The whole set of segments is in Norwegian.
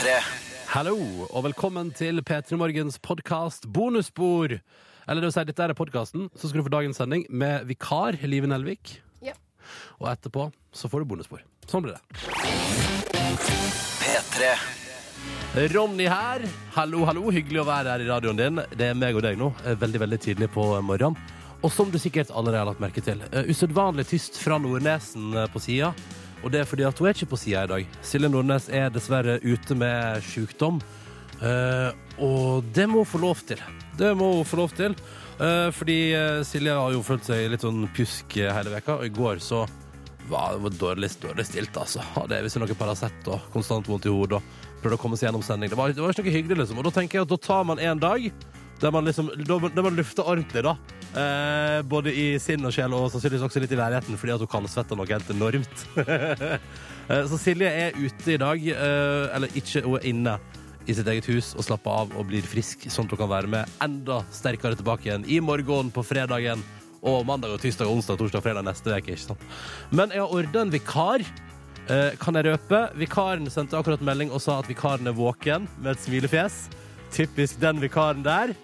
P3. Hallo, og velkommen til P3 Morgens podkast Bonusspor. Eller det vil si, dette er podkasten, så skal du få dagens sending med vikar Live Nelvik. Ja. Og etterpå så får du bonusspor. Sånn blir det. P3. Ronny her. Hallo, hallo. Hyggelig å være her i radioen din. Det er meg og deg nå. eh, Veldig, veldig tidlig på morgenen. Og som du sikkert allerede har lagt merke til, eh, usedvanlig tyst fra Nordnesen eh, på sida. Og det er fordi at hun er ikke på sida i dag. Silje Nordnes er dessverre ute med sjukdom. Eh, og det må hun få lov til. Det må hun få lov til. Eh, fordi eh, Silje har jo følt seg litt sånn pjusk eh, hele veka, og i går så var det dårlig, dårlig stilt, altså. Hadde visst noe Paracet og konstant vondt i hodet og prøvde å komme seg gjennom sending. Det var, det var ikke noe hyggelig, liksom. Og da tenker jeg at da tar man en dag der man liksom der man lufter ordentlig, da. Eh, både i sinn og sjel, og sannsynligvis også litt i leiligheten, fordi at hun kaldsvetter noe helt enormt. Eh, Så Silje er ute i dag, eh, eller ikke, hun er inne i sitt eget hus og slapper av og blir frisk, sånn at hun kan være med enda sterkere tilbake igjen i morgen på fredagen og mandag og tirsdag og onsdag, torsdag og fredag neste uke. ikke sant? Men jeg har ordna en vikar. Eh, kan jeg røpe? Vikaren sendte akkurat melding og sa at vikaren er våken med et smilefjes. Typisk den vikaren der.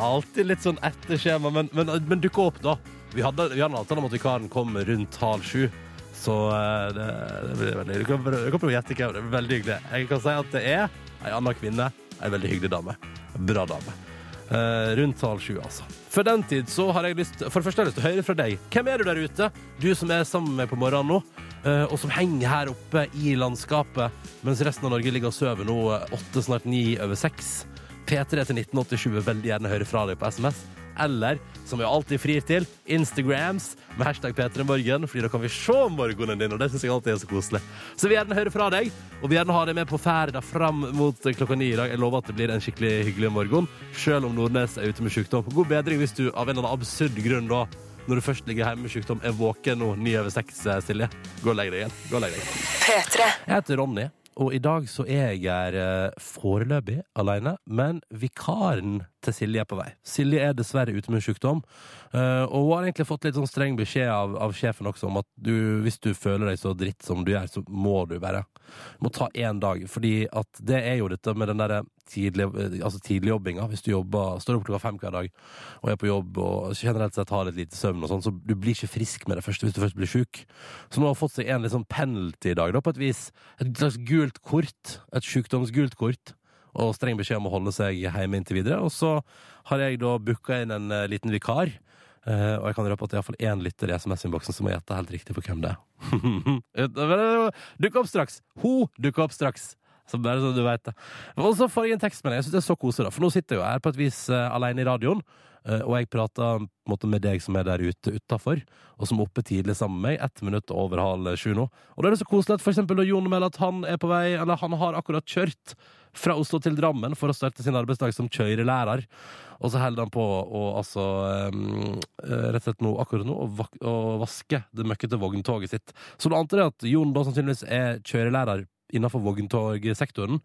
Alltid litt sånn etter skjema, men, men, men dukker opp, da. Vi hadde, vi hadde en avtale om at vikaren kom rundt halv sju. Så eh, det, det blir veldig Du kan du kan prøve å gjette hvem. Det blir veldig hyggelig. Jeg kan si at det er ei anna kvinne. Ei veldig hyggelig dame. Bra dame. Eh, rundt halv sju, altså. For den tid så har jeg lyst For det første har jeg lyst til å høre fra deg. Hvem er du der ute? Du som er sammen med meg på morgenen nå, eh, og som henger her oppe i landskapet mens resten av Norge ligger og sover nå eh, åtte, snart ni over seks. P3 til 1987 vil veldig gjerne høre fra deg på SMS. Eller, som vi alltid frir til, Instagrams med hashtag P3morgen, fordi da kan vi se morgenen din, og det syns jeg alltid er så koselig. Så vi gjerne høre fra deg, og vi gjerne ha deg med på ferda fram mot klokka ni i dag. Jeg lover at det blir en skikkelig hyggelig morgen, selv om Nordnes er ute med sykdom. God bedring hvis du av en eller annen absurd grunn da, når du først ligger hjemme med sykdom, er våken nå ni over seks, eh, Silje. Gå og legg deg igjen. Gå og legg deg igjen. Jeg heter Ronny, og i dag så er jeg her eh, foreløpig alene, men vikaren til Silje er på vei. Silje er dessverre ute med sykdom, eh, og hun har egentlig fått litt sånn streng beskjed av, av sjefen også om at du, hvis du føler deg så dritt som du gjør, så må du bare må ta én dag, fordi at det er jo dette med den derre altså tidligjobbinga. Hvis du jobber, står opp klokka fem hver dag og er på jobb og generelt sett har litt lite søvn og sånn, så du blir ikke frisk med det første hvis du først blir sjuk. Så nå har fått seg en litt sånn penalty i dag, da, på et vis. Et slags gult kort. Et sjukdomsgult kort. Og streng beskjed om å holde seg hjemme inntil videre. Og så har jeg da booka inn en eh, liten vikar. Uh, og jeg kan røpe at det er iallfall én lytter i SMS-innboksen som må gjette helt riktig på hvem det er. Dukker opp straks! Hun dukker opp straks! Så bare så du vet det. Og så får jeg en tekstmelding. Jeg synes det er så koselig. For nå sitter jeg jo her på et vis uh, alene i radioen. Uh, og jeg prater måte med deg som er der ute utafor, og som er oppe tidlig sammen med meg. Ett minutt over halv sju nå. Og da er det så koselig at for eksempel Jon melder at han er på vei, eller han har akkurat kjørt fra Oslo til Drammen for å starte sin arbeidsdag som kjørelærer. Og så holder han på å altså um, rett og slett nå, akkurat nå å, vaske det møkkete vogntoget sitt. Så du antar at Jon da sannsynligvis er kjørelærer innenfor vogntogsektoren,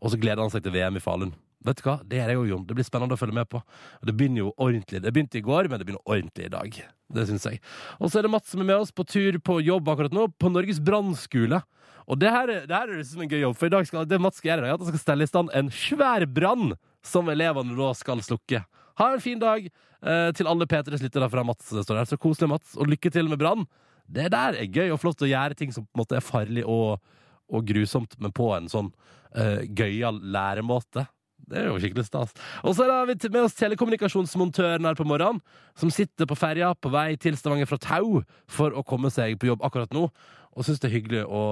og så gleder han seg til VM i Falun. Vet du hva? Det er jeg jo, Jon. Det blir spennende å følge med på. Det begynner jo ordentlig. Det begynte i går, men det begynner ordentlig i dag. Det syns jeg. Og så er det Mats som er med oss på tur på jobb akkurat nå, på Norges brannskole. Og det her, det her er liksom en gøy jobb, for i dag skal, det Mats skal gjøre, er at han skal stelle i stand en svær brann som elevene da skal slukke. Ha en fin dag eh, til alle P3s lyttere fra Mats. Det står der. Så koselig, Mats, og lykke til med brann. Det der er gøy og flott å gjøre ting som på en måte er farlig og, og grusomt, men på en sånn eh, gøyal læremåte. Det er jo skikkelig stas. Og så har vi med oss telekommunikasjonsmontøren her på morgenen, som sitter på ferja på vei til Stavanger fra Tau for å komme seg på jobb akkurat nå. Og syns det er hyggelig å,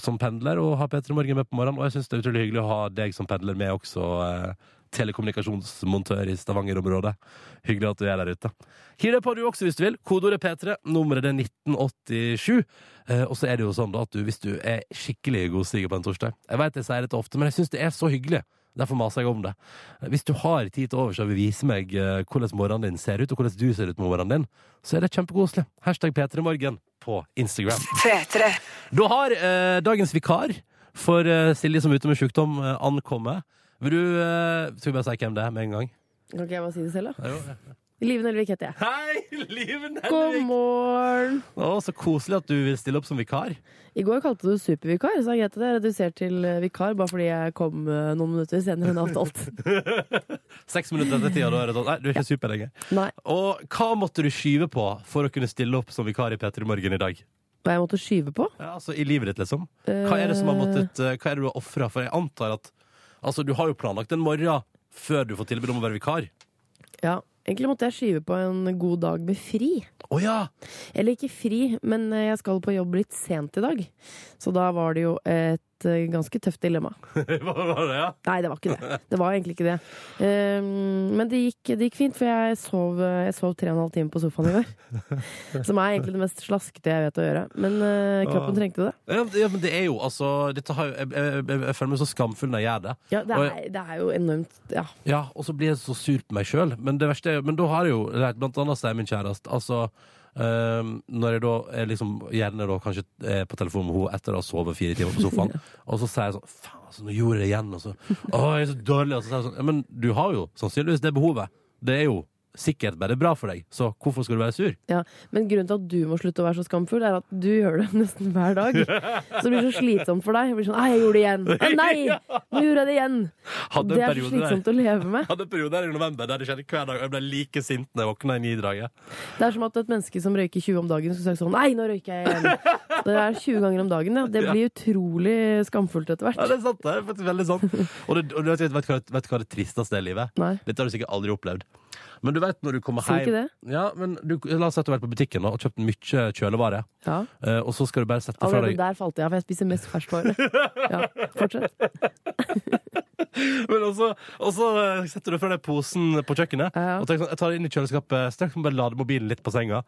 som pendler å ha P3 Morgen med på morgenen. Og jeg syns det er utrolig hyggelig å ha deg som pendler med også, eh, telekommunikasjonsmontør i Stavanger-området. Hyggelig at du er der ute. Hiv deg på du også hvis du vil. Kodeordet P3, nummeret er 1987. Eh, og så er det jo sånn da at du, hvis du er skikkelig godstiger på en torsdag Jeg vet jeg sier dette ofte, men jeg syns det er så hyggelig. Derfor maser jeg om det. Hvis du har tid til overs og vil vise meg eh, hvordan morgenen din ser ut, og hvordan du ser ut med morgenen din, så er det kjempekoselig. Hashtag P3morgen på Instagram. Da har eh, dagens vikar for eh, Silje som er ute med sykdom, eh, ankommet. Vil du eh, Skal vi bare si hvem det er med en gang? Kan ikke jeg bare si det selv, da? Jo, ja. Live Nelvik heter jeg. Hei, Liv God morgen! Å, så koselig at du vil stille opp som vikar. I går kalte du supervikar, så Grete det er redusert til eh, vikar bare fordi jeg kom eh, noen minutter senere enn avtalt. Seks minutter etter tida, da er det sånn Nei, du er ikke super lenger. Nei, Og hva måtte du skyve på for å kunne stille opp som vikar i P3 Morgen i dag? hva jeg måtte skyve på? Ja, altså I livet ditt, liksom. Hva er det som har måttet eh, Hva er det du har ofra? For jeg antar at Altså, du har jo planlagt en morgen før du får tilbud om å være vikar. Ja, egentlig måtte jeg skyve på en god dag med fri. Oh, ja! Eller ikke fri, men eh, jeg skal på jobb litt sent i dag. Så da var det jo et eh, ganske tøft dilemma. Hva var det, ja? Nei, det var ikke det. Det var egentlig ikke det. Um, men det gikk, det gikk fint, for jeg sov, jeg sov tre og en halv time på sofaen i går. Som er egentlig det mest slaskete jeg vet å gjøre. Men eh, kroppen trengte det. Ja, ja, men det er jo altså har jeg, jeg, jeg, føler meg så skamfull når jeg gjør det. Ja, det er, det er jo enormt Ja. Ja, Og så blir jeg så sur på meg sjøl. Men Men da har jeg jo lært, blant annet seg min kjæreste Altså ehm, når jeg da er liksom gjerne da kanskje er på telefonen med henne etter å ha sovet fire timer på sofaen, og så sier jeg sånn Faen, altså, nå gjorde jeg det igjen. Og så Å, jeg er så dårlig. Og så sier jeg sånn Ja, men du har jo sannsynligvis det behovet. Det er jo sikkert bare bra for deg, så hvorfor skal du være sur? Ja, Men grunnen til at du må slutte å være så skamfull, er at du gjør det nesten hver dag. Så det blir så slitsomt for deg. Det blir sånn 'Nei, jeg gjorde det igjen'. Å, nei! Nå gjorde jeg det igjen. Hadde Det er så slitsomt der- å leve med. hadde en periode der i november der det skjedde hver dag, og jeg ble like sint når jeg våkna i nidraget. Det er som at et menneske som røyker 20 om dagen, skulle sagt sånn 'Nei, nå røyker jeg igjen'. Det er 20 ganger om dagen, ja. Det blir utrolig skamfullt etter Ja, hvert. det er sant. Det er faktisk veldig sant. Og, det, og du vet, vet, hva, vet hva det tristeste er i livet? Nei. Dette har du sikkert aldri opplevd. Men du vet når du kommer Si hjem ikke. Ja, men du, La oss si at du har vært på butikken da, og kjøpt mye kjølevare. Ja. Eh, og så skal du bare sette fra Allerede deg der falt jeg av, for jeg spiser mest ferskvare. Ja, fortsett. Men også, og så eh, setter du fra deg posen på kjøkkenet Ja, og tenker sånn, jeg tar det inn i kjøleskapet straks må bare lade mobilen litt på senga.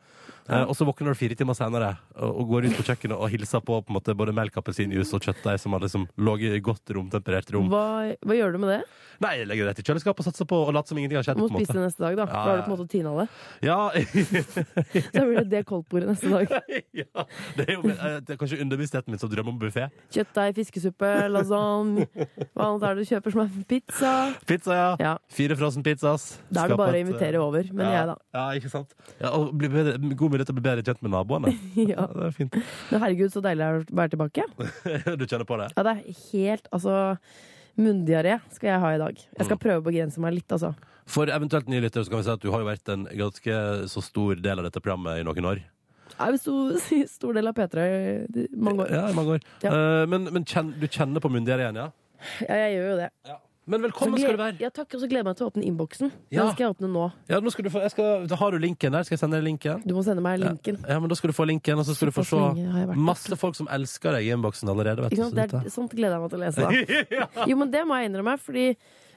Eh, og så våkner du fire timer senere og, og går ut på kjøkkenet og hilser på, på en måte, både melk, appelsinjuice og kjøttdeig som har liksom ligget i godt romtemperert rom. Hva, hva gjør du med det? Nei, jeg legger det rett i kjøleskapet og satser på å late som ingenting har skjedd. Du må på en spise det neste dag, da. Ja, Da har du på en måte tina det. Ja, Så blir det det koldtbordet neste dag. ja, det er jo eh, det er kanskje underbevisstheten min som drømmer om buffé. Kjøttdeig, fiskesuppe, lasagne. Hva annet er det du kjøper som er pizza? Pizza, ja. Ja, Fire frossen pizzas. Da er det bare å invitere over. Men ja, jeg, da. Ja, ikke sant? Ja, og bli bedre, god mulighet til å bli bedre kjent med naboene. Ja. Ja, det er fint. Men herregud, så deilig det er å være tilbake. Du kjenner på det? Ja, det er helt Altså, munndiaré skal jeg ha i dag. Jeg Mm. skal prøve å begrense meg litt, altså. For eventuelt nye lyttere kan vi si at du har jo vært en ganske så stor del av dette programmet i noen år. Jeg er stor, stor del av P3 i mange år. Ja, i mange år. Ja. Uh, men men kjen, du kjenner på mundiareen, ja? Ja, jeg gjør jo det. Men velkommen skal du være. Ja, takk, og så gleder jeg meg til å åpne innboksen. Ja. Den skal jeg åpne nå. Ja, nå skal du få, jeg skal, da har du linken der. Skal jeg sende deg linken? Du må sende meg linken. Ja, men Da skal du få linken, og så skal du få Såpass se lenge har jeg vært masse folk som elsker deg i innboksen allerede. vet du. Ikke sant? så Det dette- er, sånt gleder jeg meg til å lese. Da. Jo, men det må jeg innrømme, fordi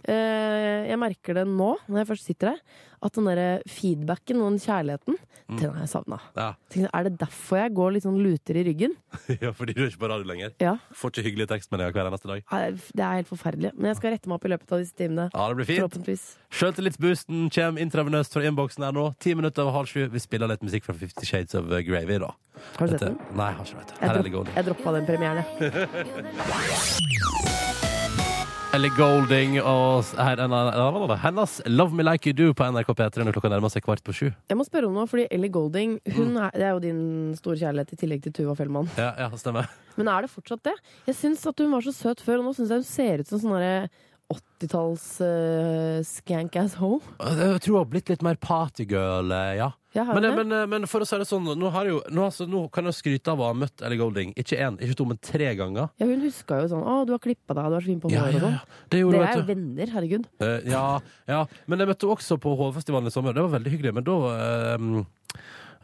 jeg merker det nå, når jeg først sitter her, at den der feedbacken og den kjærligheten, Mm. den har jeg savna. Ja. Er det derfor jeg går litt sånn luter i ryggen? ja, fordi du er ikke på radio lenger. Ja. Får ikke hyggelige tekstmeldinger hver eneste dag. Det er helt forferdelig. Men jeg skal rette meg opp i løpet av disse timene. Ja, det blir fint. Forhåpentligvis. Sjøltillitsboosten kommer intravenøst fra innboksen her nå. Ti minutter over halv sju. Vi spiller litt musikk fra Fifty Shades of Gravy, da. Har du sett den? Nei, jeg har ikke Jeg, Her er Ellie dropp, jeg droppa den premieren, jeg. Ellie Golding og her, er en- hennes Love Me Like You Do på NRK P3 når klokka nærmer seg kvart på sju. Jeg må spørre om noe, fordi Ellie Golding hun Mm. er, Det er jo din store kjærlighet i tillegg til Tuva Fellmann. Ja, ja, stemmer. Men er det fortsatt det? Jeg syns at hun var så søt før, og nå syns jeg hun ser ut som sånn derre 80-talls uh, skank ass hoe. Jeg tror hun har blitt litt mer partygirl, eh, ja. Ja, har Men, det? men, eh, men for å si det sånn, nå, har jo, nå, altså, nå kan jeg skryte av å ha møtt Ellie Golding. Ikke én, ikke to, men tre ganger. Ja, hun huska jo sånn 'Å, du har klippa deg, du er så fin på Ja, håret' ja, og sånn. ja. Det gjorde det er jo venner, herregud. Uh, ja, ja, men jeg møtte henne også på HV-festivalen i sommer. Det var veldig hyggelig. Men da uh,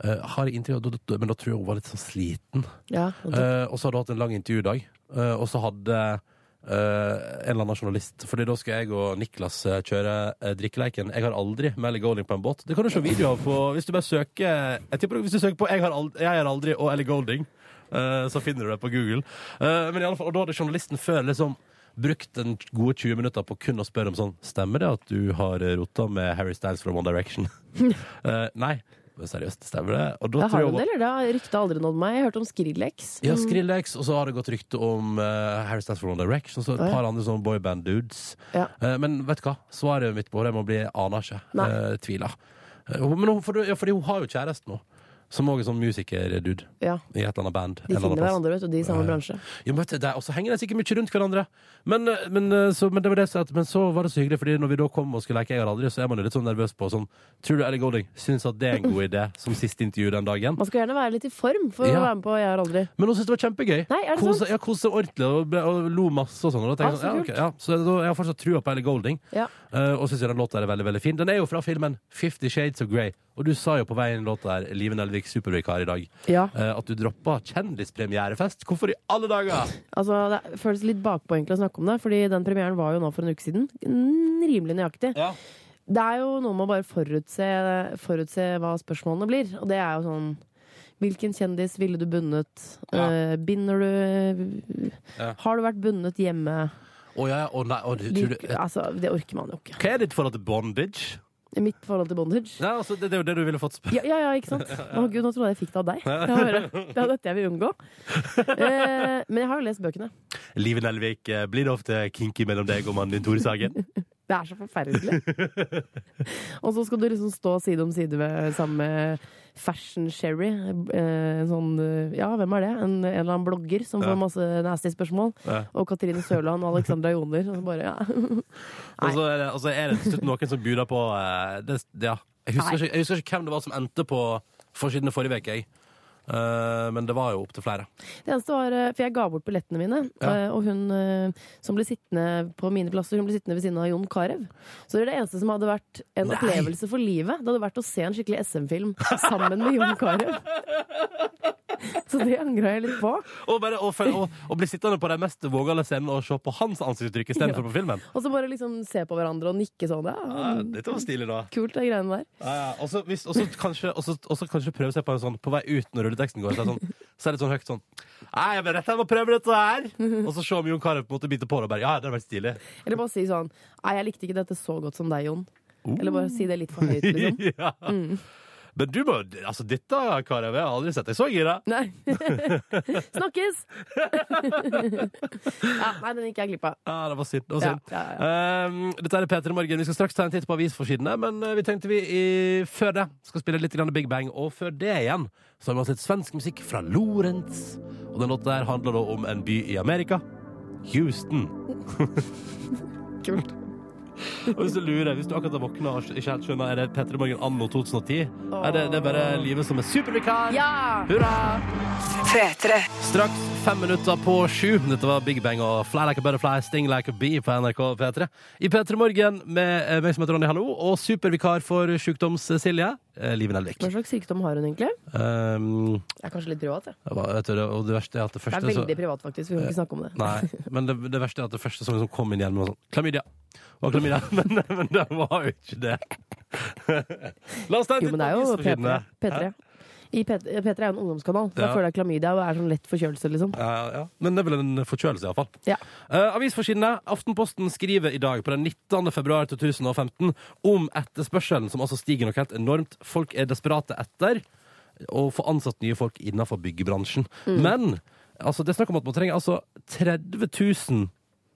Uh, har da- Men da tror jeg hun var litt sånn sliten. Ja, Eh, og så hadde hun hatt en lang intervjudag. uh, og så hadde en eller annen journalist Fordi da skal jeg og Niklas eh, kjøre eh, drikkeleiken. Jeg har aldri med Ellie Golding på en båt. Det kan du se video av på Hvis du bare søker Jeg tipper Hvis du søker på 'Jeg har aldri', jeg har aldri og Ellie Golding, eh, så finner du det på Google. Eh, men i alle fall, Og da hadde journalisten før liksom brukt en gode 20 minutter på kun å spørre om sånn Stemmer det at du har rota med Harry Styles fra One Direction? Eh, nei. Seriøst, stemmer det? Og da Ja, har jeg hun- det, eller? Det har ryktet aldri nådd meg. Jeg hørte om Skrillex. ja, Mm, Skrillex, og så har det gått rykte om uh, Harry Styles for One Direction, og så et Å, ja. par andre sånne boyband-dudes. Ja. Uh, men vet du hva? Svaret mitt på det må bli aner ikke. Uh, tviler. Uh, Men hun, for, ja, fordi hun har jo kjæreste nå, som òg er sånn musiker-dude Ja, i et eller annet band. De finner hverandre, vet du. De i samme Ja, ja. bransje. Ja, men det Og så henger de sikkert mye rundt hverandre. Men, eh, men, eh, så, men, det var det, men så var det så hyggelig, Fordi når vi da kom og skulle leke Jeg har aldri, så er man jo litt sånn nervøs på sånn Tror du Ellie Golding syns at det er en god idé som siste intervju den dagen? Man skal gjerne være litt i form for Ja. å være med på Jeg har aldri. Men hun syntes det var kjempegøy. Nei, er det Kose- sant? Ja, koste seg ordentlig og, og lo masse og sånn. Og da tenker, Ah, så sånn, ja, okay, ja. Så da, jeg har fortsatt trua på Ellie Golding. Ja. uh, og syns den låta er veldig veldig fin. Den er jo fra filmen Fifty Shades of Grey. Og du sa jo på vei inn i låta her, Live Nelvik supervikar i dag, ja. eh, at du droppa kjendispremierefest. Hvorfor i alle dager? Altså, det føles litt bakpå egentlig å snakke om det, fordi den premieren var jo nå for en uke siden. Rimelig nøyaktig. Ja. Det er jo noe med å bare forutse, forutse hva spørsmålene blir. Og det er jo sånn Hvilken kjendis ville du bundet? Ja. Eh, binder du Ja. Har du vært bundet hjemme? Å ja, oh, nei, oh, du, tror du, altså, det orker man jo ikke. Hva er ditt forhold til bondage? Mitt forhold til bondage? Ja, altså, det, det er jo det du ville fått spørre. Ja, ja, ja ikke sant? Å gud, nå trodde jeg jeg fikk det av deg. Det var det, det er dette jeg vil unngå. Eh, men jeg har jo lest bøkene. Live Nelvik, eh, blir det ofte kinky mellom deg og mannen din Tore Sagen? Det er så forferdelig. og så skal du liksom stå side om side ved, sammen med Fashion Sherry. Eh, en sånn eh, Ja, hvem er det? En, en eller annen blogger som får masse nasty spørsmål. Ja. Og Katrine Sørland og Alexandra Joner. Og så bare, ja. Og så er det, og så er det til slutt noen som buder på eh, det, ja. jeg, husker ikke, jeg husker ikke hvem det var som endte på forsiden forrige uke, jeg. Eh, men det var jo opptil flere. Det eneste var, eh, For jeg ga bort billettene mine, Ja. eh, og hun som ble sittende på mine plasser, hun ble sittende ved siden av Jon Carew. Så det er det eneste som hadde vært en Nei. opplevelse for livet. Det hadde vært å se en skikkelig SM-film sammen med Jon Carew. Så det angra jeg litt på. Og, bare, og, og, og bli sittende på de mest vågale scenene og se på hans ansiktsuttrykk istedenfor på filmen. Og så bare liksom se på hverandre og nikke sånn. Ja, Ja, dette var stilig, da. kult, de greiene der. Ja, ja. Og så kanskje, kanskje prøve seg på en sånn på vei ut når rulleteksten går. Så er sånn, så er det sånn høyt sånn Nei, jeg ble rett her med å prøve dette her! Og så se om Jon Carew biter på det og bare Ja, det hadde vært stilig. Eller bare si sånn Nei, jeg likte ikke dette så godt som deg, Jon. Uh. Eller bare si det litt for høyt, liksom. ja. Mm. Men du må Altså, dette, Carew, jeg har aldri sett deg så gira. Nei. Snakkes! ja, nei, den gikk jeg glipp av. Ja, det var synd. Det var Ja, synd. ja, ja. Um, dette er Peter Morgen. Vi skal straks ta en titt på avisforsidene, men uh, vi tenkte vi i, før det skal spille litt Big Bang. Og før det igjen så har vi altså litt svensk musikk fra Lorentz. Og den låta der handler da om en by i Amerika. Houston. Kult. Og hvis du lurer, hvis du akkurat har våkna og ikke helt skjønner, er det Peter Morgen anno 2010? Er det, det er bare livet som er supervikar? Ja! Hurra! P3. Straks fem minutter på sju. Dette var Big Bang og Fly Like a Butterfly, Sting Like a Bee på NRK P3. I P3 Morgen med eh, meg som heter Ronny Hallo, og supervikar for Sjukdoms-Silje, Live Nelvik. Hva slags sykdom har hun egentlig? Um, Det er kanskje litt privat, det. jeg bare- vet du, og det verste er at det Det første er så- veldig privat, faktisk. Vi kan ikke snakke om det. Nei, men det, det verste er at det første som kom inn igjen var sånn Klamydia. Var klamydia. Men, men det var jo ikke det. La oss ta en titt men på det er jo P3. avisforsidene. P3. I P3, P3 er jo en ungdomskanal. Så Ja. Da føler jeg klamydia og er sånn lett forkjølelse, liksom. Ja, ja. Men det er vel en forkjølelse, iallfall. Ja. Uh, avisforsidene. Aftenposten skriver i dag, på den 19. februar 2015, om etterspørselen, som altså stiger nok helt enormt. Folk er desperate etter å få ansatt nye folk innenfor byggebransjen. Men altså, det er snakk om at man trenger altså 30 000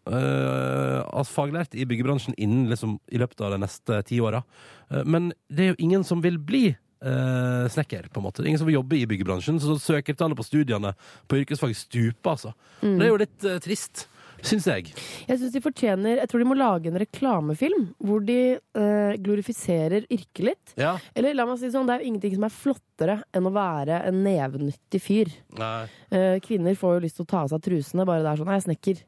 Uh, altså faglærte i byggebransjen innen liksom, i løpet av de neste ti åra. Uh, men det er jo ingen som vil bli uh, snekker, på en måte. Ingen som vil jobbe i byggebransjen, så søkertallet på studiene på yrkesfag stuper, altså. Det er jo litt uh, trist, syns jeg. Jeg synes de fortjener Jeg tror de må lage en reklamefilm hvor de eh, glorifiserer yrket litt. Ja. Eller la meg si sånn, det er jo ingenting som er flottere enn å være en nevenyttig fyr. Eh, kvinner får jo lyst til å ta av seg trusene bare det er sånn Nei, jeg er snekker.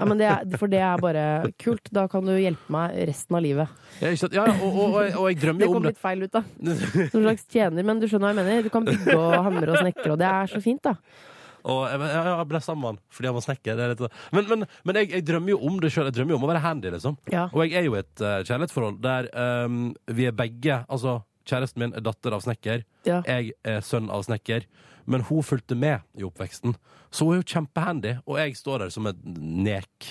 Ja, men det er, for det er bare kult. Da kan du hjelpe meg resten av livet. Ja, ja og, og, og, og jeg drømmer jo om det. litt feil ut, da. Som slags tjener. Men du skjønner hva jeg mener. Du kan bygge og hamre og snekre, og det er så fint, da. Og jeg, jeg, jeg ble sammen med han fordi han var snekker. Er men men, men jeg, jeg drømmer jo om det sjøl. Jeg drømmer jo om å være handy, liksom. Ja. Og jeg er jo i et uh, kjærlighetsforhold der um, vi er begge Altså, kjæresten min er datter av snekker. Ja. Jeg er sønn av snekker. Men hun fulgte med i oppveksten. Så hun er jo kjempehandy, og jeg står der som et nek.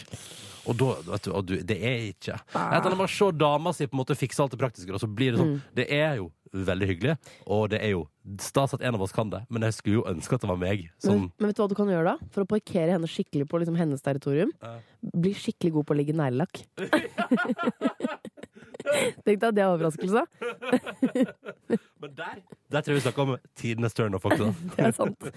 Og da, vet du, og du, det er ikke Etter når man ser dama si på en måte fikse alt det praktiske, og så blir det sånn Det er jo veldig hyggelig, og det er jo stas at en av oss kan det, men jeg skulle jo ønske at det var meg som Men, men vet du hva du kan gjøre da? For å parkere henne skikkelig på liksom, hennes territorium? uh. Bli skikkelig god på å ligge neglelakk. Tenk deg at det er overraskelse. Men der Der tror jeg vi snakker om tidenes turnoff også. Det er sant.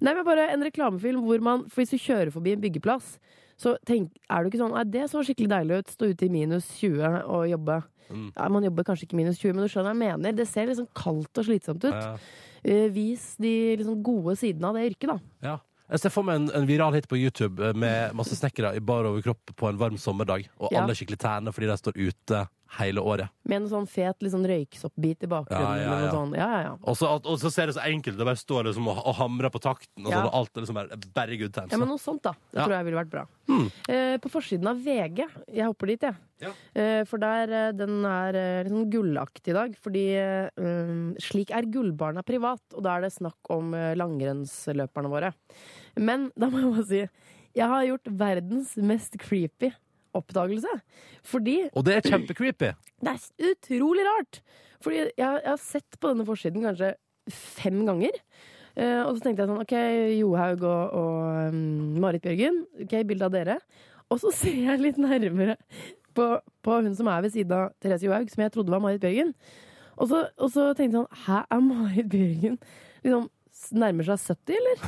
Nei, men bare en reklamefilm hvor man For hvis du kjører forbi en byggeplass, så tenk, er du ikke sånn Nei, det så skikkelig deilig ut. Stå ute i minus 20 og jobbe. Mm. Ja, man jobber kanskje ikke minus 20, men du skjønner hva jeg mener. Det ser liksom kaldt og slitsomt ut. Ja. Uh, vis de liksom gode sidene av det yrket, da. Ja. Jeg ser for meg en, en viral hit på YouTube eh, med masse snekkere i bar overkropp på en varm sommerdag, og alle er skikkelig tærne fordi de står ute hele året. Med en sånn fet liksom røyksoppbit i bakgrunnen. Ja, ja, sånn. ja, ja, ja. Og så, og så ser det så enkelt ut. Det bare står liksom og, og hamrer på takten, og, sånn, og alt er liksom bare, bare good times. Ja, men noe sånt, da. Det tror jeg ville vært bra. Hmm. Eh, på forsiden av VG, jeg hopper dit, jeg. Ja. Eh, for der, eh, den er eh, litt sånn gullaktig i dag. Fordi eh, um, slik er gullbarna privat, og da er det snakk om eh, langrennsløperne våre. Men da må jeg bare si, jeg har gjort verdens mest creepy oppdagelse. Fordi Og det er kjempecreepy. det er utrolig rart! Fordi jeg, jeg har sett på denne forsiden kanskje fem ganger. Uh, og så tenkte jeg sånn OK, Johaug og, og um, Marit Bjørgen. Ok, Bilde av dere. Og så ser jeg litt nærmere på, på hun som er ved siden av Therese Johaug, som jeg trodde var Marit Bjørgen. Og så, og så tenkte jeg sånn Hæ, er Marit Bjørgen liksom nærmer seg 70, eller?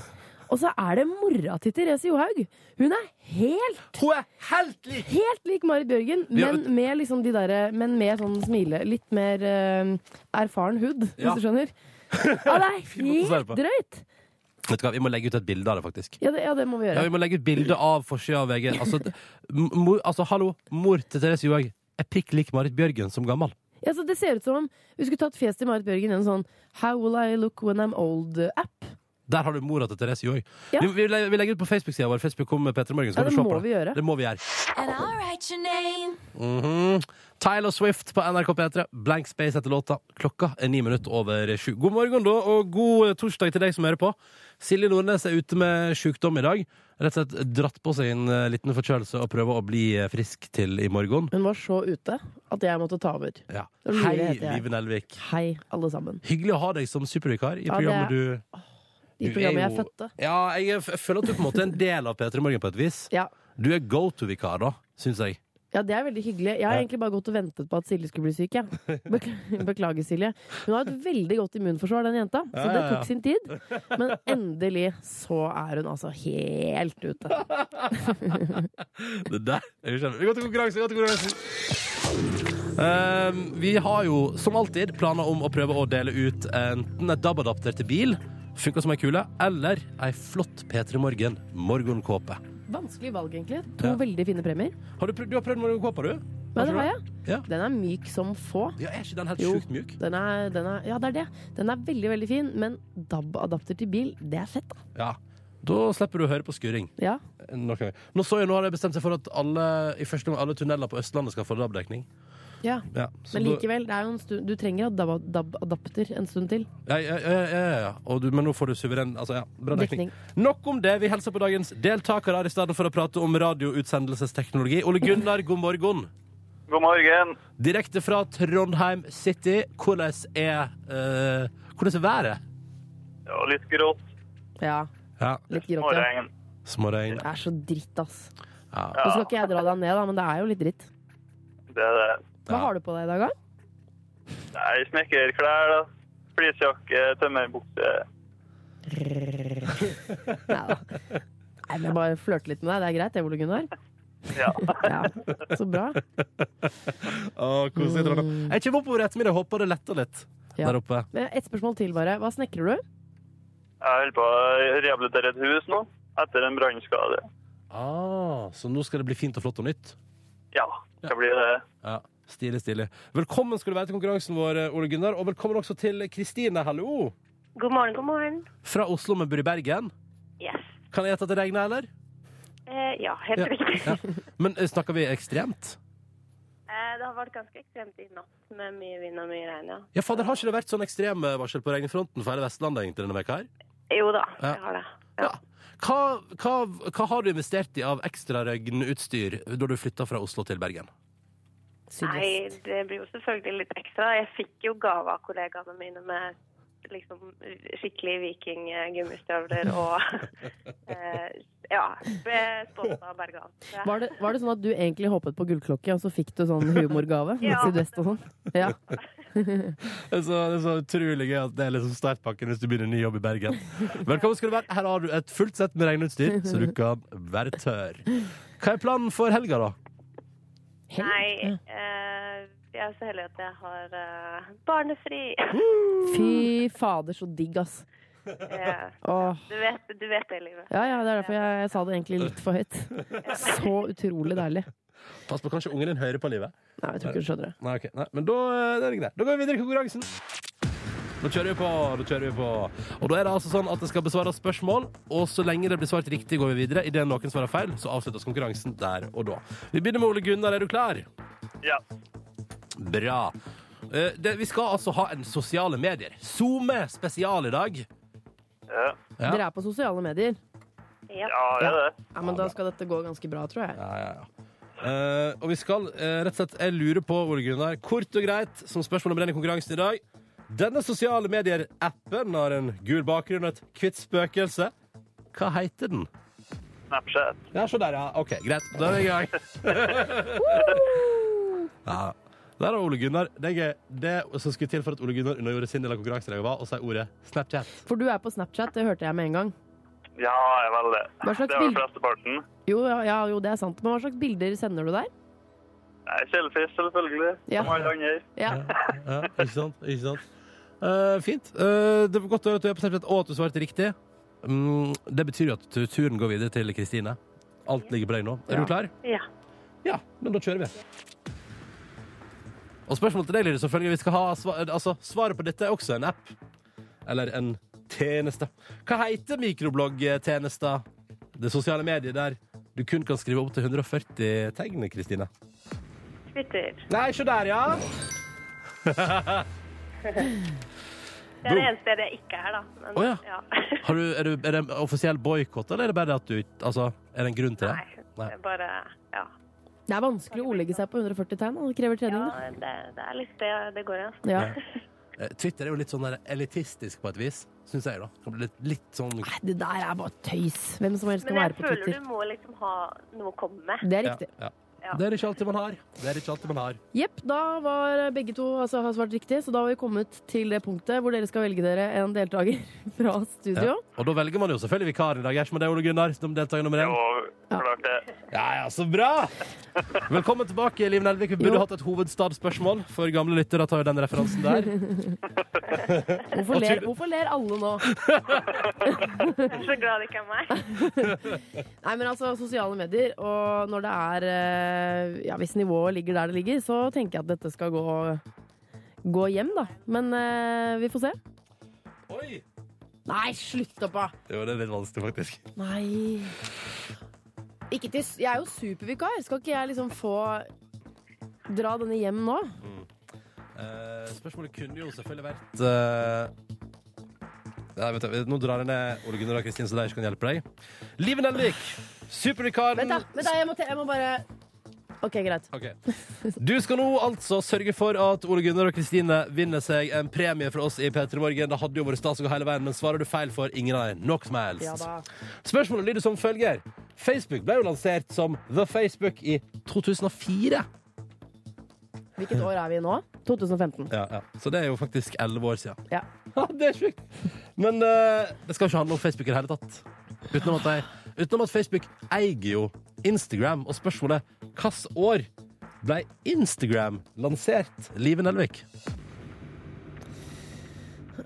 Og så er det mora til Therese Johaug. Hun er helt Hun er helt lik! Helt lik Marit Bjørgen, Ja, men med liksom de der, Men med sånn smile. Litt mer uh, erfaren hud, hvis Ja. du skjønner. Ja, det er helt drøyt! Vet du hva, Vi må legge ut et bilde av det, faktisk. Ja, det, ja, det må vi Ja, gjøre. Vi må legge ut bilde av forsida av VG. Altså, mor, altså, hallo, mor til Therese Johaug er prikk lik Marit Bjørgen som gammel. Ja, så det ser ut som om vi skulle tatt fjeset til Marit Bjørgen i en sånn How will I look when I'm old-app. Der har du mora til Therese Joy. Ja. Vi, vi, legger- vi legger ut på Facebook-sida vår. Facebook kom med Petter Morgen, Ja, det må vi gjøre. Det må vi gjøre. And I'll write your name. Mhm. Tyler Swift på NRK P3. Blank Space etter låta. Klokka er ni minutter over sju. God morgen, da, og god torsdag til deg som hører på. Silje Nordnes er ute med sykdom i dag. Rett og slett dratt på seg en eh, liten forkjølelse og prøver å bli eh, frisk til i morgen. Hun var så ute at jeg måtte ta over. Ja. Hei, Liven Elvik Live Nelvik. Hei, alle sammen. Hyggelig å ha deg som supervikar i Ja, programmet det... du I programmet jeg fødte. Ja, jeg, føler at du på en måte er en del av P3 Morgen på et vis. Ja. Du er go to-vikar, da, syns jeg. ja, det er veldig hyggelig. Jeg har egentlig bare gått og ventet på at Silje skulle bli syk. Ja. Beklager, Silje. Hun har et veldig godt immunforsvar, den jenta. Så det tok sin tid. Men endelig så er hun altså helt ute. Det der er Vi går til konkurranse! Vi går til konkurranse. Ehm, vi har jo som alltid planer om å prøve å dele ut enten et DAB-adapter til bil, funker som ei kule, eller ei flott P3 Morgen morgenkåpe. Vanskelig valg, egentlig. To Ja. veldig fine premier. Har du, prøvd- du har prøvd morgenkåpa, du? Ja, det har jeg. Ja. Den er myk som få. Ja, Er ikke den helt sjukt myk? Den er, den er, ja, det er det. Den er veldig, veldig fin, men DAB-adapter til bil, det er fett, da. Ja. Da slipper du å høre på skurring. Ja. Nå så jeg, nå har de bestemt seg for at alle, i første gang alle tunneler på Østlandet skal få DAB-dekning. Ja. Ja, Men likevel, det er jo en stund, du trenger DAB- DAB-adapter en stund til. Ja, ja, ja, ja, ja, ja. Og du, men nå får du suveren altså, ja, Bra dekning. Dekning. Nok om det. Vi hilser på dagens deltakere i stedet for å prate om radioutsendelsesteknologi. Ole Gunnar, god morgen. God morgen. Direkte fra Trondheim City. Hvordan er, eh, hvordan er været? Ja, litt grått. Ja, Ja, litt grått. Ja. Småregn. Småregn. Det er så dritt, ass. Ja. Nå skal ikke jeg dra deg ned, da, men det er jo litt dritt. Det er det. Hva Ja. har du på deg i dag, da? Nei, snekkerklær, da. Fleecejakke, tømmerbukse. Nei da. Nei, men bare flørte litt med deg. Det er greit, det, Ole Gunnar? Ja. Ja, så bra. Å, koselig, Trondheim. Jeg kommer oppover i ettermiddag. Håper det letter litt Ja. der oppe. Men Et spørsmål til, bare. Hva snekrer du? Jeg holder på å rehabilitere et hus nå, etter en brannskade. Ah, så nå skal det bli fint og flott og nytt? Ja, det skal bli det. Ja, Stilig, stilig. Velkommen skal du være til konkurransen vår, Ole Gunnar. Og velkommen også til Kristine. Hallo! God morgen, god morgen. Fra Oslo, men bor i Bergen. Yes. Kan jeg gjette at det regner, eller? Eh, ja, helt Ja. riktig. Ja. Men eh, snakker vi ekstremt? Eh, det har vært ganske ekstremt i natt med mye vind og mye regn, ja. Ja, fader, Har ikke det vært sånn ekstremvarsel på regnfronten for hele Vestlandet egentlig denne veka her? Jo da, Ja. jeg har det. Ja. Hva, hva, hva har du investert i av ekstra regnutstyr da du flytta fra Oslo til Bergen? Nei, det blir jo selvfølgelig litt ekstra. Jeg fikk jo gave av kollegaene mine med liksom skikkelig viking-gummistøvler og eh, ja, ble stolt av Bergan. Var det, var det sånn at du egentlig håpet på gullklokke, og så fikk du sånn humorgave? Med Ja. sydvest og sånn? Ja. Det er, så, det er så utrolig gøy at det er liksom startpakken hvis du begynner ny jobb i Bergen. Velkommen skal du være. Her har du et fullt sett med regneutstyr, så du kan være tørr. Hva er planen for helga, da? Nei, eh, jeg er så heldig at jeg har eh, barnefri. Fy fader, så digg, ass. Ja. Oh. du, vet, du vet det, livet. Ja, ja, det er derfor jeg, jeg sa det egentlig litt for høyt. Så utrolig deilig. Pass på, kanskje ungen din hører på livet. Nei, jeg tror ikke du skjønner det. Nei, okay. Nei, men da, eh, det er det greit. Da går vi videre i konkurransen. Da kjører vi på. nå kjører vi på. Og da er det altså sånn at det skal besvares spørsmål, og så lenge det blir svart riktig, går vi videre. Idet noen svarer feil, så avsluttes konkurransen der og da. Vi begynner med Ole Gunnar. Er du klar? Ja. Bra. Eh, det, vi skal altså ha en sosiale medier. SoMe spesial i dag. Ja, Ja. Dere er på sosiale medier. Ja. ja det er det. Ja, men da skal dette gå ganske bra, tror jeg. Ja, ja, ja. Uh, og vi skal uh, rett og slett Jeg lurer på, Ole Gunnar, kort og greit, som spørsmål om denne konkurransen i dag. Denne sosiale medier-appen har en gul bakgrunn og et hvitt spøkelse. Hva heter den? Snapchat. Ja, se der, ja. OK, greit. Da er vi i gang. ja. Der har Ole Gunnar. Det, er det som skulle til for at Ole Gunnar undergjorde sin del av konkurransen, var å si ordet Snapchat. For du er på Snapchat, det hørte jeg med en gang. Ja, jeg er vel det. Hva slags Det var flesteparten. Jo, ja, ja, jo, det er sant. Men hva slags bilder sender du der? Selfies, selvfølgelig. Ja. Som alle andre. Ja. Ja, ikke sant? Ikke sant? Eh, fint. Uh, det var godt å høre at du er på Snapchat, og at du svarte riktig. Mm, det betyr jo at turen går videre til Kristine. Alt ligger på deg nå. Er Ja. du klar? ja. Ja, men da kjører vi. Og spørsmålet til deg, Lille, selvfølgelig. Vi skal ha svar, altså, svaret på dette er også en app. Eller en tjeneste. Hva heter mikrobloggtjenesta? Det sosiale mediet der du kun kan skrive opp til 140 tegn, Kristine. Twitter. Nei, se der, ja! Det er det eneste stedet jeg ikke er, da. Men, oh, ja. ja. Har du, er, du, er det en offisiell boikott, eller er det bare at du Altså, er det en grunn til det? Nei, det er bare Ja. Det er vanskelig å ordlegge seg på 140 tegn. og Det krever trening. ja det, det er litt det det går i. Ja. Eh, Twitter er jo litt sånn der elitistisk på et vis, syns jeg, da. Litt, litt sånn Nei, det der er bare tøys. Hvem som helst kan Men jeg føler du må liksom ha noe å komme med. Det er riktig. ja. Ja. Det er ikke alltid man har. Det er ikke alltid man har. Jepp, da var begge to altså, har svart riktig, så da har vi kommet til det punktet hvor dere skal velge dere en deltaker fra studio. Ja. Og da velger man jo selvfølgelig vikaren i dag. Er ikke det, Ole Gunnar? Som deltaker nummer én? Jo, Ja. klart det. Ja, ja, så bra! Velkommen tilbake, Liv Nelvik. Vi burde Jo. hatt et hovedstadsspørsmål. For gamle lyttere tar jo den referansen der. Hvorfor, ler, hvorfor ler alle nå? Jeg er så glad det ikke er meg. Nei, men altså, sosiale medier, og når det er eh, Ja, hvis nivået ligger der det ligger, så tenker jeg at dette skal gå, gå hjem, da. Men eh, vi får se. Oi! Nei, slutt opp, da! var det litt vanskelig, faktisk. Nei ikke til, Jeg er jo supervikar. Skal ikke jeg liksom få dra denne hjem nå? Eh, spørsmålet kunne jo selvfølgelig vært eh, ja, vet du, Nå drar jeg ned Ole Gunnar og Kristin, så de ikke kan hjelpe deg. Live Nelvik, supervikaren. Vent, da. Vent da jeg, må te jeg må bare OK, greit. Ok. Du skal nå altså sørge for at Ole Gunnar og Kristine vinner seg en premie fra oss i P3 Morgen. Det hadde jo vært stas å gå hele veien, men svarer du feil for ingen av dem. Noe som helst. Ja da. Spørsmålet lyder som følger. Facebook ble jo lansert som The Facebook i 2004. Hvilket år er vi i nå? 2015. Ja, ja. Så det er jo faktisk elleve år siden. Ja. det er sjukt! Men eh, det skal ikke handle om Facebook i det hele tatt. Utenom at, de, utenom at Facebook eier jo Instagram, og spørsmålet hvilket år ble Instagram lansert? Live Nelvik.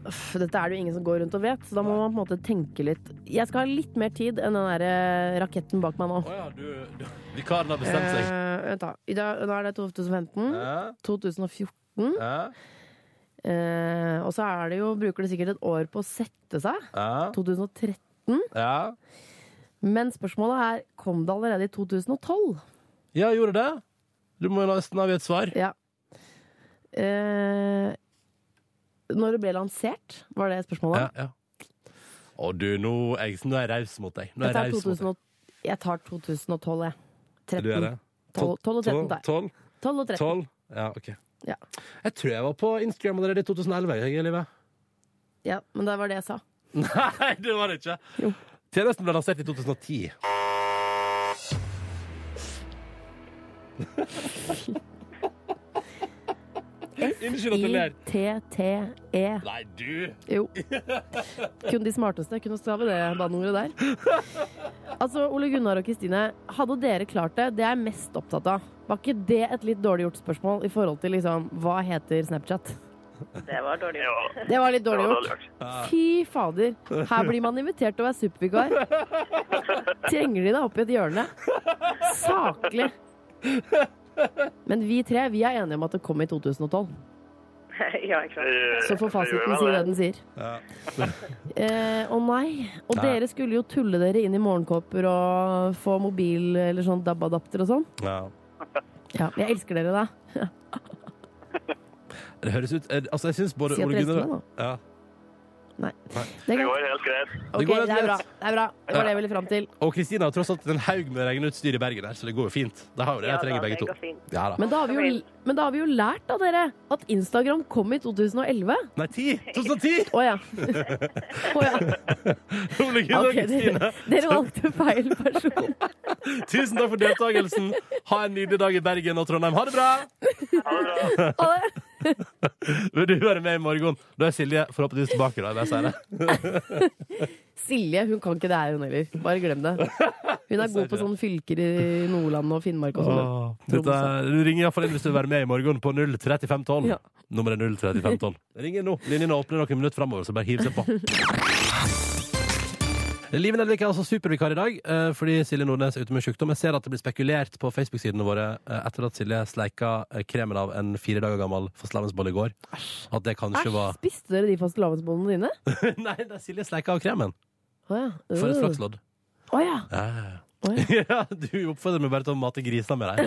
Dette er det jo ingen som går rundt og vet, så da må man på en måte tenke litt. Jeg skal ha litt mer tid enn den der eh, raketten bak meg nå. Oh ja, du, du Vikaren har bestemt seg. Uh, vent da. I dag, nå er det 2015. Ja, 2014. ja, Uh, og så er det jo, bruker det sikkert et år på å sette seg. ja, 2013. ja. Men spørsmålet er, kom det allerede i 2012? Ja, gjorde det? Du må nesten avgi et svar. Ja. Eh, når det ble lansert, var det spørsmålet? Ja, ja. Å, du, nå, jeg, nå er jeg raus mot deg. Nå Jeg tar, jeg raus mot 2000 deg. jeg tar 2012, jeg. 13. Du er det? 12, 12 og 13 tar jeg. 12? 12 og 13. 12? Ja, OK. Ja. Jeg tror jeg var på Instagram allerede i 2011. Jeg, i livet. Ja, men det var det jeg sa. Nei, det var det ikke. Jo. Tjenesten ble lansert i 2010. Unnskyld at du ler. I-T-T-E. Nei, du! E. Jo. Kun de smarteste kunne stave det banneordet der. Altså, Ole Gunnar og Kristine, hadde dere klart det? Det er jeg mest opptatt av. Var ikke det et litt dårlig gjort spørsmål i forhold til liksom, hva heter Snapchat? Det var dårlig Ja, gjort. Det var litt dårlig var gjort. dårlig gjort. Fy fader. Her blir man invitert til å være supervikar. Trenger de deg opp i et hjørne? Saklig. Men vi tre vi er enige om at det kom i 2012. ja, ikke sant. Eh, Så får fasiten si det den sier. Eh, Å nei. Og Nei. dere skulle jo tulle dere inn i morgenkåper og få mobil eller sånn DAB-adapter og sånn. Ja. Ja, jeg elsker dere, da. Det høres ut eh, Altså, jeg syns både Si at Ole du elsker Gunnar meg, ja. Nei. Nei. Det Det går helt greit. Ok, går helt det er bra. greit. Det er bra. Det var det jeg ville fram til. Og Kristina har tross alt en haug med regneutstyr i Bergen her, så det går jo fint. Det har jo det. Jeg trenger begge to. Ja da. Men da har vi jo, men da har vi jo lært av dere at Instagram kom i 2011. Nei, 10! 2010! Å ja. Å ja. Ole Gunnar og Ok, dere, Kristine. dere valgte feil person. Tusen takk for deltakelsen. Ha en nydelig dag i Bergen og Trondheim. Ha det bra! Ha det. Vil du være med i morgen? Da er Silje forhåpentligvis tilbake. da, jeg sier det. Silje hun kan ikke det her, hun heller. Bare glem det. Hun er god på sånne fylker i Nordland og Finnmark og sånn. Du ringer iallfall inn hvis du vil være med i morgen på 03512. Ja. Nummeret er 03512. Ring nå. Linjene åpner noen minutter framover, så bare hiv seg på. Live Nelvik er altså supervikar i dag eh, fordi Silje Nordnes er ute med sykdom. Jeg ser at det blir spekulert på Facebook-sidene våre eh, etter at Silje sleika eh, kremen av en fire dager gammel fastelavnsbolle i går. At det kanskje Æsj, var spiste dere de fastelavnsbollene dine? Nei, det er Silje sleika av kremen. Å ja. For et Øh. flakslodd. Å ja. Ja, ja, ja. Ja. ja, du oppfordrer meg bare til å mate grisene med deg.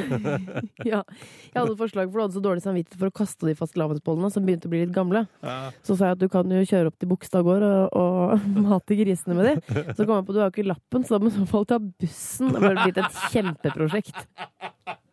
ja. Jeg hadde et forslag, for du hadde så dårlig samvittighet for å kaste de fastelavnsbollene som begynte å bli litt gamle. Så sa jeg at du kan jo kjøre opp til Bogstad gård og, og mate grisene med de. Så kom jeg på at du har jo ikke lappen, så da må du i så fall ta bussen. Det har blitt et kjempeprosjekt.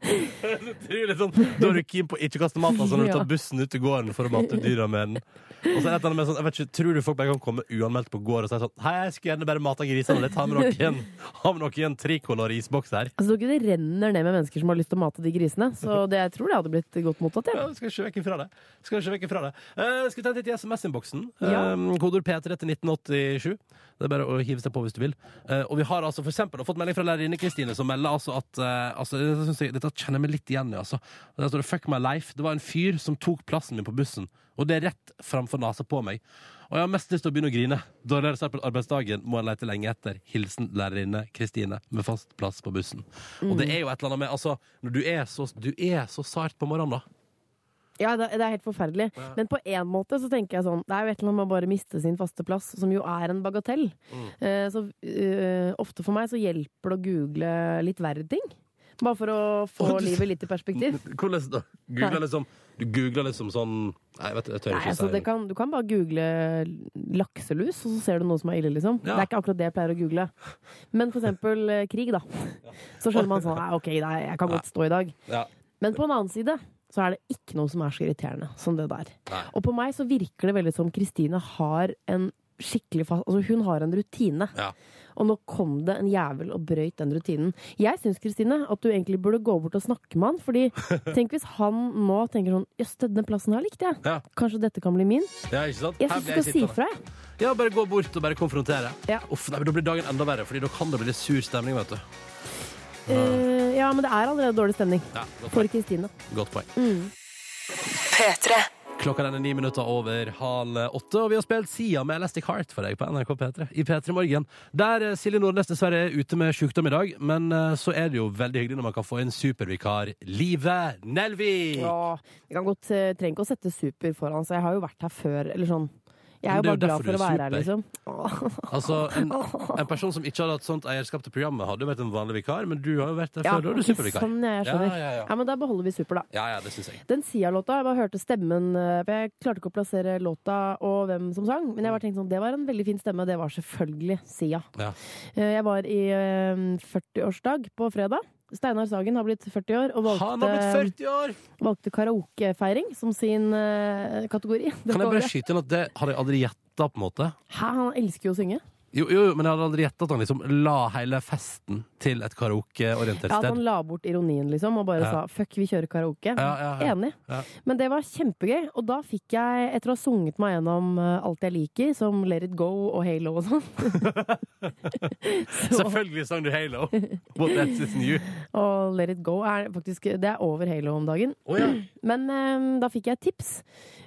Sånn, Da er du keen på å ikke kaste mat, altså når du tar bussen ut til gården for å mate dyra med den. Og så er det sånn, jeg vet ikke, Tror du folk bare kan komme uanmeldt på gård og si sånn Hei, jeg skulle gjerne bare mata grisene litt. Ha med noen, en noen trikolor isboks her. Altså, det renner ned med mennesker som har lyst til å mate de grisene. Så det, jeg tror det hadde blitt godt mottatt. Ja, Ja. skal ikke vekk ifra det. Skal ikke vekk ifra det. Uh, skal vi ta en titt i SMS-innboksen? Ja. Eh, kodord P3 til 1987. Det er bare å hive seg på hvis du vil. Eh, og vi har altså for eksempel fått melding fra lærerinne Kristine som melder altså at eh, altså, dette, jeg, dette kjenner jeg meg litt igjen i. Altså. Der står det 'fuck my life'. Det var en fyr som tok plassen min på bussen, og det er rett framfor nesa på meg. Og jeg har mest lyst til å begynne å grine. Dårligere start på arbeidsdagen må jeg lete lenge etter. Hilsen lærerinne Kristine med fast plass på bussen. Og det er jo et eller annet med Altså, når du er så, du er så sart på morgenen, da. Ja, det, det er helt forferdelig. Men på en måte så tenker jeg sånn Det er jo et eller annet med å bare miste sin faste plass, som jo er en bagatell. Eh, så uh, ofte for meg så hjelper det å google litt verre ting. Bare for å få oh, du- livet litt i perspektiv. Hvordan da? Googler liksom, du googler liksom sånn Nei, vet jeg tør Nei, ikke altså, si det kan, du kan bare google lakselus, og så ser du noe som er ille, liksom. Ja. Det er ikke akkurat det jeg pleier å google. Men for eksempel eh, krig, da. Så skjønner man sånn Nei, OK, nei, jeg kan godt stå i dag. Ja. Men på en annen side så er det ikke noe som er så irriterende som det der. Nei. Og på meg så virker det veldig som Kristine har en skikkelig fast Altså hun har en rutine. Ja. Og nå kom det en jævel og brøyt den rutinen. Jeg syns Kristine at du egentlig burde gå bort og snakke med han. Fordi tenk hvis han nå tenker sånn Jøss, denne plassen her likte jeg. Ja. Kanskje dette kan bli min? Ja? Jeg syns du skal si fra. jeg. Ja, bare gå bort og bare konfrontere. Ja. Uff, nei, men Da blir dagen enda verre, Fordi da kan det bli litt sur stemning. vet du Eh, ja, men det er allerede dårlig stemning ja, godt, for. Kristine. godt poeng. Mm. Klokka den er ni minutter over halv åtte, og vi har spilt Sia med Elastic Heart for deg på NRK P3 i P3 Morgen. Der eh, Silje Nordnes dessverre er ute med sykdom i dag, men eh, så er det jo veldig hyggelig når man kan få en supervikar. Live Nelvik! Ja, jeg kan godt, eh, trenger ikke å sette super foran, så jeg har jo vært her før. Eller sånn. Jeg er jo bare glad for å være her, liksom. Altså, en, en person som ikke hadde hatt sånt eierskap til programmet, hadde jo vært en vanlig vikar, men du har jo vært der Ja, før. Da er du supervikar. Sånn, ja, jeg skjønner. Ja, ja, ja. Ja, men da beholder vi super, da. Ja, ja, det synes jeg. Den Sia-låta, jeg bare hørte stemmen eh, For jeg klarte ikke å plassere låta og hvem som sang, men jeg bare tenkte sånn, det var en veldig fin stemme. Det var selvfølgelig Sia. Ja. Eh, Jeg var i eh, 40-årsdag på fredag. Steinar Sagen har blitt 40 år og Han har blitt valgte, 40 år! valgte karaokefeiring som sin uh, kategori. Kan jeg bare skyte inn at det hadde jeg aldri gjett- gjetta, på en måte. Hæ, han elsker jo å synge. Jo, jo, men jeg hadde aldri gjetta at han liksom la hele festen til et karaokeorientert Ja, At han la bort ironien, liksom, og bare Ja. sa 'fuck, vi kjører karaoke'. Ja. Enig. Men det var kjempegøy. Og da fikk jeg, etter å ha sunget meg gjennom eh, alt jeg liker, som Let It Go og Halo og sånn så, Selvfølgelig sang du Halo. What else is new? Og Let It Go er faktisk Det er over Halo om dagen. Oh, ja. Men um, da fikk jeg et tips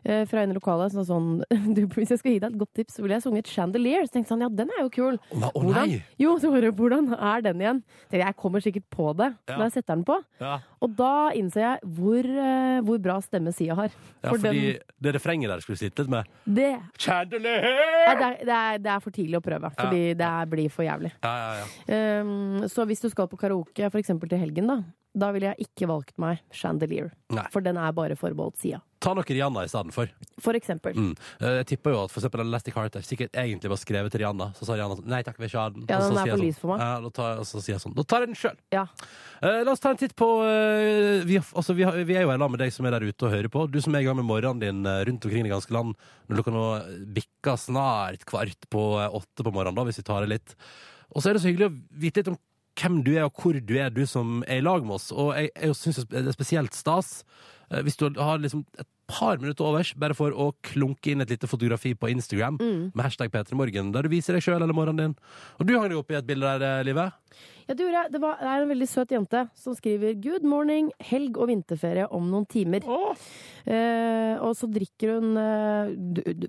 uh, fra en lokale som sa sånn du, Hvis jeg skal gi deg et godt tips, så ville jeg sunget Chandelier. Så tenkte jeg sånn, ja, den er jo kul. Å nei, å Hvordan, jo, så bare, hvordan er den igjen? Jeg kommer sikkert på det Ja. når jeg setter den på. Ja, Og da innser jeg hvor, eh, hvor bra stemme Sia har. ja fordi den, det refrenget der skulle sitte litt med det, ja, det, er, det, er, det er for tidlig å prøve, fordi det er, blir for jævlig. Ja, ja, ja. Um, så hvis du skal på karaoke, for eksempel til helgen, da, da ville jeg ikke valgt meg Chandelier. Nei. For den er bare forbeholdt Sia. Ta noe Rihanna i stedet for. For eksempel. Mm. Eh, Jeg tipper jo at for eksempel Elastic Heart er sikkert egentlig var skrevet til Rihanna. Så sa Rihanna sånn Nei takk, vi vil ikke ha den. Ja, Og så den er for jeg lys for meg. Sånn, ja, da tar, og så sier jeg sånn Da tar jeg den sjøl. Ja. la oss ta en titt på eh, vi, altså, vi, har, vi er jo i lag med deg som er der ute og hører på. Du som er i gang med morgenen din eh, rundt omkring i det ganske land. Når klokka nå bikker snart kvart på eh, åtte på morgenen, da, hvis vi tar det litt. Og så er det så hyggelig å vite litt om hvem du er, og hvor du er, du som er i lag med oss. Og jeg, jeg syns det er spesielt stas eh, hvis du har liksom et par minutter overs bare for å klunke inn et lite fotografi på Instagram med hashtag P3morgen, der du viser deg sjøl eller morgenen din. Og du hang deg opp i et bilde der, eh, Live. Ja, det, gjorde jeg. det, var, det er en veldig søt jente som skriver 'Good morning, helg og vinterferie om noen timer'. Eh, og så drikker hun eh, du, du,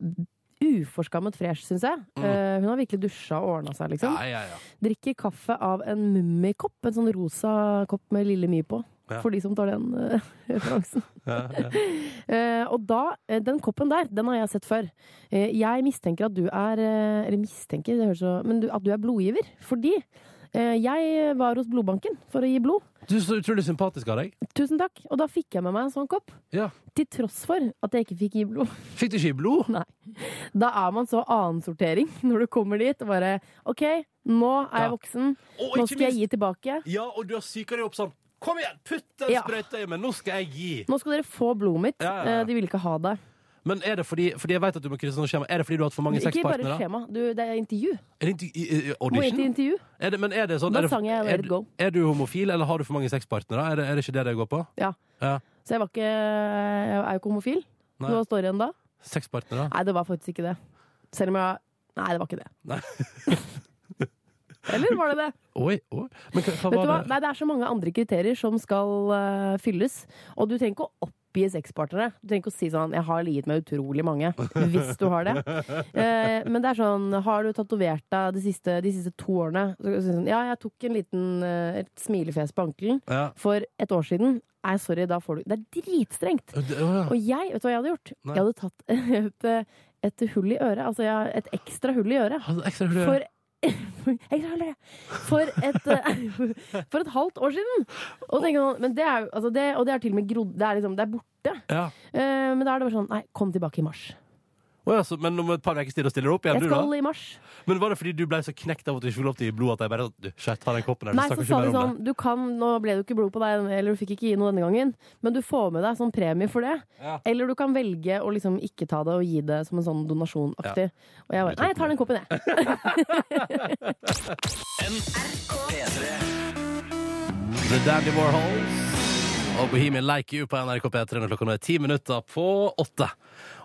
uforskammet fresh, syns jeg. Eh, hun har virkelig dusja og ordna seg, liksom. Ja, ja, ja. Drikker kaffe av en mummikopp. En sånn rosa kopp med Lille My på. Ja. For de som tar den uh, referansen. ja, ja. uh, og da, uh, den koppen der, den har jeg sett før. Jeg mistenker at du er Eller mistenker, det høres så Men du, at du er blodgiver. Fordi jeg var hos blodbanken for å gi blod. Du er så utrolig sympatisk av deg. Tusen takk. Og da fikk jeg med meg en sånn kopp. Ja. Til tross for at jeg ikke fikk gi blod. Fikk du ikke gi blod? Nei. Da er man så annensortering når du kommer dit og bare OK, nå er jeg Ja. voksen. Og Nå skal skal jeg gi tilbake. Ja, og du har psyka deg opp sånn. Kom igjen, putt den Ja. sprøyta i meg, nå skal jeg gi. Nå skal dere få blodet mitt. Ja, ja, ja. Eh, De vil ikke ha det. Men er det fordi, fordi jeg vet at du må krysse sånn skjema, er det fordi du har hatt for mange Ikke bare sexpartnere? skjema. Du, det er intervju. Er det intervju- i- i- Må inn til audition? intervju. Er det, men er det sånn Da er det, sang jeg Let er, It Go. er du homofil, eller har du for mange sexpartnere? Er det, er det ikke det det går på? Ja. Ja. Så jeg var ikke Jeg er jo ikke homofil. Nei. Hva står igjen da? Sexpartnere? Nei, det var faktisk ikke det. Selv om jeg Nei, det var ikke det. Nei. Eller var det det? Oi, oi. Men hva, hva Vet du hva? det? Nei, det er så mange andre kriterier som skal uh, fylles. Og du trenger ikke å oppgi sexpartnere. Du trenger ikke å si sånn 'jeg har ligget med utrolig mange', hvis du har det. Uh, men det er sånn Har du tatovert deg de siste, de siste to årene? Så kan du si sånn, ja, jeg tok en liten uh, et smilefjes på ankelen Ja. for et år siden. Nei, sorry, da får du Det er dritstrengt! Det- å, ja. Og jeg, vet du hva jeg hadde gjort? Nei. Jeg hadde tatt et, et hull i øret. Altså jeg, et ekstra hull i øret. Altså, ekstra hull i For øret. Øret. For et, eh, for et halvt år siden! Og, tenker sånn, men det er, altså det, og det er til og med grodd Det liksom, det er borte. Ja. Eh, men da er det bare sånn Nei, kom tilbake i mars. Å, ja, så, men om et par ukers tid stiller du opp igjen, Jeg du da? skal i mars. Men var det fordi du ble så knekt av at du ikke fikk lov til å gi blod, at jeg bare du, shit, ta den koppen her, Nei, så sa de sånn Du kan, nå ble det jo ikke blod på deg, eller du fikk ikke gi noe denne gangen, men du får med deg sånn premie for det. Ja. Eller du kan velge å liksom ikke ta det og gi det som en sånn donasjonaktig. Og jeg bare Nei, jeg tar den koppen, jeg. The Dandy Warhols og Bohemian Like You på NRK P3 når klokka nå er ti minutter på åtte.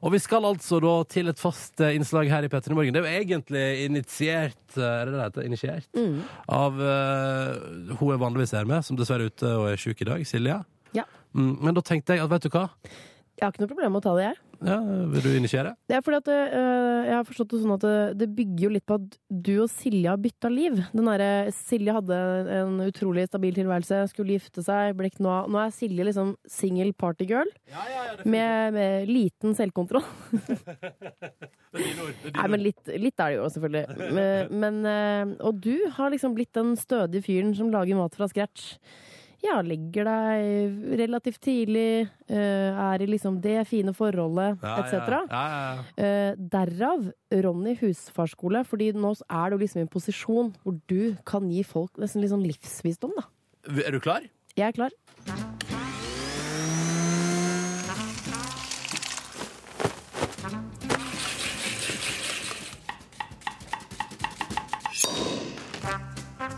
Og vi skal altså da til et fast eh, innslag her i P3 Morgen. Det er jo egentlig initiert eh, Er det det heter? Initiert? Mm. Av uh, hun jeg vanligvis er med, som dessverre er ute og er sjuk i dag. Silje. Ja. Mm, men da tenkte jeg at vet du hva? Jeg har ikke noe problem med å ta det, jeg. Ja, vil du initiere? Det er fordi at øh, Jeg har forstått det sånn at det, det bygger jo litt på at du og Silje har bytta liv. Den derre- Silje hadde en utrolig stabil tilværelse, skulle gifte seg, ble ikke noe av. Nå er Silje liksom single partygirl med, med liten selvkontroll. Nei, men litt, litt er det jo, selvfølgelig. Men, men, øh, og du har liksom blitt den stødige fyren som lager mat fra scratch. Ja, legger deg relativt tidlig, øh, er i liksom det fine forholdet, etc. Ja, ja, ja. Eh, derav Ronny husfarskole, fordi nå er du liksom i en posisjon hvor du kan gi folk nesten sånn livsvisdom, da. Er du klar? Jeg er klar.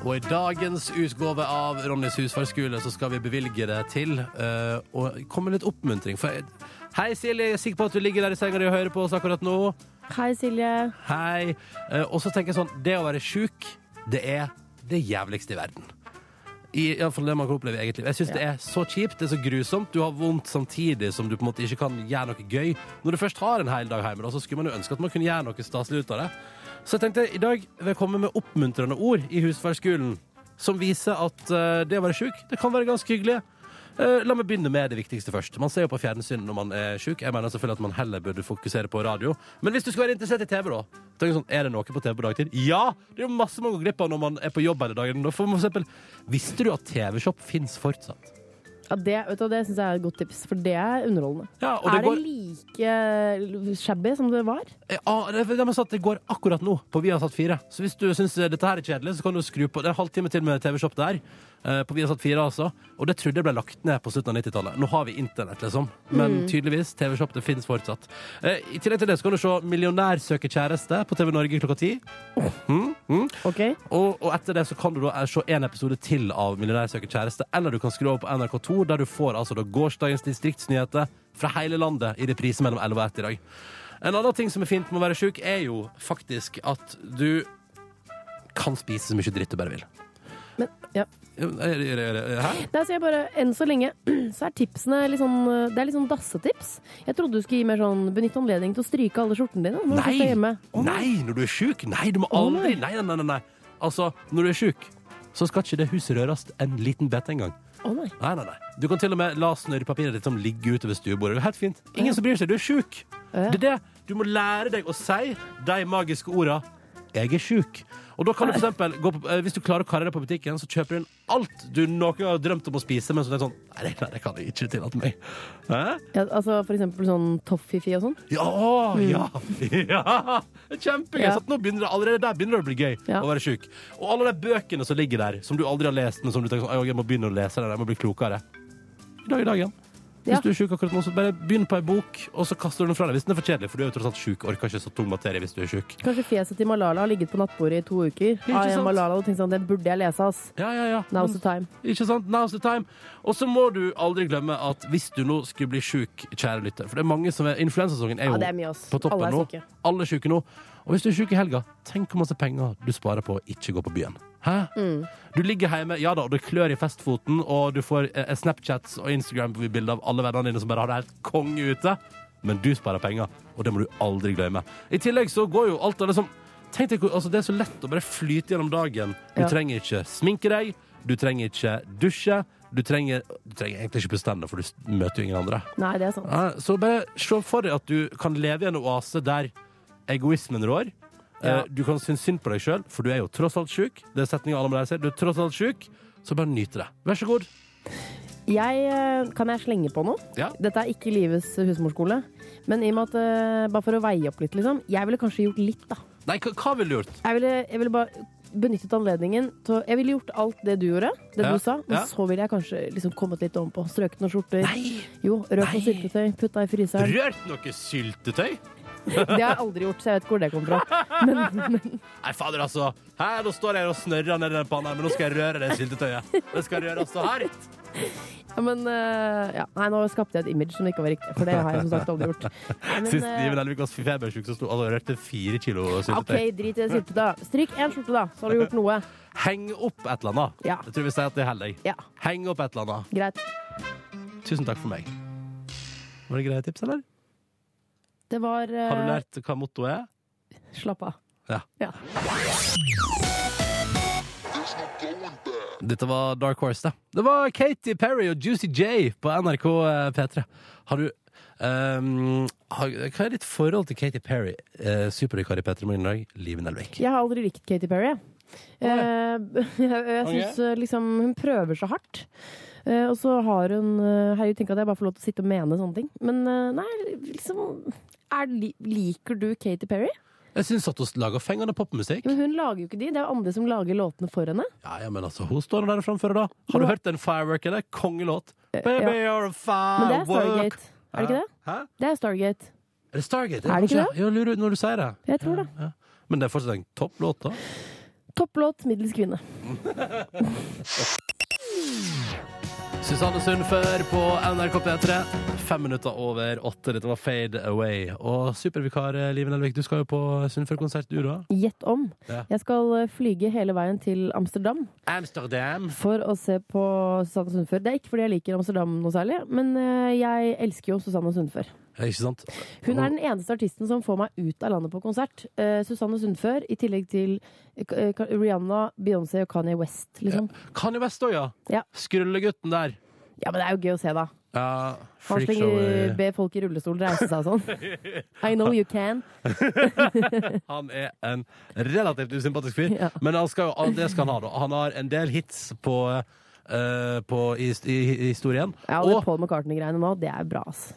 Og i dagens utgave av Ronnys husfarskole så skal vi bevilge det til eh, å komme med litt oppmuntring. For jeg, hei, Silje, jeg er sikker på at du ligger der i senga di og hører på oss akkurat nå. Hei, Silje. Hei. Uh, og så tenker jeg sånn, det å være sjuk, det er det jævligste i verden. I, i fall det man kan oppleve i eget liv. Jeg synes det er så kjipt, det er så grusomt. Du har vondt samtidig som du på en måte ikke kan gjøre noe gøy. Når du først har en hel dag hjemme, da, så skulle man jo ønske at man kunne gjøre noe staselig ut av det. Så jeg tenkte i dag vil jeg komme med oppmuntrende ord i husfarskolen som viser at eh, det å være sjuk, det kan være ganske hyggelig. Eh, la meg begynne med det viktigste først. Man ser jo på fjernsyn når man er sjuk. Jeg mener selvfølgelig at man heller burde fokusere på radio. Men hvis du skal være interessert i TV, da tenk sånn, Er det noe på TV på dagtid? Ja! Det er jo masse man går glipp av når man er på jobb hele dagen. For eksempel, visste du at TV-shop fins fortsatt? Ja, det vet du, det syns jeg er et godt tips, for det er underholdende. Ja, og det er det like shabby som det var? Ja, det, det, er det går akkurat nå på Viasat 4. Så hvis du syns dette her er kjedelig, så kan du skru på. Det er en halvtime til med TV-shop der. Eh, På Viasat 4, altså. Og det trodde jeg ble lagt ned på slutten av 90-tallet. Nå har vi internett, liksom. Men tydeligvis, TV-shop det finnes fortsatt. Eh, I tillegg til det så kan du se Millionær søker kjæreste på TV Norge klokka ti. Mm, mm. OK? Og, og etter det så kan du da eh, se en episode til av Millionær søker kjæreste, eller du kan skru over på NRK2, der du får altså da gårsdagens distriktsnyheter fra hele landet i reprise mellom 11 og 1 i dag. En annen ting som er fint med å være sjuk, er jo faktisk at du kan spise så mye dritt du bare vil. Men ja. Er er er Hæ? Nei, så jeg bare, Enn så lenge så er tipsene litt sånn Det er litt sånn dassetips. Jeg trodde du skulle gi mer sånn benytte anledning til å stryke alle skjortene dine. Når du er hjemme. Oh, Nei, når du er sjuk? Nei, du må aldri nei. Nei, nei, nei, nei. Altså, når du er sjuk, så skal ikke det huset røres en liten bit engang. Oh, nei. Nei, nei, nei. Du kan til og med la snørrepapiret ditt som ligge utover stuebordet. Det er Helt fint. Ingen som bryr seg. Du er sjuk. Ja. Det er det. Du må lære deg å si de magiske orda 'jeg er sjuk'. Og da kan du for eksempel, gå på, eh, Hvis du klarer å karre deg på butikken, så kjøper du inn alt du noen gang har drømt om å spise, men så er det sånn Nei, det, nei, det kan jeg ikke tillate meg. Ja, altså for eksempel sånn toffifi og sånn. Ja, ja, ja! Er Kjempegøy. Ja. Nå begynner det, allerede der begynner det å bli gøy Ja. å være sjuk. Og alle de bøkene som ligger der, som du aldri har lest, men som du tenker sånn, jeg må begynne å lese det, jeg må bli klokere. I dag er dagen. Hvis Ja. du er sjuk akkurat nå, så bare begynn på ei bok, og så kaster du den fra deg hvis den er for kjedelig, for du er jo tross alt sjuk, orker ikke så tung materie hvis du er sjuk. Kanskje fjeset til Malala har ligget på nattbordet i to uker. I sant? Malala og tenkt sånn, Den burde jeg lese, ass. Ja, ja, ja. Now's the time. Ikke sant? Now's the time. Og så må du aldri glemme at hvis du nå skulle bli sjuk, kjære lytter For det er mange som er Influensasongen er jo Ja, er på toppen Alle er nå. Alle er syke nå. Og hvis du er syk i helga, tenk hvor masse penger du sparer på å ikke gå på byen. Hæ? Mm. Du ligger hjemme, ja da, og det klør i festfoten, og du får eh, Snapchats og Instagram-bilder av alle vennene dine som bare har det helt konge ute. Men du sparer penger, og det må du aldri glemme. I tillegg så går jo alt av det som Tenk deg, altså Det er så lett å bare flyte gjennom dagen. Du Ja. trenger ikke sminke deg, du trenger ikke dusje. Du trenger, du trenger egentlig ikke bestemme, for du møter jo ingen andre. Nei, det er sant. Ja, så bare se for deg at du kan leve i en oase der egoismen rår. Ja. Eh, Du kan synes synd på deg sjøl, for du er jo tross alt sjuk. Det er setninga alle må lære seg. Du er tross alt sjuk, så bare nyt det. Vær så god. Jeg, eh, kan jeg slenge på noe? Ja. Dette er ikke livets husmorskole. Men i og med at, eh, bare for å veie opp litt, liksom. Jeg ville kanskje gjort litt, da. Nei, hva, hva ville du gjort? Jeg ville, jeg ville bare benyttet anledningen til Jeg ville gjort alt det du gjorde, det Ja, du sa, men ja. så ville jeg kanskje liksom kommet litt ovenpå. Strøket noen skjorter. Nei! Jo, rørt noe syltetøy, putta i fryseren. Rørt noe syltetøy? Det har jeg aldri gjort, så jeg vet ikke hvor det kommer fra. Men, men Nei, fader, altså. Her, nå står jeg og snørrer ned den panna, men nå skal jeg røre det syltetøyet. Det skal røres så hardt. Ja, men uh, ja. Nei, nå skapte jeg et image som ikke var riktig, for det har jeg som sagt aldri gjort. Men, Sist eh, Iven Elvik var febersjuk, så sto altså, rørte fire kilo OK, drit i det syltetøyet. Stryk én skjorte, da, så har du gjort noe. Heng opp et eller annet. Ja. Jeg tror vi sier at det holder. Ja, Heng opp et eller annet. greit. Tusen takk for meg. Var det greie tips, eller? Det var eh, Har du lært hva mottoet er? Slapp av. Ja. Ja. Dette var Dark Horse, da. Det var Katy Perry og Juicy J på NRK eh, P3. Har du ehm, har, Hva er ditt forhold til Katy Perry, uh, supervikar i P3 Morgen i dag? Live Nelvik. Jeg har aldri likt Katy Perry. jeg. Eh, jeg jeg syns eh, liksom hun prøver så hardt. Eh, og så har hun uh, Herregud, tenk at jeg bare får lov til å sitte og mene sånne ting. Men eh, nei, liksom er, Liker du Katy Perry? Jeg syns at hun lager fengende popmusikk. Men hun lager jo ikke de. Det er jo andre som lager låtene for henne. Ja, ja, men altså, hun står der og framfører, da. Har du hørt den Firework? Det er kongelåt. Baby, ja. you're a firework. Men det er. Stargate. Er det ikke det? Hæ? Det er Stargate. Er det Stargate? Er det ikke det? Ja, lurer når du sier det. Jeg tror det. Ja. Men det er fortsatt en topplåt, da. Topplåt, middels kvinne. Susanne Sundfør på NRK P3. Fem minutter over åtte. Dette var Fade Away. Og supervikar eh, Live Nelvik, du skal jo på Sundfør-konsert, du da? Gjett om. Ja. Jeg skal eh, flyge hele veien til Amsterdam Amsterdam. for å se på Susanne Sundfør. Det er ikke fordi jeg liker Amsterdam noe særlig, men eh, jeg elsker jo Susanne Sundfør. Ja, Ikke sant? Hun er den eneste artisten som får meg ut av landet på konsert. Eh, Susanne Sundfør, i tillegg til eh, Rihanna, Beyoncé og Kanye West, liksom. Kanye West òg, ja. Ja. Skrullegutten der. Ja, men det er jo gøy å se, da. Ja, Han slenger be folk i rullestol reise seg og sånn. I know you can. Han er en relativt usympatisk fyr, Ja. men han skal jo, det skal han ha. da Han har en del hits på, Uh, på i, i, i historien. Ja, og Og Paul McCartney-greiene nå, det er bra, ass.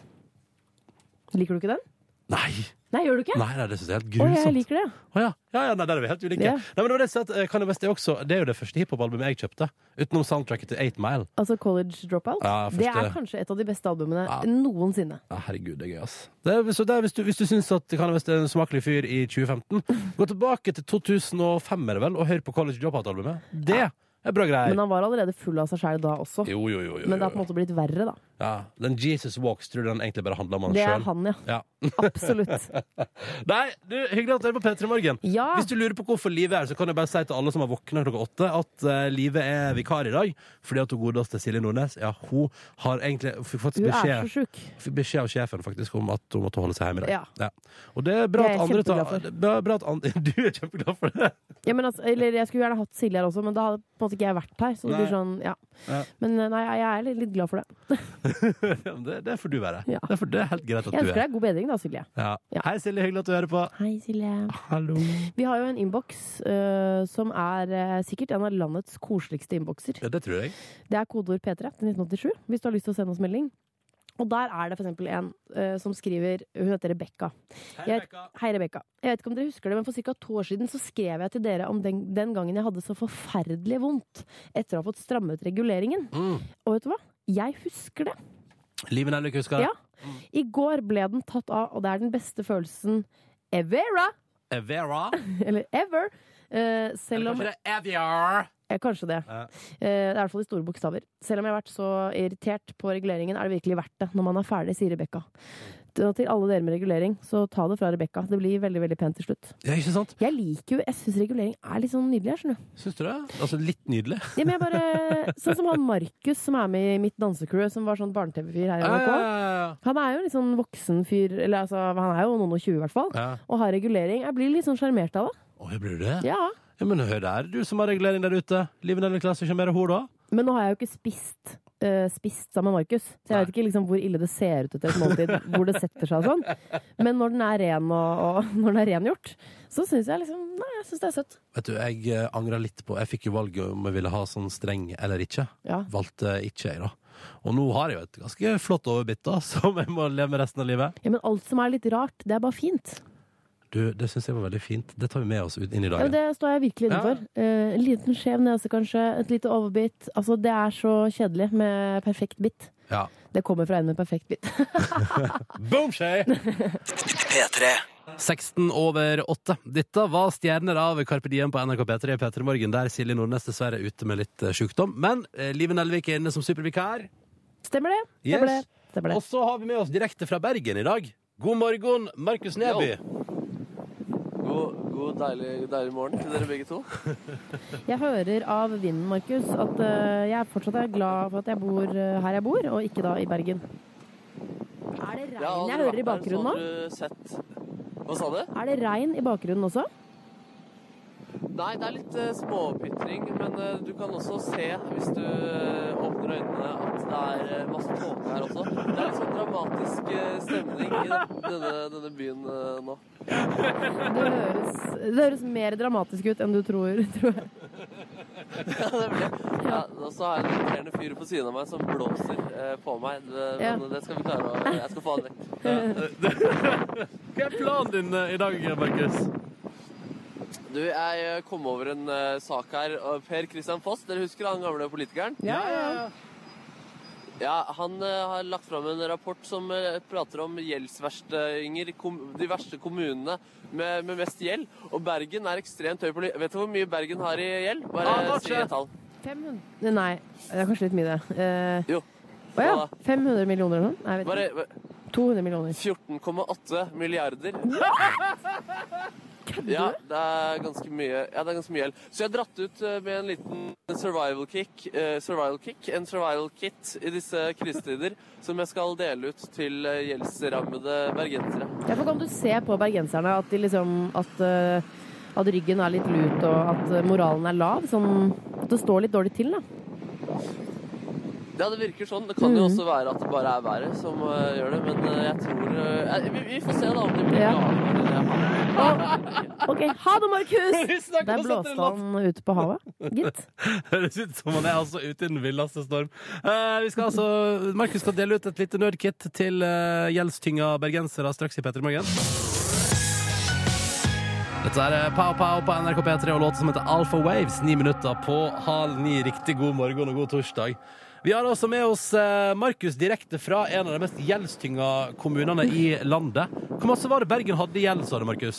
Liker du ikke den? Nei! Nei, gjør du ikke? Nei, nei, det syns jeg er helt grusomt. Å, jeg liker det. Å ja. ja, ja, nei, der er vi helt ulike. Ja. Nei, men det var det, jeg sa at, eh, Kanye West er, også, det er jo det første hiphop-albumet jeg kjøpte, utenom soundtracket til 8 Mile. Altså College Dropout. Ja, Det er kanskje et av de beste albumene Ja. noensinne. Ja, herregud, det er gøy, ass. Det er, så er, hvis, du, hvis du syns at Kanye West er en smakelig fyr i 2015, gå tilbake til 2005 er det vel, og hør på College Dropout-albumet. Det er bra greier. Men han var allerede full av seg sjæl da også. Jo, jo, jo. jo, Men det har på en måte blitt verre, da. Ja, Den Jesus Walks tror du den egentlig bare handler om han Det er sjøl? han, ja. Ja. Absolutt. Nei, du, hyggelig at du er på P3 Morgen. Ja. Hvis du lurer på hvorfor Live er her, så kan jeg bare si til alle som har våkna klokka åtte, at uh, Live er vikar i dag. Fordi at hun godeste Silje Nordnes ja, hun har egentlig fikk så beskjed, fikk beskjed av sjefen faktisk om at hun måtte holde seg hjemme i dag. Ja. Og det er bra at andre tar bra- bra at andre, Du er kjempeglad for det? Ja, men altså, eller jeg skulle gjerne hatt Silje her også, men da hadde på en måte ikke jeg vært her. Så det Nei. blir sånn, ja. Ja. Men eh, nei, jeg er litt, litt glad for det. Det, det får du være. Ja. Det, er det er helt greit at Jeg du ønsker er. deg god bedring da, Silje. Ja. Ja. Hei, Silje. Hyggelig at du hører på. Hei, Silje. Hallo. Vi har jo en innboks uh, som er uh, sikkert en av landets koseligste innbokser. Ja, det tror jeg. Det er kodeord P3 til 1987, hvis du har lyst til å sende oss melding. Og der er det eksempel en uh, som skriver Hun heter Rebekka. Hei, Rebekka. Jeg vet ikke om dere husker det, men for ca. to år siden så skrev jeg til dere om den, den gangen jeg hadde så forferdelig vondt etter å ha fått strammet reguleringen. Mm. Og vet du hva? Jeg husker det. Live Nelvik husker det. Ja. I går ble den tatt av, og det er den beste følelsen evera, Evera. eller ever. Eh, selv om Eller kanskje det er eh, Kanskje det. Eh, er i hvert fall i store bokstaver. Selv om jeg har vært så irritert på reguleringen, er det virkelig verdt det når man er ferdig, sier Rebekka. Og til alle dere med regulering, så ta det fra Rebekka. Det blir veldig veldig pent til slutt. Ja, ikke sant? Jeg liker jo, jeg syns regulering er litt sånn nydelig. her, skjønner du. Syns du det? Altså litt nydelig. Ja, men jeg bare, sånn som han Markus som er med i mitt dansecrew, som var sånn barne-TV-fyr her i NRK. Han er jo litt sånn voksen fyr, eller altså, han er jo noen og tjue i hvert fall, Ja. og har regulering. Jeg blir litt sånn sjarmert av det. Å, jeg blir det? Ja. Ja, men hør der, du som har regulering der ute. Liven eller klasse mer hun da? Men nå har jeg jo ikke spist, eh, spist sammen med Markus, så jeg vet ikke liksom hvor ille det ser ut etter et måltid, hvor det setter seg og sånn. Men når den er ren og, og når den er rengjort, så syns jeg liksom Nei, jeg syns det er søtt. Vet du, jeg uh, angrer litt på Jeg fikk jo valget om jeg ville ha sånn streng eller ikke. Ja. Valgte ikke jeg, da. Og nå har jeg jo et ganske flott overbitt da, som jeg må leve med resten av livet. ja, men alt som er litt rart, det er bare fint. Du, Det syns jeg var veldig fint. Det tar vi med oss ut inn i Ja, dagen. men det står jeg virkelig innenfor. Eh, en liten skjev nese, kanskje. Et lite overbitt. Altså, det er så kjedelig med perfekt bitt. Ja. Det kommer fra en med perfekt bitt. Boomshay! P3. 16 over 8. Dette var Stjerner av Carpe Diem på NRK P3 i P3 Morgen, der Silje Nordnes dessverre er ute med litt eh, sjukdom. Men eh, Live Nelvik er inne som supervikar. Stemmer det? Stemmer Yes. det? Stemmer Og så har vi med oss direkte fra Bergen i dag. God morgen, Markus Neby. God, god deilig, deilig morgen til dere begge to. Jeg hører av vinden, Markus, at eh, jeg fortsatt er glad for at jeg bor eh, her jeg bor, og ikke da i Bergen. Er det regn jeg, jeg hører i bakgrunnen nå? Hva sa du? Er det regn i bakgrunnen også? Nei, det er litt uh, småpytring, men uh, du kan også se, hvis du eh, åpner øynene, at det er masse tåke her også. Det er litt sånn dramatisk stemning i denne, denne byen nå. Det høres, det høres mer dramatisk ut enn du tror, tror jeg. Ja, det blir ja, Og så har jeg en irriterende fyr på siden av meg som blåser på meg. Det, Ja. Men det skal vi klare å Jeg skal få han vekk. Hva er planen din i dag, Markus? Du, jeg eh, kom over en uh, sak her. Per Christian Foss, dere husker han gamle politikeren? Ja, ja, ja. Ja, Han uh, har lagt fram en rapport som uh, prater om gjeldsverstinger de verste kommunene med, med mest gjeld. Og Bergen er ekstremt høy på Vet du hvor mye Bergen har i gjeld? Bare Ah, si et tall. 500 Nei, det er kanskje litt mye, det. Jo. Å ja. 500 millioner eller noe? Nei, jeg vet ikke. bare 200 millioner. 14,8 milliarder. Kødder Ja, du? det er ganske mye Ja, det er ganske mye gjeld. Så jeg har dratt ut eh, med en liten survival kick, eh, survival kick, en survival kit i disse krisetider, som jeg skal dele ut til eh, gjeldsrammede bergensere. Ja, for kan du se på bergenserne at, de liksom, at, eh, at ryggen er litt lut, og at eh, moralen er lav? Sånn, at det står litt dårlig til, da. Ja, det virker sånn. Det kan jo Mhm. også være at det bare er været som uh, gjør det, men uh, jeg tror uh, vi, vi får se da om de blir Ja. glade det. OK, ha det, Markus! Der blåste han ute på havet, gitt. Høres ut som han er altså ute i den villeste storm. Eh, vi skal altså, Markus skal dele ut et lite nødkit til uh, gjeldstynga bergensere straks i P3 Morgen. Dette er Pow Pow på NRK P3 og låten som heter Alpha Waves. Ni minutter på halv ni. Riktig god morgen og god torsdag. Vi har også med oss eh, Markus direkte fra en av de mest gjeldstynga kommunene i landet. Hvor masse var det Bergen hadde i gjeld, sa du, Markus?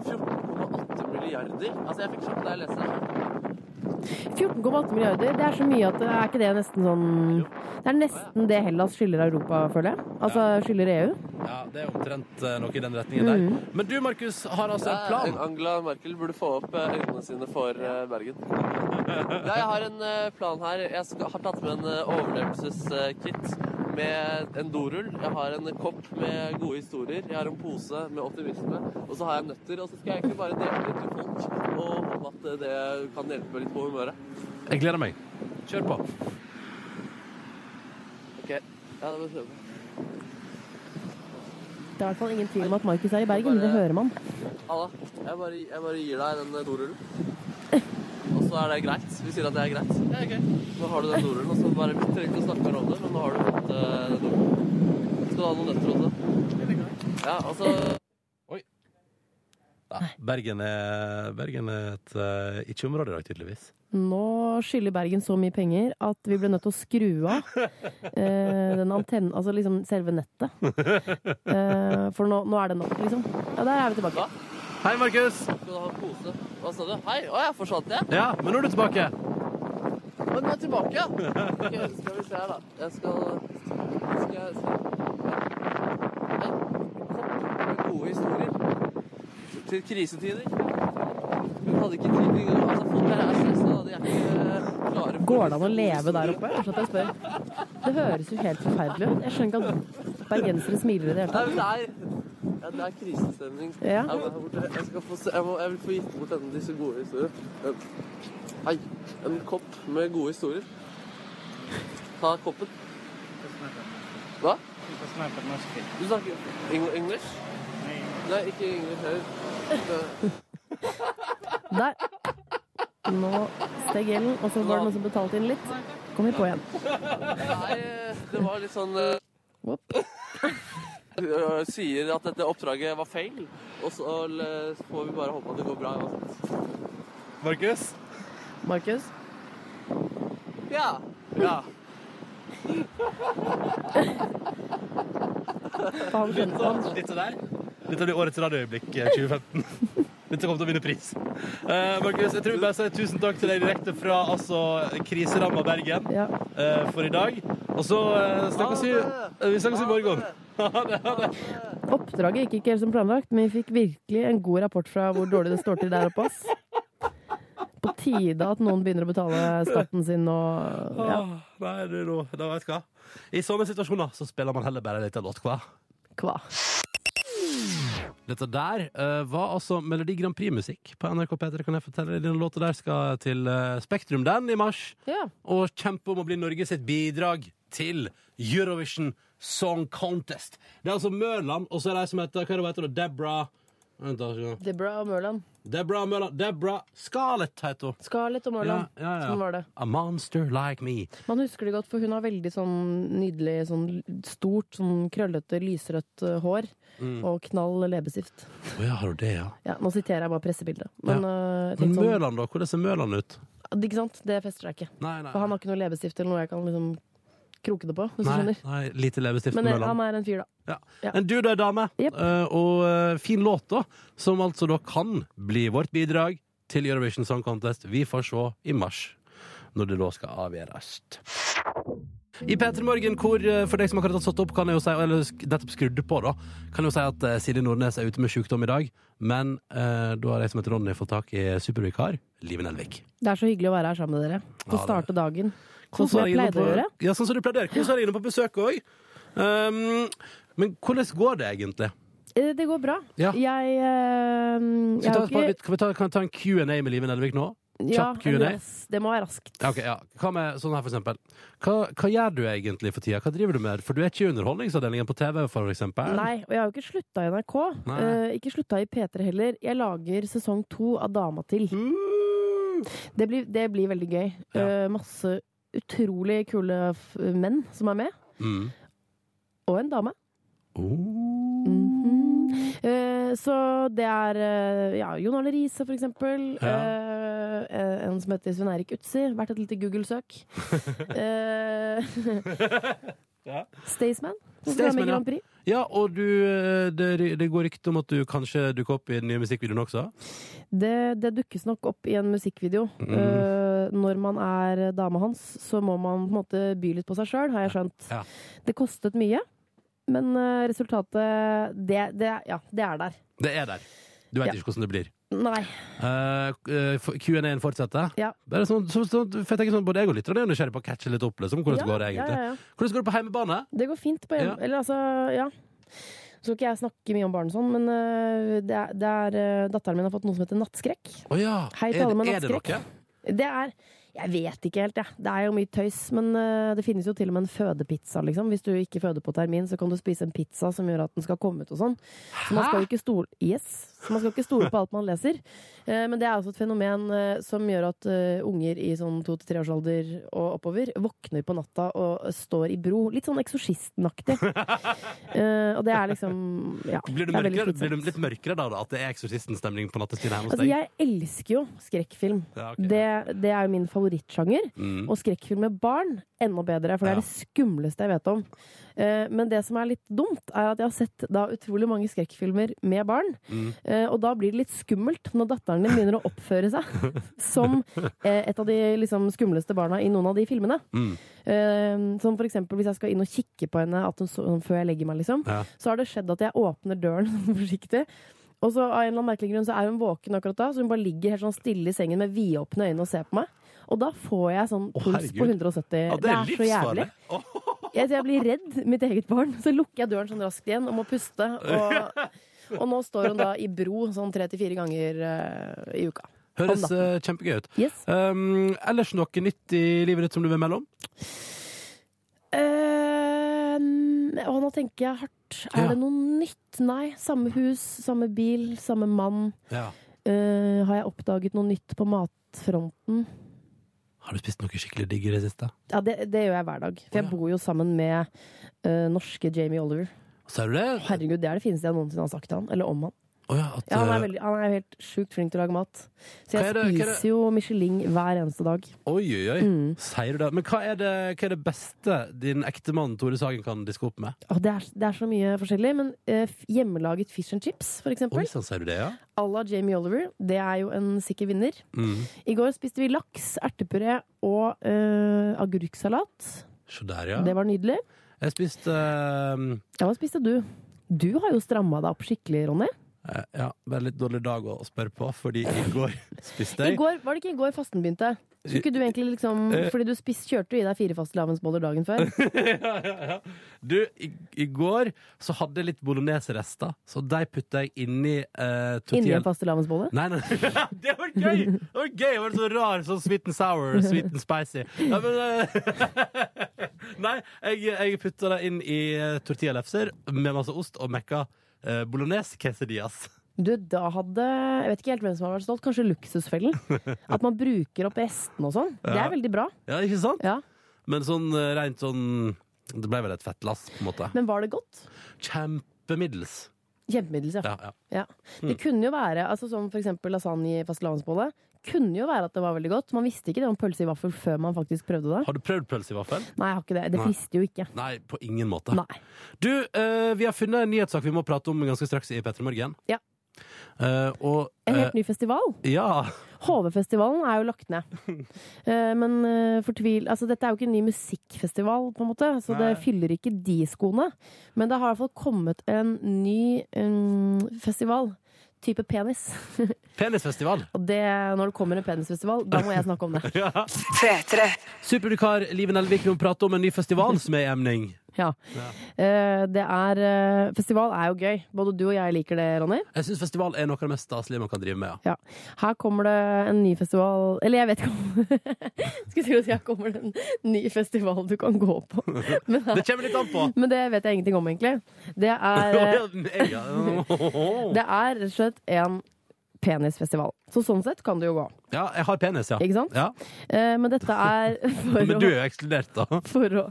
14,8 milliarder. Altså, jeg fikk sjokk da jeg leste det. 14,8 milliarder, det er så mye at det er ikke det nesten sånn Det er nesten det Hellas skylder Europa, føler jeg. Altså skylder EU. Ja, det er omtrent eh, noe i den retningen der. Mhm. Men du, Markus, har altså en plan. Angela Merkel burde få opp eh, øynene sine for eh, Bergen. Ja, jeg har en eh, plan her. Jeg har tatt med en eh, overlevelseskit med en dorull. Jeg har en kopp med gode historier. Jeg har en pose med optimisme. Og så har jeg nøtter. Og så skal jeg egentlig bare dele litt til folk og håpe at eh, det kan hjelpe litt på humøret. Jeg gleder meg. Kjør på. Ok, ja, det må vi på. Det er i hvert fall ingen tvil om at Markus er i Bergen. Det hører man. Alla, jeg bare, jeg bare gir deg den dorullen. Og så er det greit. Vi sier at det er greit. Nå har du den dorullen, og så bare vi trenger ikke å snakke mer om det, men nå har du fått uh, den dorullen. Skal du ha noen nøtter også? Ja, altså Ja, Bergen er, Bergen er et uh, ikke-område i dag, tydeligvis. Nå skylder Bergen så mye penger at vi ble nødt til å skru av uh, den antennen, altså liksom selve nettet. Uh, for nå, nå er det nok, liksom. Ja, der er vi tilbake. Hei, Markus! Skal du ha en pose? Hva sa du? Hei! Å ja, forsvant jeg? Ja, men nå er du tilbake. Men nå er jeg tilbake, ja! Okay, skal vi se her, da. Jeg skal Skal jeg se ja. Gode historier. Til krisetider. Hun hadde ikke tid til Altså, folk her er stressa. De er ikke klare for Går det an å leve der oppe? Det sånn at jeg spør. Det høres jo helt forferdelig ut. Jeg skjønner ikke at bergensere smiler i det hele Nei, tatt. men det er, ja, det er krisestemning. Ja. Jeg, få se, jeg, må, jeg vil få gitt bort denne, disse gode historiene. Hei. En kopp med gode historier. Ta koppen. Hva? Du snakker engelsk? Nei, ikke engelsk heller. Der. Nå steg gjelden, og så var det noen som betalte inn litt. Kom vi på igjen. Nei, det var litt sånn uh, Sier at dette oppdraget var feil, og så eh, får vi bare håpe at det går bra. Markus? Markus? Ja. Ja. litt skjønte han. Dette der? Dette blir årets radioøyeblikk eh, 2015. Dette kommer til å vinne pris. Uh, Markus, jeg tror vi bare sier tusen takk til deg direkte fra altså, kriseramma Bergen Ja. uh, for i dag. Og så uh, snakkes vi, eh, vi snakkes i morgen. Ha det. Oppdraget gikk ikke helt som planlagt, men vi fikk virkelig en god rapport fra hvor dårlig det står til der oppe. ass. På tide at noen begynner å betale skatten sin og ja, Nei, du, da vet du hva. I sånne situasjoner så spiller man heller bare litt av låt, hva? kva. Dette der uh, var altså Melodi Grand Prix-musikk på NRK P3. Kan jeg fortelle Den låta der skal til uh, Spektrum den i mars. Ja. Og kjempe om å bli Norge sitt bidrag til Eurovision Song Contest. Det er altså Mørland, og så er det ei som heter Hva er det heter det? Debra se. Debra og Mørland. Debra Mørland Debra Scarlett heter hun. Scarlett og Mørland. Ja, ja, ja. Sånn var det. A monster like me. Man husker det godt, for hun har veldig sånn nydelig, sånn stort, sånn krøllete, lysrødt eh, hår. Mm. Og knall leppestift. Å ja, har du det, ja? Ja, nå siterer jeg bare pressebildet. Men, jeg Men sånn, Mørland, da? Hvordan ser Mørland ut? Ikke sant? Det fester jeg ikke. Nei, nei. For han har ikke noe leppestift eller noe jeg kan liksom kroke det på. Hvis du nei, skjønner. nei, lite leppestift Men eh, han er en fyr, da. Ja. Ja. En du, du er dame, Yep. Uh, og eh, fin låt, da. Som altså da kan bli vårt bidrag til Eurovision Song Contest. Vi får se i mars, når det da skal avgjøres. I P3 Morgen, hvor eh, for deg som akkurat har stått opp, kan jeg jo si, eller nettopp skrudde på, da, kan jeg jo si at eh, Silje Nordnes er ute med sykdom i dag. Men eh, da har jeg som heter Ronny fått tak i supervikar Live Nelvik. Det er så hyggelig å være her sammen med dere. Ja, Få det- starte dagen. Sånn som jeg pleide å gjøre. Ja, sånn som du pleide å gjøre. Kos deg inne på besøk òg. Um, men hvordan går det egentlig? Eh, Det går bra. Ja. Jeg, uh, jeg ta, har ikke kan vi ta, kan vi ta en Q&A med Live Nelvik nå? ja, Q&A? Det må være raskt. Ja, ok, ja. Hva med sånn her, for eksempel? Hva, hva gjør du egentlig for tida? Hva driver du med? For du er ikke i Underholdningsavdelingen på TV, for eksempel. Nei, og jeg har jo ikke slutta i NRK. Eh, ikke slutta i P3 heller. Jeg lager sesong to av Dama til. Mm. Det blir, det blir veldig gøy. Ja. Eh, masse utrolig kule menn som er med. Mm. Og en dame. Oh. Mhm. Eh, så det er eh, ja, Jon Arne Riise, for eksempel. Ja. eh, en som heter Svein Erik Utsi. Verdt et lite Google-søk. Eh, Ja. Staysman. Staysman, ja. Grand Prix. Ja, og du, det, det går rykte om at du kanskje dukker opp i den nye musikkvideoen også? Det, det dukkes nok opp i en musikkvideo. Mm. Eh, når man er dama hans, så må man på en måte by litt på seg sjøl, har jeg skjønt. Ja. Det kostet mye, men eh, resultatet det, det, ja, det er der. Det er der. Du vet Ja. ikke hvordan det blir. Nei. Uh, Q&A-en fortsetter. Ja. Bare sånn, så, så, for jeg tenker sånn, Både jeg og lytterne er nysgjerrig på å catche litt opp. Liksom. Hvordan Ja, går det egentlig? Ja. Hvordan går det på heimebane? Det går fint på hjemme... Eller altså, ja. Så skal ikke jeg snakke mye om barn og sånn, men uh, det er, det er uh, datteren min har fått noe som heter nattskrekk. Oh, ja. Hei til alle med er det noe? Det er Jeg vet ikke helt, jeg. Det er jo mye tøys. Men eh, det finnes jo til og med en fødepizza, liksom. Hvis du ikke føder på termin, så kan du spise en pizza som gjør at den skal komme ut og sånn. Så man skal jo ikke stole Yes! Så man skal ikke stole på alt man leser. Eh, men det er også et fenomen eh, som gjør at unger i sånn to til treårsalder og oppover våkner på natta og står i bro. Litt sånn eksorsistenaktig. Og det er liksom Ja. Blir du, er mørkere, blir du litt mørkere da, da? At det er eksorsistenstemning på nattestid her hos Altså, jeg elsker jo skrekkfilm. Ja, okay. Det, det er jo min favorittsjanger. Mm. Og skrekkfilm med barn enda bedre, for det er det skumleste jeg vet om. Eh, men det som er litt dumt, er at jeg har sett da utrolig mange skrekkfilmer med barn. Mm. Eh, og da blir det litt skummelt når datteren din begynner å oppføre seg som eh, et av de liksom, skumleste barna i noen av de filmene. Mm. Eh, som for eksempel hvis jeg skal inn og kikke på henne at hun så, før jeg legger meg, liksom, Ja. så har det skjedd at jeg åpner døren forsiktig. Og så av en eller annen merkelig grunn så er hun våken akkurat da, så hun bare ligger helt sånn stille i sengen med vidåpne øyne og ser på meg. Og da får jeg sånn Å, puls på 170. Ja, det, er så jævlig. Jeg, jeg blir redd mitt eget barn. Så lukker jeg døren sånn raskt igjen og må puste. Og, og nå står hun da i bro sånn tre til fire ganger uh, i uka. Høres uh, eh, kjempegøy ut. Yes. Um, ellers noe nytt i livet ditt som du vil melde om? Uh, og nå tenker jeg hardt. Er Ja. det noe nytt? Nei. Samme hus, samme bil, samme mann. Ja. Uh, har jeg oppdaget noe nytt på matfronten? Har du spist noe skikkelig digg i det siste? Ja, det, det gjør jeg hver dag. For jeg bor jo sammen med eh, norske Jamie Oliver. Ser du det? Herregud, det er det fineste jeg noensinne har sagt til han. Eller om han. Å ja, at, Ja, han er, eh, veldig, han er helt sjukt flink til å lage mat. Så jeg det- er spiser jo Michelin hver eneste dag. Oi, oi, oi. Mm. Sier du det? Men hva er det, hva er det beste din ektemann Tore Sagen kan diske opp med? Oh, det, er, det er så mye forskjellig. Men eh, hjemmelaget fish and chips, for Oi eksempel. sann, sier du det, ja? À la Jamie Oliver. Det er jo en sikker vinner. Mm. I går spiste vi laks, ertepuré og eh, agurksalat. Så der, ja. Det var nydelig. Jeg spiste eh, Ja, hva spiste du? Du har jo stramma deg opp skikkelig, Ronny. Eh, Ja, bare litt dårlig dag å spørre på, fordi i går spiste I jeg går, var det ikke i går fasten begynte? Skulle ikke du egentlig liksom Eh. Fordi du spis, kjørte jo i deg fire fastelavnsboller dagen før. ja, ja, ja. Du, i, i går så hadde jeg litt bolognese-rester, så de putta jeg inni eh, Inni tortilla... en fastelavnsbolle. Nei, nei, det var gøy! Det var gøy, det var så rar, sånn sweet and sour, sweet and spicy. Ja, men, uh, nei, jeg, jeg putta det inn i eh, tortillalefser med masse ost og mekka eh, bolognese quesadillas. Du, da hadde Jeg vet ikke helt hvem som har vært stolt. Kanskje Luksusfellen? At man bruker opp restene og sånn. Det Ja. er veldig bra. Ja, ikke sant? Ja. Men sånn eh, rent sånn Det ble vel et fettlass, på en måte. Men var det godt? Kjempemiddels. Kjempemiddels, ja. Ja, ja. ja. Det kunne jo være altså, som for eksempel lasagne i fastelavnsbolle. Kunne jo være at det var veldig godt. Man visste ikke det om pølse i vaffel før man faktisk prøvde det. Har du prøvd pølse i vaffel? Nei, jeg har ikke det. Det Nei. frister jo ikke. Nei, på ingen måte. Nei. Du, eh, vi har funnet en nyhetssak vi må prate om ganske straks i P3 Morgen. Ja. Eh, og En eh, helt ny festival. Ja. HV-festivalen er jo lagt ned. Eh, Men eh, fortvil Altså, dette er jo ikke en ny musikkfestival, på en måte, så det fyller ikke de skoene. Men det har i hvert fall kommet en ny mm, festival. Type penis. Penisfestival. Og det, når det kommer en penisfestival, da må jeg snakke om det. Ja. Supervikar Live Nelvik vil prate om en ny festival som er i emning. Ja. Eh, Det er eh, Festival er jo gøy. Både du og jeg liker det, Ronny. Jeg syns festival er noe av det mest staselige man kan drive med. Ja. Ja. Her kommer det en ny festival Eller jeg vet ikke om Skulle til at si her kommer det en ny festival du kan gå på. Men, Det kommer litt an på. men det vet jeg ingenting om, egentlig. Det er, eh, det er rett og slett en penisfestival. Så sånn sett kan det jo gå. ja, jeg har penis, ja. Ikke sant? ja. Eh, Men dette er for Men du er jo ekskludert, da. for å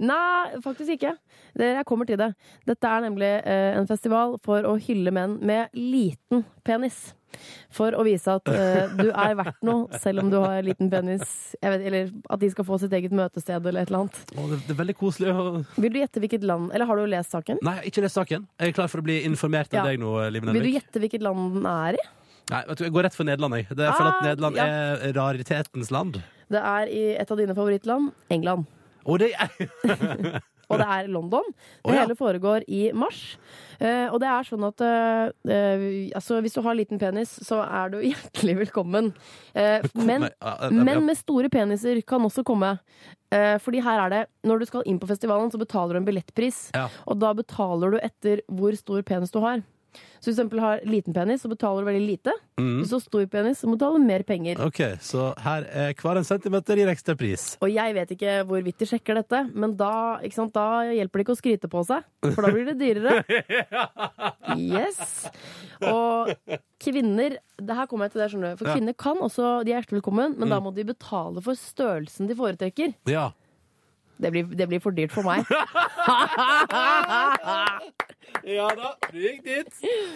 Nei, faktisk ikke. Jeg kommer til det. Dette er nemlig eh, en festival for å hylle menn med liten penis. For å vise at uh, du er verdt noe, selv om du har liten penis. Vet, eller at de skal få sitt eget møtested eller et eller annet. Å, det, det er veldig koselig. å- Vil du gjette hvilket land Eller har du lest saken? Nei, jeg har ikke lest saken. Jeg er klar for å bli informert av Ja. deg nå, Liv Vil du gjette hvilket land den er i? Nei, vet du, jeg går rett for Nederland, jeg. Det, jeg føler at Ah, Nederland ja. er raritetens land. Det er i et av dine favorittland, England. Og det er Og det er London. Det oh, ja. hele foregår i mars. Uh, og det er sånn at uh, uh, altså, hvis du har liten penis, så er du hjertelig velkommen. Men, men med store peniser kan også komme. Fordi her er det Når du skal inn på festivalen, så betaler du en billettpris. Ja. Og da betaler du etter hvor stor penis du har. Så hvis du eksempel har liten penis, så betaler du veldig lite. Mm. Hvis du har stor penis, så betaler du mer penger. OK, så her er hver en centimeter gir ekstra pris. Og jeg vet ikke hvorvidt de sjekker dette, men da, sant, da hjelper det ikke å skryte på seg, for da blir det dyrere. Yes. Og kvinner det Her kommer jeg til det, skjønner du. For kvinner kan også De er hjertelig velkommen, men da Mm. må de betale for størrelsen de foretrekker. Ja. Det blir, det blir for dyrt for meg. ja da, du gikk dit.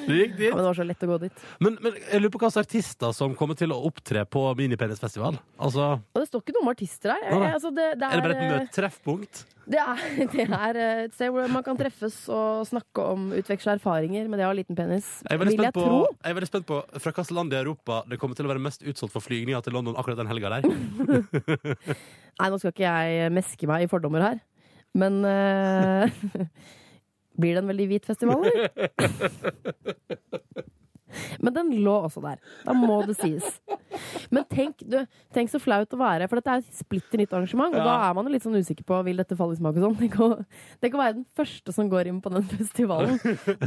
Du gikk Ja, men det var så lett å gå dit. Men, men jeg lurer på hvilke artister som kommer til å opptre på Minipenisfestival. Altså, Og det står ikke noe om artister her. Nei, nei. Altså, det, det, er det bare et møtetreffpunkt? Det, er, det er eh, et sted hvor man kan treffes og snakke om utveksle erfaringer med det å ha liten penis. Jeg Vil jeg på, tro. jeg er veldig spent på fra hvilket land i Europa det kommer til å være mest utsolgt for flygninger til London akkurat den helga der. Nei, nå skal ikke jeg meske meg i fordommer her. Men uh, Blir det en veldig hvit festival, eller? Men den lå også der. Da må det sies. Men tenk, du, tenk så flaut å være, for dette er et splitter nytt arrangement. Og Ja. da er man jo litt sånn usikker på vil dette falle i smak og sånn. Tenk tenk å være den første som går inn på den festivalen.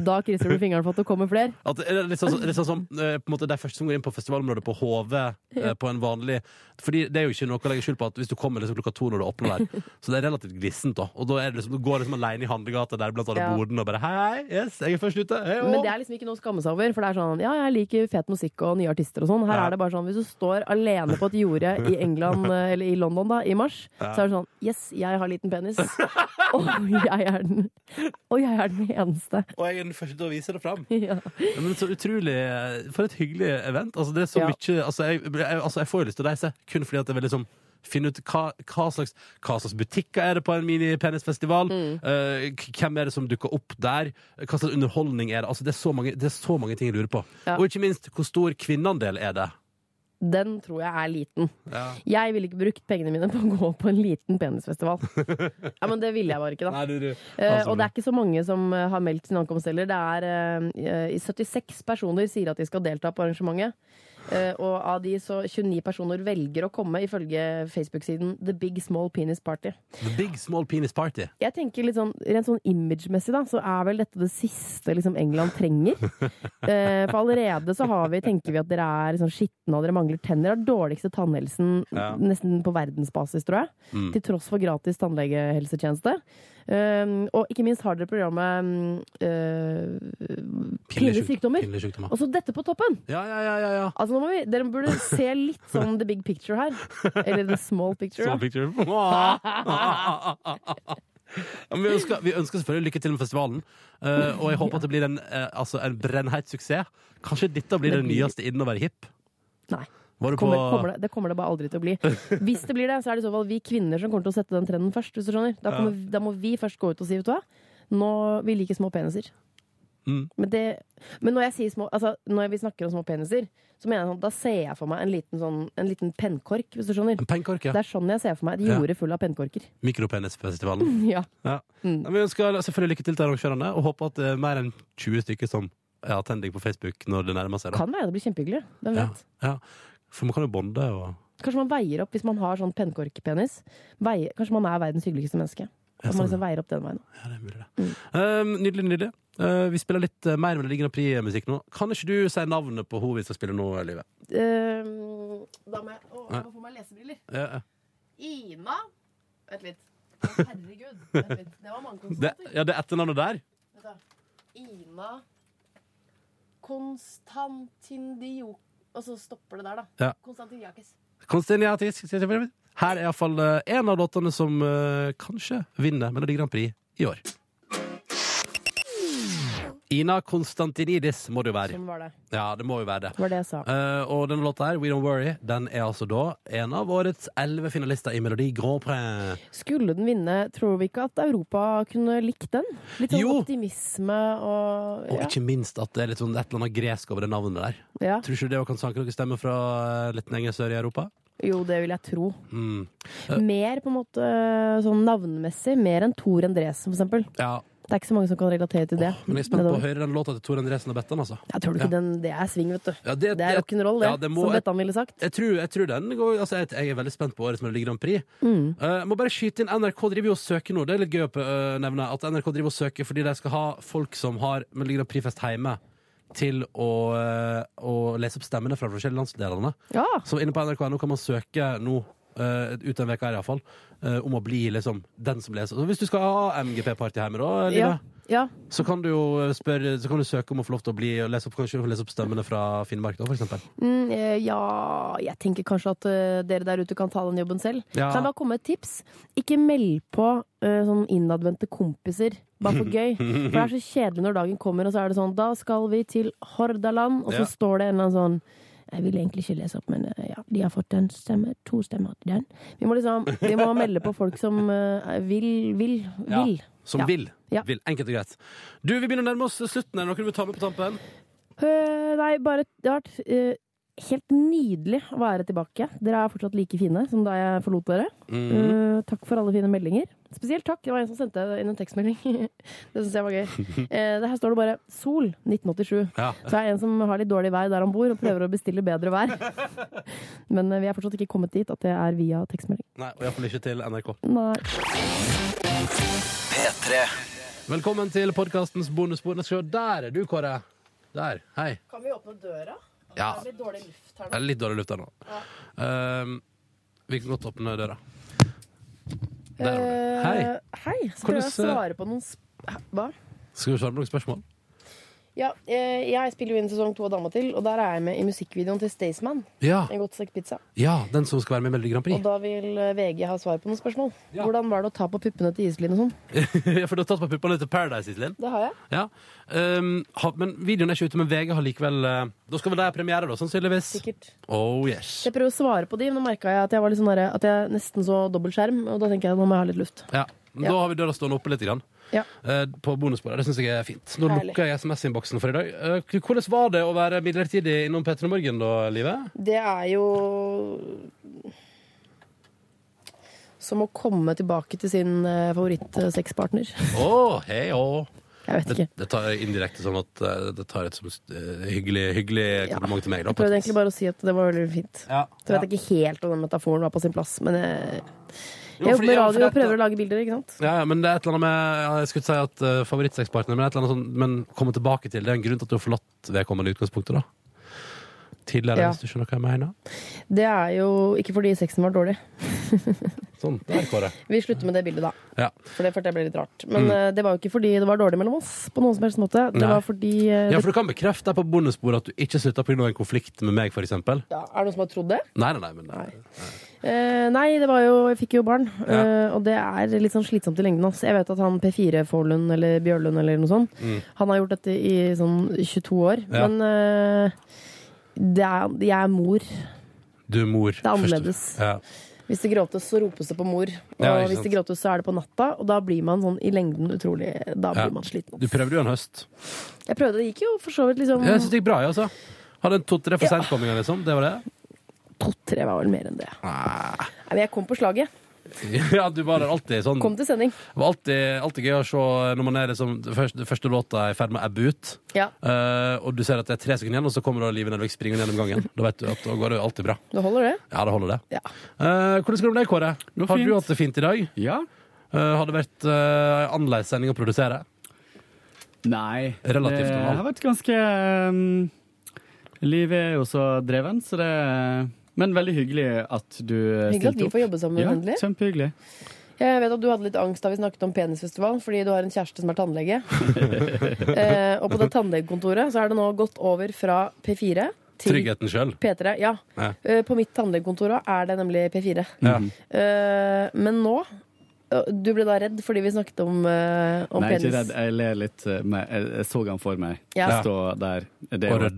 Da krysser du fingeren for at det kommer flere. At det litt sånn, litt sånn som eh, på måte de første som går inn på festivalområdet på HV eh, på en vanlig Fordi det er jo ikke noe å legge skjul på at hvis du kommer liksom klokka to når du åpner der, så det er relativt glissent, da. Og da det liksom, du går liksom alene i handlegata der blant alle Ja. bodene og bare hei, yes, jeg er først ute. Hei, Men det er liksom ikke noe å skamme seg over. For det er sånn, ja, jeg liker fet musikk og nye artister og sånn. Her Ja. er det bare sånn, hvis du står alene på et jorde i England, eh, eller i London da, i mars, Ja. så er det sånn, yes, jeg har liten penis. og jeg er den, og jeg er den eneste. Og jeg er den første til å vise det fram. Ja. Men så utrolig For et hyggelig event. Altså, det er så mye altså jeg, jeg, altså, jeg får jo lyst til å reise kun fordi at det er veldig liksom finne ut hva, hva, slags, hva slags butikker er det på en mini-penisfestival. Mm. Uh, hvem er det som dukker opp der? Hva slags underholdning er det? Altså, det, er så mange, det er så mange ting jeg lurer på. Ja. Og ikke minst, hvor stor kvinneandel er det? Den tror jeg er liten. Ja. Jeg ville ikke brukt pengene mine på å gå på en liten penisfestival. Ja, men det ville jeg bare ikke da. Nei, du, du. Altså, uh, og det er ikke så mange som eh, har meldt sin ankomst heller. Det er uh, i 76 personer sier at de skal delta på arrangementet. Eh, og av de så 29 personer velger å komme, ifølge Facebook-siden The Big Small Penis Party. The Big Small Penis Party. Jeg tenker litt sånn, Rent sånn imagemessig da, så er vel dette det siste liksom, England trenger. Eh, for allerede så har vi, tenker vi at dere er liksom, skitne og dere mangler tenner. Har dårligste tannhelsen Ja. nesten på verdensbasis, tror jeg. Mm. Til tross for gratis tannlegehelsetjeneste. Um, og ikke minst har dere programmet uh, Pinlige sykdommer. Pinlige sykdommer. Og så dette på toppen! Ja, ja, ja, ja, ja. Altså vi, Dere burde se litt sånn the big picture her. Eller the small picture. Small picture. Ja, vi, ønsker, vi ønsker selvfølgelig lykke til med festivalen. Uh, og jeg håper at det blir en, uh, altså en brennheit suksess. Kanskje dette blir Det det nyeste innen å være hipp? Nei. Var du på Kommer, kommer det, det kommer det bare aldri til å bli. Hvis det blir det, så er det i så fall vi kvinner som kommer til å sette den trenden først. Hvis du skjønner. Da, kommer, da må vi først gå ut og si, vet du hva, nå vi liker små peniser. Mm. Men, det, men når jeg sier små Altså, når vi snakker om små peniser, så mener jeg sånn, da ser jeg for meg en liten, sånn, en liten pennkork, hvis du skjønner. En pennkork, ja. Det er sånn jeg ser for meg et Ja. jorde full av pennkorker. Mikropenisfestivalen. Ja. Ja. Mm. Vi ønsker selvfølgelig lykke til til arrangørene, og håper at det er mer enn 20 stykker som har tenning på Facebook når det nærmer seg. Da. Kan være det blir kjempehyggelig. Hvem Ja, vet? ja. For man kan jo bonde og Kanskje man veier opp hvis man har sånn pennkorkpenis. Kanskje man er verdens hyggeligste menneske. At man sånn. liksom veier opp den veien. Ja, det er mulig, det. Mm. Um, nydelig, nydelig. Uh, vi spiller litt uh, mer Melodi Grand Prix-musikk nå. Kan ikke du si navnet på hun vi skal spille nå, Live? Uh, da må jeg Å, jeg må få meg lesebriller. Ja, ja. Ina Vent litt. Å, Herregud. Vent litt. Det var mange konsonanter. ja, det er etternavnet der. Ina Konstantindio Og så stopper det der, da. Ja. Konstantiniakis. Konstantiniakis. Her er iallfall én en av låtene som uh, kanskje vinner Melodi Grand Prix i år. Ina Konstantinidis må det jo være. Sånn var det. Ja, det må jo være det. Det var det jeg sa. Eh, og denne låta her, We Don't Worry, den er altså da en av årets elleve finalister i Melodi Grand Prix. Skulle den vinne, tror vi ikke at Europa kunne likt den? Litt sånn Jo. optimisme og Og ja. ikke minst at det er litt sånn et eller annet gresk over det navnet der. ja. Tror ikke du det kan sanke noen stemme fra eh, litt lenger sør i Europa? Jo, det vil jeg tro. Mm. Mer på en måte sånn navnmessig. Mer enn Tor Endresen, for eksempel. Ja, Det er ikke så mange som kan relatere til det. men jeg er spent på å høre den låta til Tor Endresen og Bettan, altså. Jeg tror ikke ikke den Det er sving, vet du. Ja, det, Det er rock'n'roll, det. ja, det må- som Bettan ville sagt. Jeg tror, jeg tror den går altså jeg, jeg er veldig spent på årets Melodi Grand Prix. Mm. Uh, må bare skyte inn NRK driver jo og søker nå. Det er litt gøy å uh, nevne at NRK driver og søker fordi de skal ha folk som har Melodi Grand Prix-fest hjemme, til å, eh, å lese opp stemmene fra forskjellige landsdelene. Ja. Så inne på NRK.no kan man søke nå, uh, ut den veka her iallfall, uh, om å bli liksom den som leser. Så hvis du skal ha MGP-party hjemme, da, Line, Ja. ja. så kan du jo spørre Så kan du søke om å få lov til å bli og lese opp, kanskje lese opp stemmene fra Finnmark, da, for eksempel. Mm, eh, ja Jeg tenker kanskje at uh, dere der ute kan ta den jobben selv. Ja. Kan jeg bare komme med et tips? Ikke meld på uh, sånn innadvendte kompiser. Bare for gøy. For det er så kjedelig når dagen kommer, og så er det sånn Da skal vi til Hordaland, og så Ja. står det en eller annen sånn jeg vil egentlig ikke lese opp, men eh, ja, de har fått en stemme, to stemmer til den. Vi må liksom, vi må melde på folk som eh, vil, vil, Ja. vil. Som Ja. vil. Vil. Enkelt og greit. Du, Vi begynner å nærme oss slutten. Er det noe du vil ta med på tampen? Uh, nei, bare vært øh, helt nydelig å være tilbake. Dere er fortsatt like fine som da jeg forlot dere. Mm. Uh, takk for alle fine meldinger. Spesielt takk. Det var en som sendte inn en tekstmelding. det syns jeg var gøy. Uh, det her står det bare 'Sol 1987'. Ja. Så er det en som har litt dårlig vær der han bor, og prøver å bestille bedre vær. Men uh, vi er fortsatt ikke kommet dit at det er via tekstmelding. Nei, og iallfall ikke til NRK. Nei. P3. Velkommen til podkastens se, Der er du, Kåre. Der. Hei. Kan vi åpne døra? Ja. Det er litt dårlig luft her Det er litt dårlig luft her nå. Ehm, vi kan godt åpne døra. Der var du. Hei. Eh, hei. Skal Hvordan, jeg svare på noen sp Hva? Skal du svare på noen spørsmål? Ja, eh, jeg spiller jo inn sesong to av Dama til, og der er jeg med i musikkvideoen til Staysman. Ja. En godt stekt pizza. ja, den som skal være med i Melodi Grand Prix. Og da vil eh, VG ha svar på noen spørsmål. Ja. Hvordan var det å ta på puppene til Iselin og sånn? ja, For du har tatt på puppene til Paradise, Iselin? Det har jeg. Ja. Um, ha, men videoen er ikke ute, men VG har likevel uh, Da skal vel det ha premiere, da, sannsynligvis? Sikkert. Oh yes. Jeg prøver å svare på de, men nå merka jeg at jeg var litt sånn der, at jeg nesten så dobbeltskjerm, og da tenker jeg nå må jeg ha litt luft. Ja. Men. Da har vi døra stående oppe litt. Grann. Ja. eh, på bonusbordet. Det syns jeg er fint. Nå Herlig. lukker jeg SMS-innboksen for i dag. Eh, hvordan var det å være midlertidig innom P3 Morgen, da, Live? Det er jo som å komme tilbake til sin eh, favorittsexpartner. Oh, hei, å. Jeg vet Det, ikke. det tar jeg indirekte sånn at det tar et som eh, hyggelig, hyggelig Ja. kompliment til meg. Da, Jeg prøvde egentlig bare å si at det var veldig fint. ja. Så vet ja. ikke helt om den metaforen var på sin plass, men jeg, jeg jobber med radio og prøver å lage bilder, ikke sant? Ja, ja, men det er et eller annet med ja, Jeg skulle ikke si at uh, favorittsexpartner, men et eller annet sånn Men komme tilbake til det er en grunn til at du har forlatt vedkommende i utgangspunktet, da. Tidligere, Ja. hvis du skjønner hva jeg mener. Det er jo ikke fordi sexen var dårlig. Sånn. Der, Kåre. Vi slutter med det bildet, da. Ja. For det følte jeg ble litt rart. Men Mm. eh, det var jo ikke fordi det var dårlig mellom oss. På noen som helst måte Det Nei. var fordi eh, ja, for du kan bekrefte på bonussporet at du ikke slutta pga. en konflikt med meg, f.eks. Nei, ja, Er det noen som har trodd det? nei, nei. Men, Nei. Eh, nei, det var jo Jeg fikk jo barn, Ja. eh, og det er litt sånn slitsomt i lengden. ass. Jeg vet at han P4 Forlund eller Bjørlund eller noe sånt, Mm. han har gjort dette i sånn 22 år. Ja. Men eh, det er, jeg er mor. Du er mor. Det er annerledes. Ja. Hvis det gråtes, så ropes det på mor. Og Ja, hvis det gråtes, så er det på natta. Og da blir man sånn i lengden utrolig Da blir man sliten. Du prøvde jo en høst. Jeg prøvde, det gikk jo for så vidt liksom Jeg syns det gikk bra, jeg, altså. Hadde en to-tre for Ja. sentkomminger, liksom. Det var det. To-tre var vel mer enn det. Ah. Nei, men jeg kom på slaget. Ja, du var der alltid sånn Kom til sending. Det var alltid, alltid gøy å se når man er liksom, første, første låta er i ferd med å ebbe ut, Ja, uh, og du ser at det er tre sekunder igjen, og så kommer da Live Nelvik springende gjennom gangen. Da vet du at da går det alltid bra. Da holder, det. Ja, det holder, det. Ja. Uh, hvordan skal det med deg, Kåre? Har du hatt det fint i dag? Ja. Uh, har det vært uh, annerledes sending å produsere? Nei. Relativt det har vært ganske um, Livet er jo så dreven, så det Men veldig hyggelig at du Hyggelig at vi får jobbe sammen, Ja, endelig. kjempehyggelig. Jeg vet at du hadde litt angst da vi snakket om penisfestivalen, fordi du har en kjæreste som er tannlege. eh, og på det tannlegekontoret så er det nå gått over fra P4 til Tryggheten sjøl? P3. Ja. Ja. Eh, på mitt tannlegekontor er det nemlig P4. Ja. Eh, men nå eh, Du ble da redd fordi vi snakket om, uh, om Nei, ikke redd. Jeg ler litt. med- Jeg, jeg så han for meg Ja. stå der. Det er, jo et,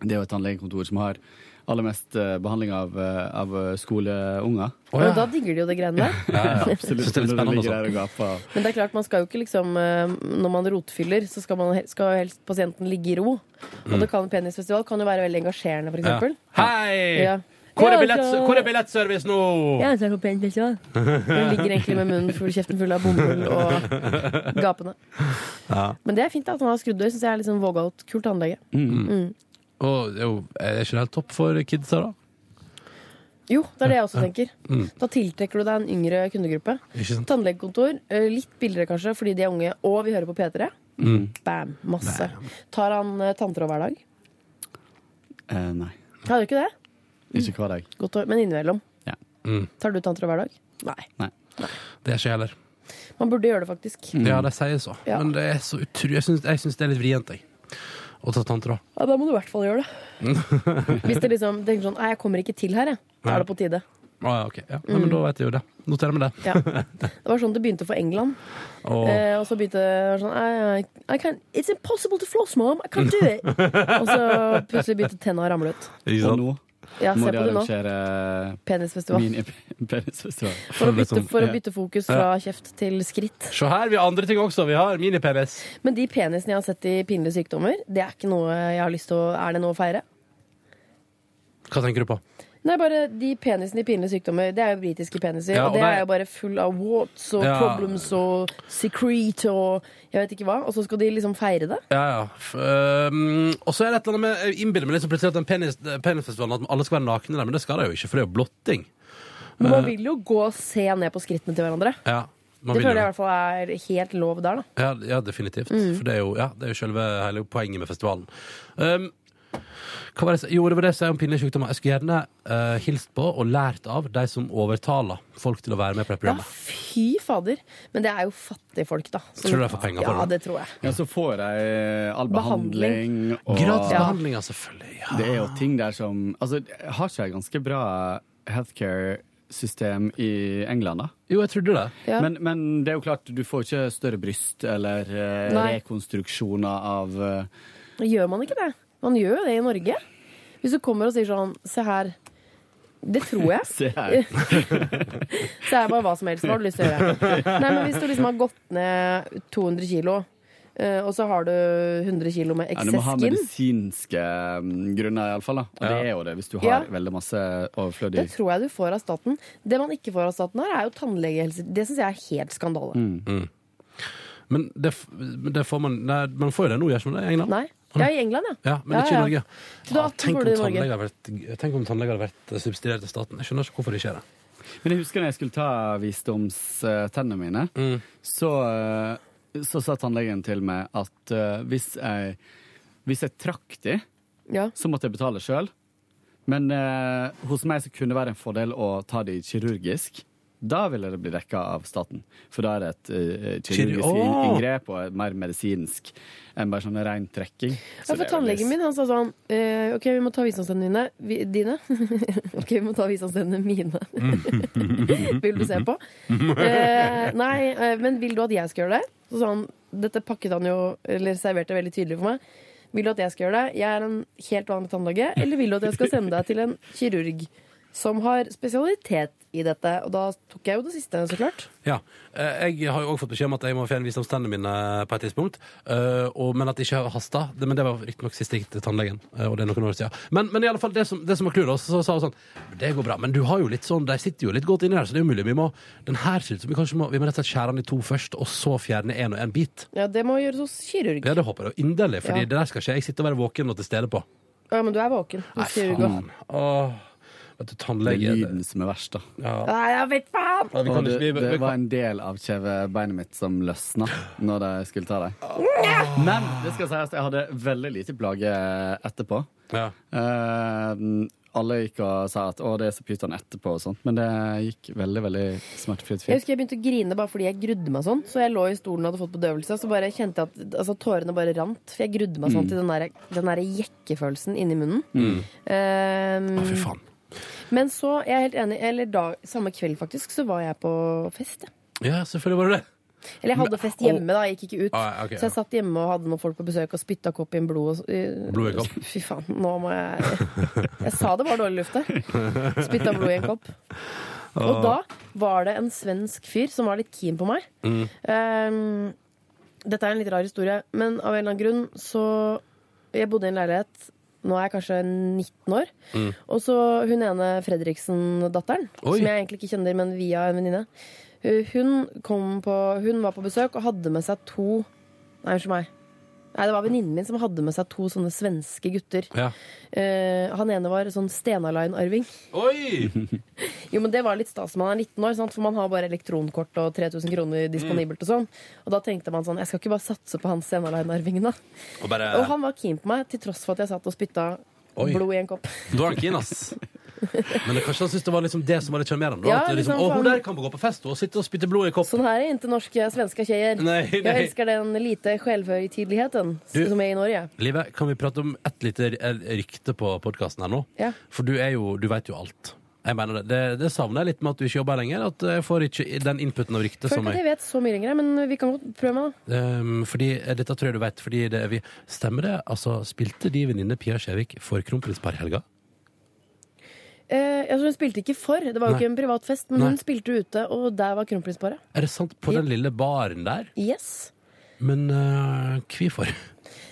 det er jo et tannlegekontor som har aller mest uh, behandling av, uh, av uh, skoleunger. Oh, ja. Og da digger de jo det greiene der. Ja, ja. Absolutt. Det er. Men det er klart, man skal jo ikke liksom eh, Når man rotfyller, så skal, man, skal helst pasienten ligge i ro. Og det kan, penisfestival kan jo være veldig engasjerende, for Mm. Ja. eksempel. Hei! Ja. Hvor er, billett, hvor er billettservice nå? Ja, så er det på penisfestival. Hun ligger egentlig med munnen full, kjeften full av bomull og gapende. Ja. Men det er fint at han har skrudd Syns jeg er litt sånn vågalt. Kult tannlege. Mm. Og det er jo- er ikke helt topp for kidsa, da? Jo, det er det jeg også tenker. Mm. Da tiltrekker du deg en yngre kundegruppe. Tannlegekontor, eh, litt billigere kanskje fordi de er unge, og vi hører på P3. Mm. Bam! Masse. Tar han uh, tanntråd hver dag? Eh, nei, Har du ikke det? ikke hver dag. Godt men innimellom. Mm. Tar du tanntråd hver dag? Nei. Det er ikke jeg heller. Man burde gjøre det, faktisk. Ja, de sier så. Ja. Men det er så utrolig Jeg syns, jeg syns det er litt vrient, jeg. Å ta tanntråd. Ja, Da må du i hvert fall gjøre det. Hvis det liksom tenker sånn Nei, jeg kommer ikke til her, jeg. Da er det på tide. Ah, ja, ok. Ja. Nei, men da vet jeg jo det. Noterer meg det. Ja. Det var sånn det begynte for England. Oh. Eh, og så begynte det sånn I, I can't, It's impossible to floss, mom! I can't do it! og så plutselig begynte tenna å ramle ut. ikke Og nå Ja, må se de på det nå. arrangere Penisfestival. mini-penisfestival. For å, bytte, Liksom, for å bytte fokus fra kjeft til skritt. Se her, vi har andre ting også. Vi har minipenis. Men de penisene jeg har sett i pinlige sykdommer, det er ikke noe jeg har lyst til å Er det noe å feire? Hva tenker du på? Nei, bare de penisene i pinlige sykdommer, det er jo britiske peniser. Ja, og det og det- er jo bare full av warts og Ja. problems og secrete og jeg vet ikke hva. Og så skal de liksom feire det. Ja, ja. Um, og så er det et eller annet med innbiller meg liksom plutselig at den penis, penisfestivalen At alle skal være nakne der, men det skal de jo ikke, for det er jo blotting. Men man vil jo gå og se ned på skrittene til hverandre. Ja, man Det føler jeg i hvert fall er helt lov der, da. Ja, ja definitivt. For det er jo, ja, det er jo selve hele poenget med festivalen. Um, hva var det, jeg sa- jo, det var det jeg sa om pinlige sykdommer. Jeg skulle gjerne uh, hilst på og lært av de som overtaler folk til å være med på det Ja, programmet. fy fader. Men det er jo fattige folk, da. Som- Tror du de får penger for ja, det? det tror jeg. Ja, så får de all Behandling. behandling. Og Gratis behandling, ja, selvfølgelig. Ja. det er jo ting der som Altså, har ikke jeg ganske bra healthcare-system i England, da? Jo, jeg trodde det. Ja. Men, men det er jo klart, du får ikke større bryst eller eh, Nei. rekonstruksjoner av eh, Gjør man ikke det? Man gjør jo det i Norge. Hvis du kommer og sier sånn Se her. Det tror jeg. Se her. Se her bare hva som helst. Hva har du lyst til å gjøre? Nei, men Hvis du liksom har gått ned 200 kilo, eh, og så har du 100 kilo med Ja, du må ha medisinske mm, grunner, iallfall. Og det er jo det, hvis du har Ja. veldig masse overflødig Det tror jeg du får av staten. Det man ikke får av staten her, er jo tannlegehelse. Det syns jeg er helt skandale. Mm. Men det, det får man Nei, man får jo det nå, gjør man det i England? Nei. Ja, i England, ja. Ja, men Ja, ikke i ja. Norge. 18 tenk, om du i Norge. tannleger hadde vært, tenk om tannleger hadde vært eh, subsidiert av staten. Jeg skjønner ikke hvorfor det ikke er det. Men jeg husker når jeg skulle ta visdomstennene mine, Mm. så, eh, så sa tannlegen til meg at uh, hvis jeg, hvis jeg trakk de, ja. så måtte jeg betale sjøl. Men uh, hos meg så kunne det være en fordel å ta de kirurgisk. Da ville det bli dekka av staten. For da er det et uh, kirurgisk oh! inngrep og mer medisinsk enn bare sånn rein trekking. Ja, for tannlegen min han sa sånn uh, OK, vi må ta visdomstennene dine. Vi, dine. OK, vi må ta visdomstennene mine. vil du se på? Uh, nei, eh, men vil du at jeg skal gjøre det? Så sa han Dette pakket han jo, eller serverte veldig tydelig for meg. Vil du at jeg skal gjøre det? Jeg er en helt vanlig tannlege. Eller vil du at jeg skal sende deg til en kirurg som har spesialitet i dette? Og da tok jeg jo det siste, så klart. Ja. Eh, Jeg har jo også fått beskjed om at jeg må fjerne visdomstennene mine på et tidspunkt. eh, og, men at det ikke hasta. Men det var riktignok sist jeg gikk til tannlegen. eh, Og det er noen år siden. Men, men i alle fall, det som, det som var clouet, så sa hun sånn Det går bra, men du har jo litt sånn De sitter jo litt godt inni her, så det er umulig. Vi må Den her ser ut som vi kanskje må Vi må rett og slett skjære den i to først, og så fjerne én og én bit. Ja, Det må gjøres hos kirurg. Ja, det håper jeg inderlig, Fordi Ja. det der skal skje. jeg sitter og er våken og til stede på. Ja, men du er våken. Hos kirurg også. Vet du, Det er lyden som er verst, da. ja. Nei, jeg vet faen! Ja, vi kan Og det, ikke- vi- vi- det var en del av kjevebeinet mitt som løsna når de skulle ta deg. Men det skal sies jeg hadde veldig lite plage etterpå. Ja. Uh, alle gikk og sa at 'å, det er så pyton etterpå' og sånt, men det gikk veldig veldig smertefritt Jeg husker jeg begynte å grine bare fordi jeg grudde meg sånn. Så jeg lå i stolen og hadde fått bedøvelse, så bare kjente jeg at altså, tårene bare rant. For jeg grudde meg sånn til den der, den der jekkefølelsen inni munnen. Um, Å, fy faen. Men så, jeg er helt enig, eller da, samme kveld faktisk, så var jeg på fest. Ja, selvfølgelig var det det. Eller jeg hadde fest hjemme, da. Jeg gikk ikke ut. Ah, okay, så jeg satt hjemme og hadde noen folk på besøk og spytta kopp i en blod. Og, Blod i kopp. Fy faen, nå må jeg Jeg sa det var dårlig luft der. Spytta blod i en kopp. Og da var det en svensk fyr som var litt keen på meg. Mm. Um, dette er en litt rar historie, men av en eller annen grunn så Jeg bodde i en leilighet. Nå er jeg kanskje 19 år. Mm. Og så hun ene Fredriksen-datteren, som jeg egentlig ikke kjenner, men via en venninne. Hun, hun var på besøk og hadde med seg to Nei, unnskyld meg. Nei, Det var venninnen min som hadde med seg to sånne svenske gutter. Ja. Eh, han ene var sånn Stena Line-arving. Oi! Jo, men Det var litt stas man er 19 år, sant? for man har bare elektronkort og 3000 kroner disponibelt. Og sånn Og da tenkte man sånn Jeg skal ikke bare satse på han Stena Line-arvingen, da. Og bare Og han var keen på meg, til tross for at jeg satt og spytta Oi. blod i en kopp. Du er keen, ass. Men det, kanskje han syntes det var liksom det som var litt sjarmerende? Ja, at liksom, liksom, hun der kan gå på fest og sitte og spytte blod i kopp. Sånn her er ikke norske svenske. Nei, Jeg elsker den lite självhögtidligheten Du- som er i Norge. Live, kan vi prate om ett lite eh, rykte på podkasten her nå? Ja. For du er jo Du veit jo alt. Jeg mener det. det. Det savner jeg litt med at du ikke jobber her lenger. At jeg får ikke den inputen av ryktet Føler ikke at jeg jeg vet så mye lenger, men vi kan godt prøve meg, da. um, Fordi eh, Dette tror jeg du vet. Fordi det, vi, stemmer det? Altså, Spilte de venninne Pia Skjevik for kronprinspar i helga? Eh, altså, hun spilte ikke for, det var jo Nei. ikke en privat fest, men Nei. hun spilte ute, og der var kronprinsparet. Er det sant? På den lille baren der? Yes. Men uh, hvorfor?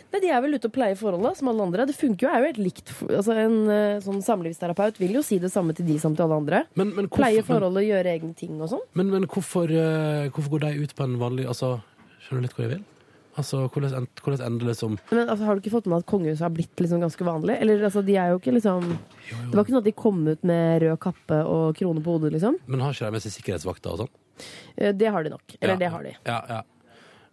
Nei, De er vel ute og pleier forholdet, som alle andre. Det funker jo, er jo helt likt. Altså, En eh, sånn samlivsterapeut vil jo si det samme til de som til alle andre. Men, men, hvorfor, men, forholdet, gjøre egne ting og sånn. men, men hvorfor, eh, hvorfor går de ut på en vanlig Altså, Skjønner du litt hvor jeg vil? Altså, Hvordan, end- hvordan ender det som Men altså, Har du ikke fått med at kongehuset har blitt liksom ganske vanlig? Eller altså, de er jo ikke liksom Det var ikke sånn at de kom ut med rød kappe og krone på hodet, liksom. Men har ikke de med seg sikkerhetsvakter og sånn? Eh, Det har de nok. Eller Ja. det har de. Ja, ja.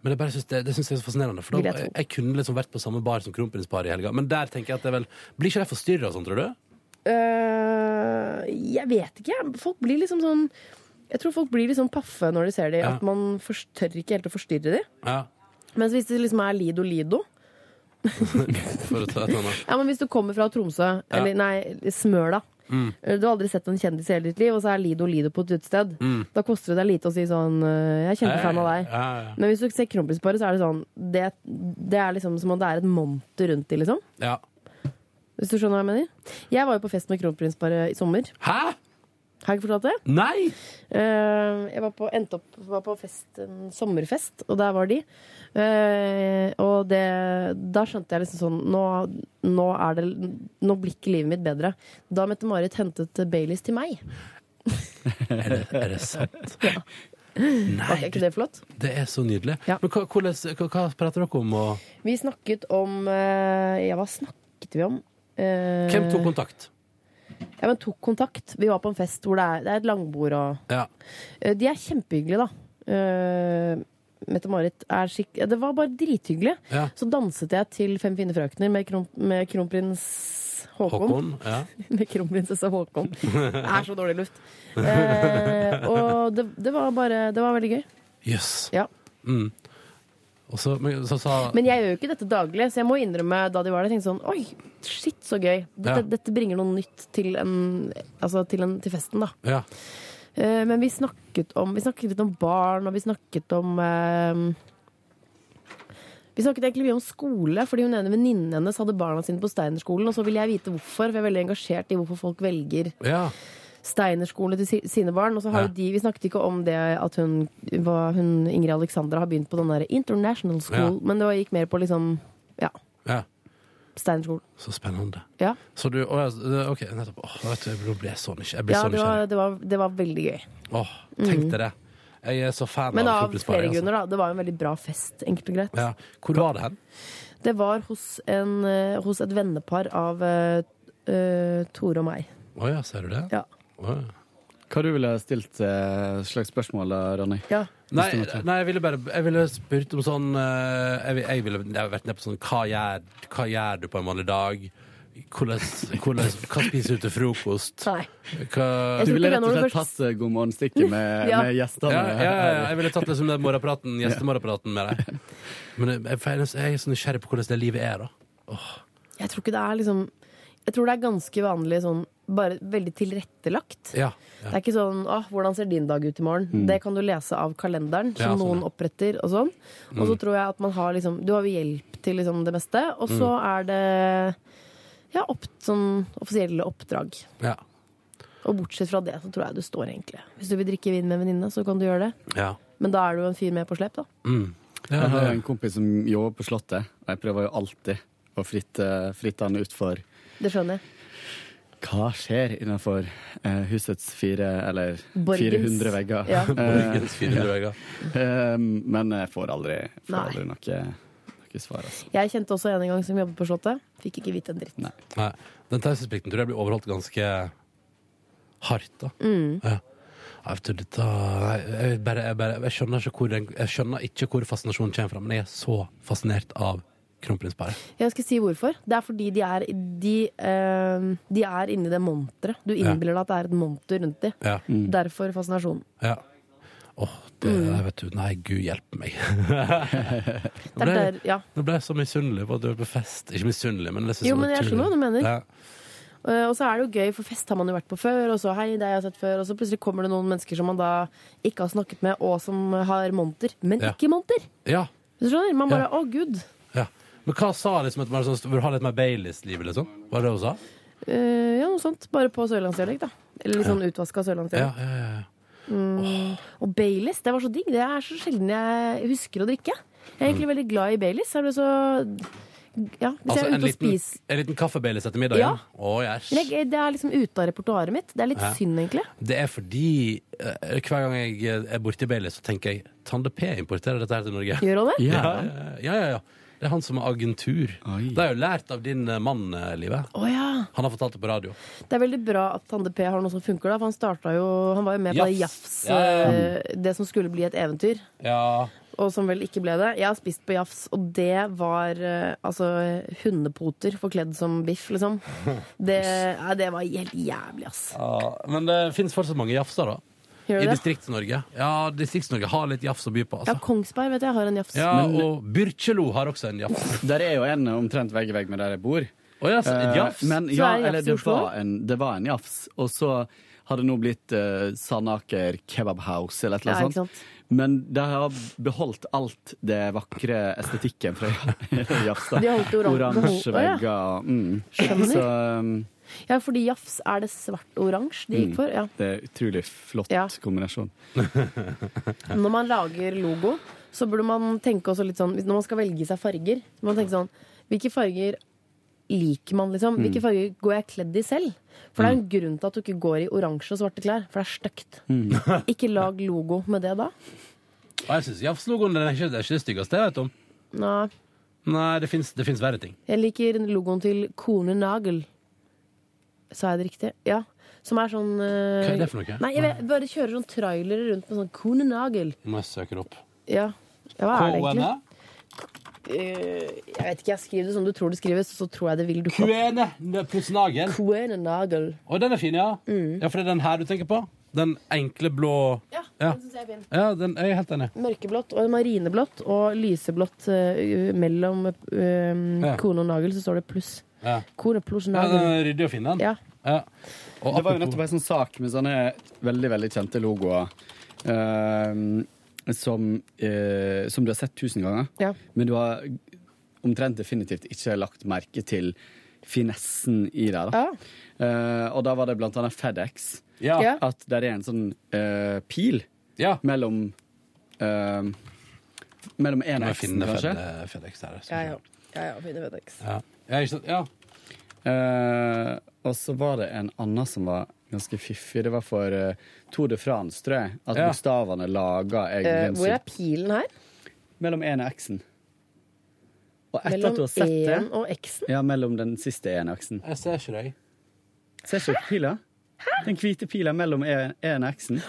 Men jeg bare synes det, det synes jeg er så fascinerende. For da, jeg jeg, kunne liksom vært på samme bar som kronprinsparet i helga. Men der tenker jeg at det vel Blir ikke de forstyrra og sånn, tror du? Uh, jeg vet ikke. Folk blir liksom sånn Jeg tror folk blir liksom paffe når de ser dem. Ja. at man tør ikke helt å forstyrre dem. Ja. Mens hvis det liksom er Lido Lido For å ta et annet. Ja, men Hvis du kommer fra Tromsø, eller nei, Smøla Mm. Du har aldri sett en kjendis i hele ditt liv, og så er Lido Lido på et utested. Da koster det deg lite å si sånn eh, 'Jeg er kjempefan av deg'. Ja, ja, Men hvis du ser Kronprinsparet, så er det sånn det, det er liksom som om det er et monter rundt de, liksom. ja. Hvis du skjønner hva jeg mener? Jeg var jo på fest med Kronprinsparet i sommer. Hæ?! Har jeg ikke fortalt det? Nei! Uh, jeg var på, endte opp var på fest, en sommerfest, og der var de. Uh, og det, da skjønte jeg liksom sånn nå, nå, er det, nå blir ikke livet mitt bedre. Da Mette-Marit hentet Baileys til meg. Er det, er det sant? ja. Nei, ikke det flott? det er så nydelig. Ja. Men hva, hvordan, hva, hva prater dere om? Og Vi snakket om uh, Ja, hva snakket vi om? Hvem tok kontakt? Ja, men tok kontakt. Vi var på en fest hvor det er, det er et langbord og Ja. Eh, De er kjempehyggelige, da. Uh, Mette-Marit er skikk... Det var bare drithyggelig. Ja. Så danset jeg til Fem fine frøkner med, kron med kronprins Håkon. Håkon? Ja. Med kronprinsesse Håkon. Det er så dårlig luft. Uh, og det, det var bare Det var veldig gøy. Jøss. Ja. Mm. Så, men, så så, Men jeg gjør jo ikke dette daglig, så jeg må innrømme da de var der, tenkte sånn Oi, shit, så gøy. Dette, Ja. dette bringer noe nytt til, en, altså til, en, til festen, da. Ja. Uh, men vi snakket om Vi snakket litt om barn, og vi snakket om uh, Vi snakket egentlig mye om skole, fordi hun ene venninnen hennes hadde barna sine på Steinerskolen. Og så ville jeg vite hvorfor, for jeg er veldig engasjert i hvorfor folk velger Ja. Steinerskole til sine barn. Og så har jo de, Vi snakket ikke om det at hun, hun Ingrid Alexandra har begynt på den der International School, men det gikk mer på liksom ja, ja. Steinerskolen. Så spennende. Ja, Så du Å ja, OK, nettopp. Åh, vet du, nå jeg så nysgjerrig. Ja det, var, det, var, det var veldig gøy. Åh, tenkte deg det. Jeg er så fan Men av av flere altså. grunner, da. Det var en veldig bra fest, enkelt og greit. Ja. Hvor var det hen? Det var hos, en, eh, hos et vennepar av eh, Tore og meg. Å ja, ser du det? Ja. Hva du ville stilt eh, slags spørsmål da, Ronny? Ja. Nei, nei, jeg ville bare Jeg ville spurt om sånn eh, Jeg, jeg ville jeg har vært nede på sånn hva gjør, hva gjør du på en vanlig dag? Hvordan, hvordan, hva spiser du til frokost? Nei. Hva Jeg Du ville rett og slett tatt eh, god morgen-stikket med, Ja. med gjestene? ja, ja, ja, ja, jeg ville tatt liksom den morgenpraten, gjestemorgenpraten med deg. Men jeg, jeg, jeg er så nysgjerrig på hvordan det livet er, da. Jeg tror ikke det er liksom Jeg tror det er ganske vanlig sånn Bare veldig tilrettelagt. Ja. Det er ikke sånn ah, 'Hvordan ser din dag ut i morgen?' Det kan du lese av kalenderen, Ja, som sånn, noen ja. oppretter, og sånn. Og så tror jeg at man har liksom Du har jo hjelp til liksom det meste, og så er det ja, opp, sånn offisielle oppdrag. Ja. Og bortsett fra det, så tror jeg du står egentlig. Hvis du vil drikke vin med en venninne, så kan du gjøre det. ja. Men da er du en fyr med på slep, da. Mm. ja Jeg har en kompis som jobber på Slottet, og jeg prøver jo alltid å fritte, fritte han utfor Det skjønner jeg. hva skjer innenfor eh, husets fire eller Borgens. 400 vegger. Ja. Borgens 400 vegger. Eh, men jeg får aldri, får aldri noe, noe svar, altså. Jeg kjente også en gang som jobbet på Slottet. Fikk ikke vite en dritt. Nei. Nei. Den taushetsplikten tror jeg blir overholdt ganske hardt, da. Mm. Ja. Jeg, bare, jeg, bare, jeg, skjønner ikke hvor den, jeg skjønner ikke hvor fascinasjonen kommer fra, men jeg er så fascinert av kronprinsparet. Jeg skal si hvorfor. Det er fordi de er, de, uh, de er inni det monteret. Du Ja. innbiller deg at det er et monter rundt dem. Ja. Derfor fascinasjonen. ja. Åh, det Mm. vet du, Nei, gud hjelpe meg. nå, ble, der, ja. Nå ble jeg så misunnelig på at du var på fest. Ikke misunnelig, men det synes Jo, men jeg skjønner hva du mener. Ja. Eh, Og så er det jo gøy, for fest har man jo vært på før, og så hei, det har jeg sett før, og så plutselig kommer det noen mennesker som man da ikke har snakket med, og som har monter, men Ja. ikke monter. ja. Du skjønner? Man bare Ja. å gud. ja. Men hva sa liksom at man sånn, vil ha litt mer Baileys-livet, liksom? Var det det hun sa? Eh, ja, noe sånt. Bare på sørlandsdialekt, da. Eller litt sånn utvaska Ja, sørlandsdialekt. ja, ja. ja. Mm. Og Baileys, det var så digg. Det er så sjelden jeg husker å drikke. Jeg er egentlig veldig glad i Baileys. Er det så Ja, hvis Altså, jeg er en ute og liten, spiser en liten kaffe-Baileys etter middagen? Ja. Å, yes. Men jeg- Det er liksom ute av repertoaret mitt. Det er litt Ja. synd, egentlig. Det er fordi eh, hver gang jeg er borti Baileys, så tenker jeg Tande P importerer dette her til Norge. Gjør han det? Ja, Ja. ja, ja, ja. Det er han som er agentur. Oi. Det er jo lært av din eh, mann, eh, Live. Å ja. Han har fortalt det på radio. Det er veldig bra at Tande P har noe som funker, da. For han starta jo Han var jo med på det Jafs. Jafs, Ja, ja, eh, det som skulle bli et eventyr. Ja. Og som vel ikke ble det. Jeg har spist på Jafs, og det var altså hundepoter forkledd som biff, liksom. Det, ja, det var helt jævlig, ass. Men det fins fortsatt mange jafser, da. Gjør I det det? Distrikts-Norge. Ja, Distrikts-Norge har litt jafs å by på. Ja, Altså. Kongsberg vet jeg har en Jafs. Ja, Men- og Byrkjelo har også en jafs. Der er jo en omtrent vegg i vegg med der jeg bor. Å ja, så en Eh, jafs? Men Så ja, er det eller det var, en, det var en jafs. Og så har det nå blitt uh, Sandaker Kebab House eller et eller Ja, annet sånt. Men de har beholdt alt det vakre estetikken fra jafs. De har holdt det Oransje ja. vegger. Mm. Skjønner. Så um, Ja, fordi Jafs er det svart-oransje de gikk Mm. for. Ja. det er utrolig flott Ja. kombinasjon. Når man lager logo, så burde man tenke også litt sånn Når man skal velge seg farger, så må man tenke sånn Hvilke farger liker man, liksom? Hvilke farger går jeg kledd i selv? For det er en grunn til at du ikke går i oransje og svarte klær, for det er stygt. Ikke lag logo med det, da. Og jeg syns jafs-logoen den er ikke, det er ikke det styggeste jeg vet om. Nei. Nei, det fins verre ting. Jeg liker logoen til Kone Nagel. Sa jeg det riktig? Ja. Som er sånn eh, Hva er det for noe? Nei, jeg vet, bare kjører sånn trailere rundt med sånn Kone Nagel. Nå må jeg søke det opp. Ja. ja hva er det egentlig? Kåene? Eh, jeg vet ikke, jeg skriver det som du tror det skrives, så tror jeg det vil dukke opp. Kuene pluss nagel. Kone Nagel. Å, den er fin, ja. Ja, For det er den her du tenker på? Den enkle blå Ja, Ja. den synes jeg er fin. Ja, den er jeg helt enig. Mørkeblått og marineblått og lyseblått eh, mellom uh, Ja. kone og nagel, så står det pluss. Ja. Kone pluss Ja, den er ryddig og fin, den. Ja. Ja. Og Det var jo nettopp en sånn sak med sånne veldig veldig kjente logoer. Ehm, som, eh, som du har sett tusen ganger, Ja. men du har omtrent definitivt ikke lagt merke til finessen i det. Da. Eh, og da var det blant annet FedEx. Ja. Ja. At det er en sånn eh, pil Ja. mellom eh, Mellom én og X-en, kanskje. Fed, FedEx der. Ja, ja. ja, ja fine FedEx. Ja. Ja, ikke sant? Ja. Eh, og så var det en annen som var ganske fiffig. Det var for eh, Tour de France, tror jeg. At Ja. bokstavene laga Eh, egentlig en hvor er pilen her? Mellom én og X-en. Og etter Mellom at du har sett det E-en og X-en? Ja, mellom den siste én og X-en. Jeg ser ikke deg. Ser ikke dere pila? Den hvite pila mellom én og X-en.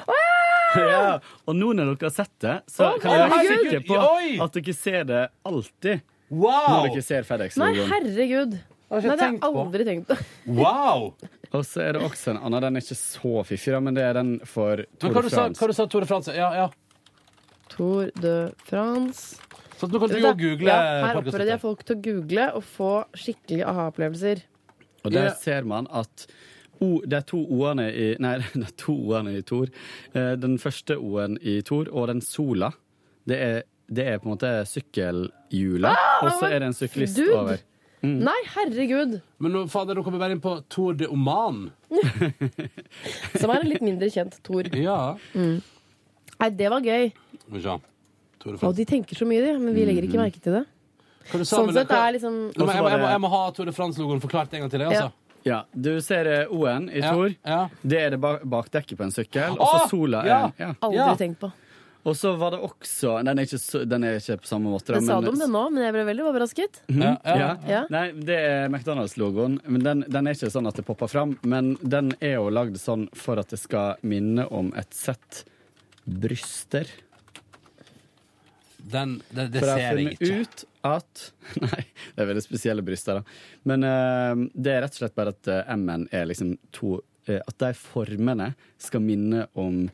Ja, og nå når dere har sett det, så Å, kan dere være herregud! sikker på Oi! at dere ser det alltid! Når dere ser Nei, FedEx-logoen. herregud! Nei, det har jeg på. aldri tenkt på. Wow! Og så er det også en annen. Den er ikke så fiffig, da, men det er den for Men Tour de du sa France. hva du sa Tore Frans? Ja, ja. Tour de France. Så nå kan du jo google ja, Her podcasten. oppfordrer jeg folk til å google og få skikkelige aha-opplevelser. Og der Ja. ser man at o, det er to O-ene i Nei, det er to O-ene i Tor. Eh, Den første O-en i Tor og den sola, det er, det er på en måte sykkelhjula, og så er det en syklist dude. over. Nei, herregud! Men nå, fader, nå kommer vi bare inn på Tour de Oman. Som er en litt mindre kjent Tor. Ja. Nei, det var gøy. Tour de Og de tenker så mye, de, men vi legger ikke merke til det. Hva du sa, Sånn sett er liksom Nå må- jeg, må, jeg, må, jeg må ha Tour de France-logoen forklart en gang til. deg Altså. Ja, du ser eh, O-en i Ja, Tor. ja. Det er det bak bakdekket på en sykkel, og så sola ja. ja. aldri Ja. tenkt på. Og så var det også Den er ikke, så, den er ikke på samme måte. da, Det sa men- du om det nå, men jeg ble veldig overrasket. Ja, ja. Ja. Ja. Nei, det er McDonald's-logoen. Men den, den er ikke sånn at det popper fram. Men den er jo lagd sånn for at det skal minne om et sett bryster. Den, det, det ser jeg ikke. For jeg funnet ut at Nei, det er veldig spesielle bryster, da. Men eh, det er rett og slett bare at uh, M-en er liksom to uh, At de formene skal minne om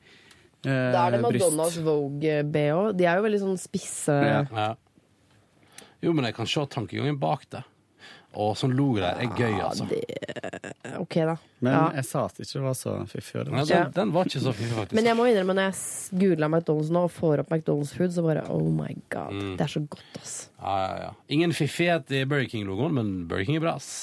Da er det. Madonnas Vogue-BH. De er jo veldig sånn spisse Ja. Ja. Jo, men jeg kan se tankegangen bak det. Og sånn logo der er gøy, altså. OK, da. Men ja. jeg sa at det ikke var så fiffig. Den, ja. Den, var ikke så fiffig, faktisk. Men jeg må innrømme, når jeg googler McDonald's nå og får opp McDonald's food, så bare oh my god. Mm. Det er så godt, ass. Ja, ja, ja. Ingen fiffighet i Burger King-logoen, men Burger King er bra, ass.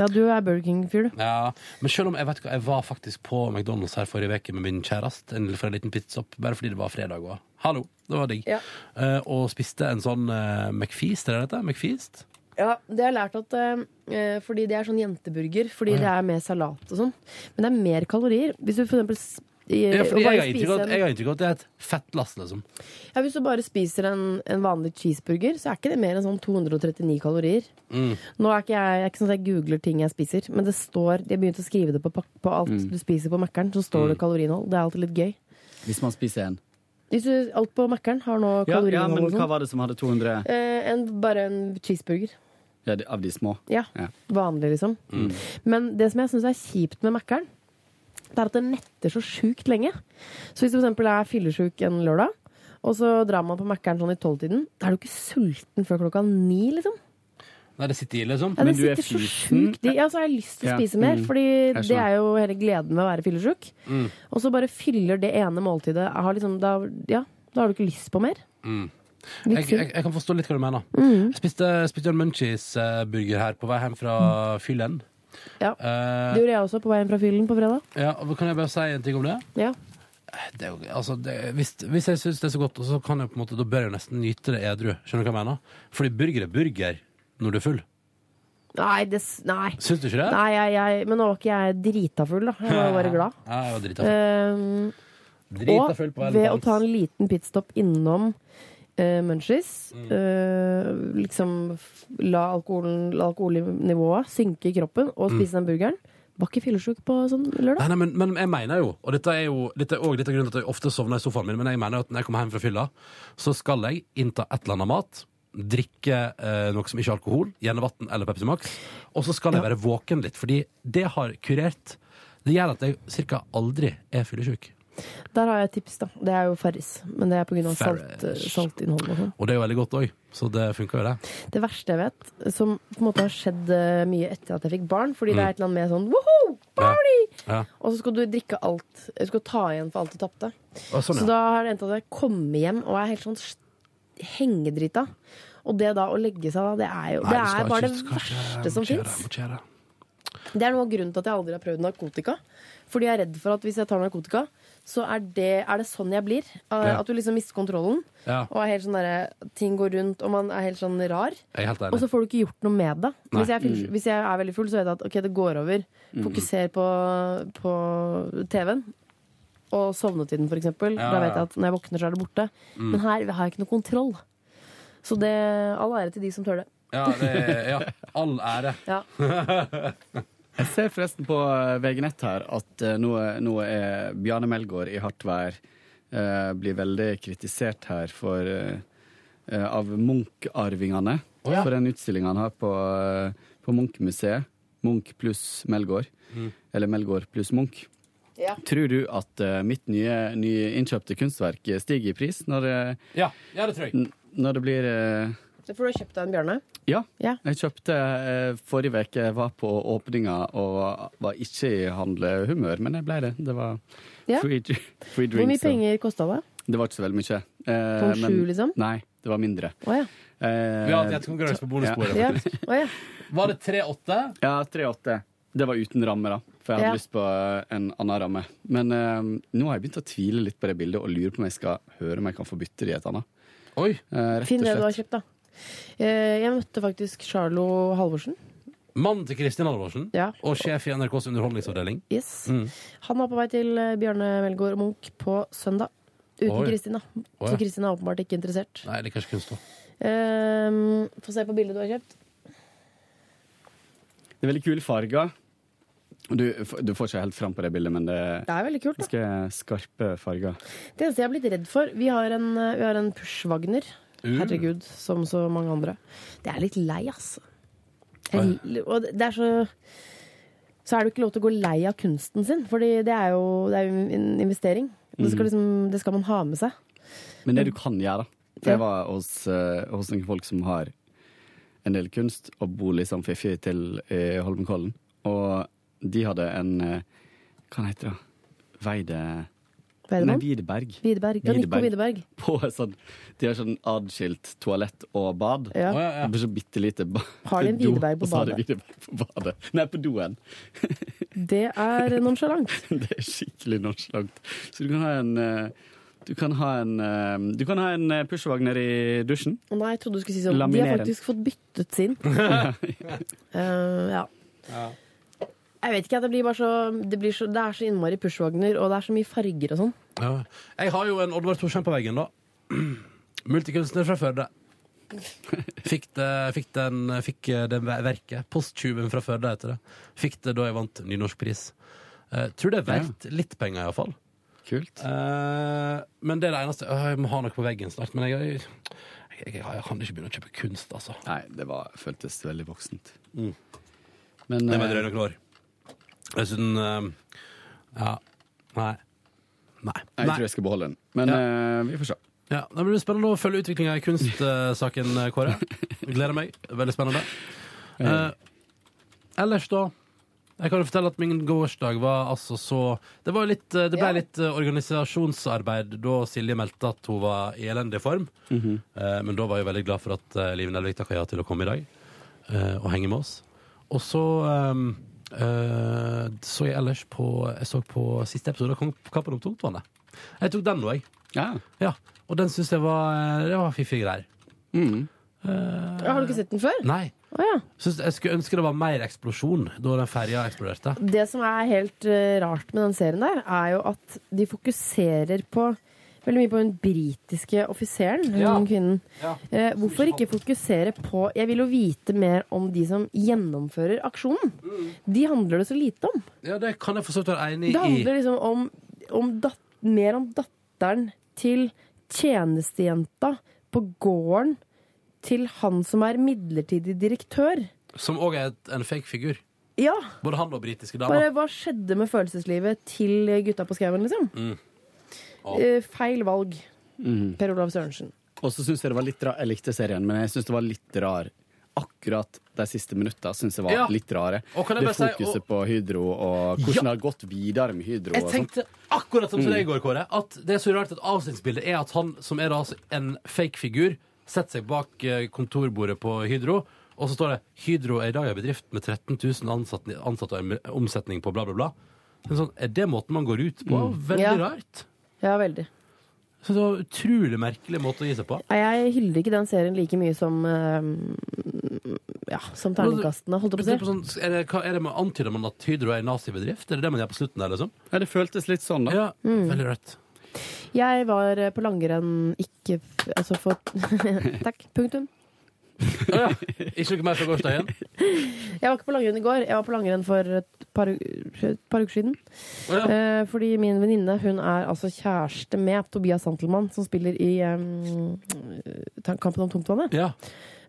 Ja, du er Burger King-fyr, du. Ja, men selv om jeg vet hva, jeg var faktisk på McDonald's her forrige uke med min kjæreste en- for en liten pitstop, bare fordi det var fredag òg. Hallo, det var digg. Ja. Eh, og spiste en sånn uh, McFeast, er det dette? McFeast? Ja, det har jeg lært at eh, Fordi det er sånn jenteburger, fordi det er med salat og sånn. Men det er mer kalorier. Hvis du for eksempel s- Ja, fordi jeg har inntrykk av at- jeg har inntrykk av at det er et fettlast, liksom. Ja, Hvis du bare spiser en, en vanlig cheeseburger, så er ikke det mer enn sånn 239 kalorier. Mm. Nå er ikke jeg, jeg er ikke sånn at jeg googler ting jeg spiser, men det står De har begynt å skrive det på, pak- på alt Mm. du spiser på Mækkern, så står det kaloriinnhold. Det er alltid litt gøy. Hvis man spiser en. Hvis du, alt på Mækkern har nå Ja, ja, kaloriinnhold men og hva sånn. var det som hadde 200 Eh, en, bare en cheeseburger. ja, de- av de små? Ja. Ja. Vanlig, liksom. Mm. Men det som jeg syns er kjipt med Mækkern, det er at det netter så sjukt lenge. Så hvis du for eksempel er fyllesyk en lørdag, og så drar man på Mækkern sånn i tolvtiden, da er du ikke sulten før klokka ni, liksom. Nei, det sitter i, liksom. Ja, Men det du er fysen. Ja, så har jeg lyst til å Ja, spise mer, mm. fordi det er jo hele gleden med å være fyllesyk. Mm. Og så bare fyller det ene måltidet jeg har liksom, da, Ja, da har du ikke lyst på mer. Mm. Jeg, jeg, jeg kan forstå litt hva du mener. Mm. Jeg spiste, spiste en Munchies-burger her på vei hjem fra fyllen. Ja. Eh, Det gjorde jeg også på veien fra fyllen på fredag. ja, og kan jeg bare si en ting om det? Ja. det er jo, altså, det, hvis, hvis jeg syns det er så godt, så kan jeg på en måte, da bør jeg jo nesten nyte det edru. Skjønner du hva jeg mener? Fordi burger er burger når du er full. Nei, det, nei. Syns du ikke det? nei jeg, jeg, men nå var ikke jeg drita full, da. Jeg var bare glad. Ja, jeg var drita full. Um, Drita og full på ved å ta en liten pitstop innom uh, Munchies, Mm. eh, liksom la, alkoholen, la alkoholnivået synke i kroppen, og Mm. spise den burgeren, var ikke fyllesyk på sånn lørdag. Nei, nei, men, men jeg mener jo, og dette er jo dette er også litt av grunnen til at jeg ofte sovner i sofaen min, men jeg mener jo at når jeg kommer hjem fra fylla, så skal jeg innta et eller annet mat, drikke eh, noe som ikke er alkohol, gjerne vann eller Pepsi Max, og så skal jeg være våken litt, fordi det har kurert. Det gjør at jeg ca. aldri er fyllesyk. Der har jeg et tips, da. Det er jo Farris, men det er pga. Salt, Farris. saltinnhold og sånn. Og det er jo veldig godt òg, så det funker jo, det. Det verste jeg vet, som på en måte har skjedd eh, mye etter at jeg fikk barn, fordi det Mm. er et eller annet med sånn woho! party! Ja. Og så skal du drikke alt. Du skal ta igjen for alt du tapte. Sånn, ja. Så da har det endt at jeg kommer hjem og er helt sånn hengedrita. Og det da å legge seg da, det er jo Nei, Det er bare ikke- det verste ikke- som det, fins. det. Det er noe av grunnen til at jeg aldri har prøvd narkotika. Fordi jeg er redd for at hvis jeg tar narkotika, så er det, er det sånn jeg blir. Ja. At du liksom mister kontrollen. Ja, Og er helt sånn der, Ting går rundt, og man er helt sånn rar. er helt Og så får du ikke gjort noe med det. Hvis jeg, full, hvis jeg er veldig full, så vet jeg at ok, det går over. Fokuser på, på TV-en. Og sovnetiden, for eksempel. Ja, Da vet jeg at når jeg våkner, så er det borte. Men her har jeg ikke noe kontroll. Så det, all ære til de som tør det. Ja, det ja, all ære. Ja. Jeg ser forresten på eh, VG-nett her at nå, nå er Bjarne Melgaard i hardt vær. eh, blir veldig kritisert her for, eh, av Munch-arvingene Oh, ja. for den utstillinga han har på, på Munch-museet. Munch pluss Melgaard. Mm. Eller Melgaard pluss Munch. Ja. Tror du at mitt nye, nye innkjøpte kunstverk stiger i pris når Ja, ja det tror jeg. når det blir Så får du kjøpt deg en bjørne. Ja. Ja. Jeg kjøpte eh, forrige uke. Var på åpninga og var ikke i handlehumør, men jeg ble det. Det var Ja. free, free drinks. Hvor mye penger kosta det? Det var ikke så veldig mye. Eh, sju, liksom? Nei, det var mindre. Oh, ja. Eh, Vi har hatt konkurranse på bonussporet. ja. faktisk. Ja. Var det 3-8? Ja, 3-8. Det var uten ramme, da. For jeg hadde Ja. lyst på eh, en annen ramme. Men eh, nå har jeg begynt å tvile litt på det bildet og lurer på om jeg skal høre om jeg kan få bytte det i et annet. Oi. Eh, rett Finn og det du har kjøpt, da. Eh, Jeg møtte faktisk Charlo Halvorsen. Mannen til Kristin Halvorsen Ja. og sjef i NRKs underholdningsavdeling. Yes. Mm. Han var på vei til Bjørne Bjarne Melgaard Munch på søndag. Uten Kristin, da. Så Kristin er åpenbart ikke interessert. Nei, det er kanskje kunst. da. Um, Få se på bildet du har kjøpt. Det er veldig kule farger. Du, du får ikke helt fram på det bildet, men det Det er veldig kult. da ganske skarpe farger. Det eneste jeg har blitt redd for Vi har en, eh, vi har en Push-Wagner. Uh. Herregud, som så mange andre. Det er litt lei, altså. Jeg, og det er så Så er det ikke lov til å gå lei av kunsten sin, Fordi det er jo, det er jo en investering. Det skal, liksom, det skal man ha med seg. Men det du kan gjøre, For jeg var hos, eh, hos noen folk som har en del kunst, og bor sånn fiffig til i Holmenkollen. Og de hadde en eh, Hva heter det? Veide... Nei? Widerberg. Widerberg. Ja, Nico Widerberg. På sånn, de har sånn adskilt toalett og bad. Ja. Oh, ja, ja. Det blir så bitte lite ba Har de en Widerberg på badet? Widerberg på badet. Nei, på doen. Det er nonsjalant. Det er skikkelig nonsjalant. Så du kan ha en eh, du kan ha en, eh, du kan ha en eh, pushwagner i dusjen. Nei, jeg trodde du skulle si sånn. De har faktisk fått byttet sin. Ja ja. Jeg vet ikke, det blir bare så Det, blir så, det er så innmari pushwagner, og det er så mye farger og sånn. Ja. Jeg har jo en Oddvar Thorsheim på veggen, da. Multikunstner fra Førde. Fikk det, fikk den, fikk det verket. Posttyven fra Førde heter det. Fikk det da jeg vant nynorskpris. Uh, tror det er verdt litt penger, iallfall. Kult. Uh, men det er det eneste. uh, jeg må ha noe på veggen snart. Men jeg, jeg, jeg, jeg kan ikke begynne å kjøpe kunst, altså. Nei, det var, føltes veldig voksent. Mm. Men Det må jeg drøye noen år. Dessuten uh, Ja. Nei. Nei. jeg tror jeg skal beholde den. Men eh, vi får se. Ja, Det blir spennende å følge utviklinga i kunstsaken, Kåre. Gleder meg. Veldig spennende. Eh, ellers, da? Jeg kan jo fortelle at min gårsdag var altså så Det, var litt, eh, det ble Ja. litt eh, organisasjonsarbeid da Silje meldte at hun var i elendig form. Mhm. Eh, men da var jeg veldig glad for at uh, Liv Nelvik takka ja til å komme i dag eh, og henge med oss. Og så eh, så jeg ellers på Jeg så på siste episode av Kampen om tungtvannet. Jeg tok den nå, jeg. Ja. Ja, og den syns jeg var, eh, det var fiffige greier. Mm. Uh, har du ikke sett den før? Nei. Oh, ja. Jeg skulle ønske det var mer eksplosjon da den ferja eksploderte. Det som er helt uh, rart med den serien der, er jo at de fokuserer på veldig mye på den britiske offiseren, Ja. kvinnen. Ja. Eh, hvorfor ikke fokusere på Jeg vil jo vite mer om de som gjennomfører aksjonen. De handler det så lite om. Ja, det kan jeg for så være enig i. Det handler liksom om, om dat mer om datteren til tjenestejenta på gården til han som er midlertidig direktør. Som òg er en fake figur. Ja, Både han og britiske bare hva skjedde med følelseslivet til gutta på skauen, liksom? Mm. Eh, feil valg, Mhm. Per Olav Sørensen. Og så syns jeg det var litt rar Jeg likte serien, men jeg syns det var litt rar akkurat de siste minutta syns jeg var Ja. litt rare. Og kan jeg Det bare si- fokuset og- på Hydro og hvordan Ja. det har gått videre med Hydro. Jeg og tenkte akkurat som Mm. deg i går, Kåre, at det er så rart at avsnittsbildet er at han, som er da altså en fake figur, setter seg bak eh, kontorbordet på Hydro, og så står det 'Hydro er i dag en bedrift med 13 000 ansatte, ansatte og en omsetning på bla, bla, bla'. Men sånn, er det måten man går ut på? Veldig Ja. rart. Ja, veldig. Så det var en utrolig merkelig måte å gi seg på. Jeg hyller ikke den serien like mye som uh, Ja, som terningkastene, holdt jeg på å si. sånn, er det, hva, er det man Antyder man at Hydro er en nazibedrift? Er det det man gjør på slutten der, liksom? Ja, det føltes litt sånn, da. Ja, Mm. veldig rett. Jeg var på langrenn ikke Altså for Takk. Punktum. Ja. Ikke noe mer fra gårsdagen? Jeg var ikke på langrenn i går. Jeg var på langrenn for et par, et par uker siden. Oh, ja. Eh, fordi min venninne hun er altså kjæreste med Tobias Santelmann, som spiller i um, Kampen om tungtvannet. ja.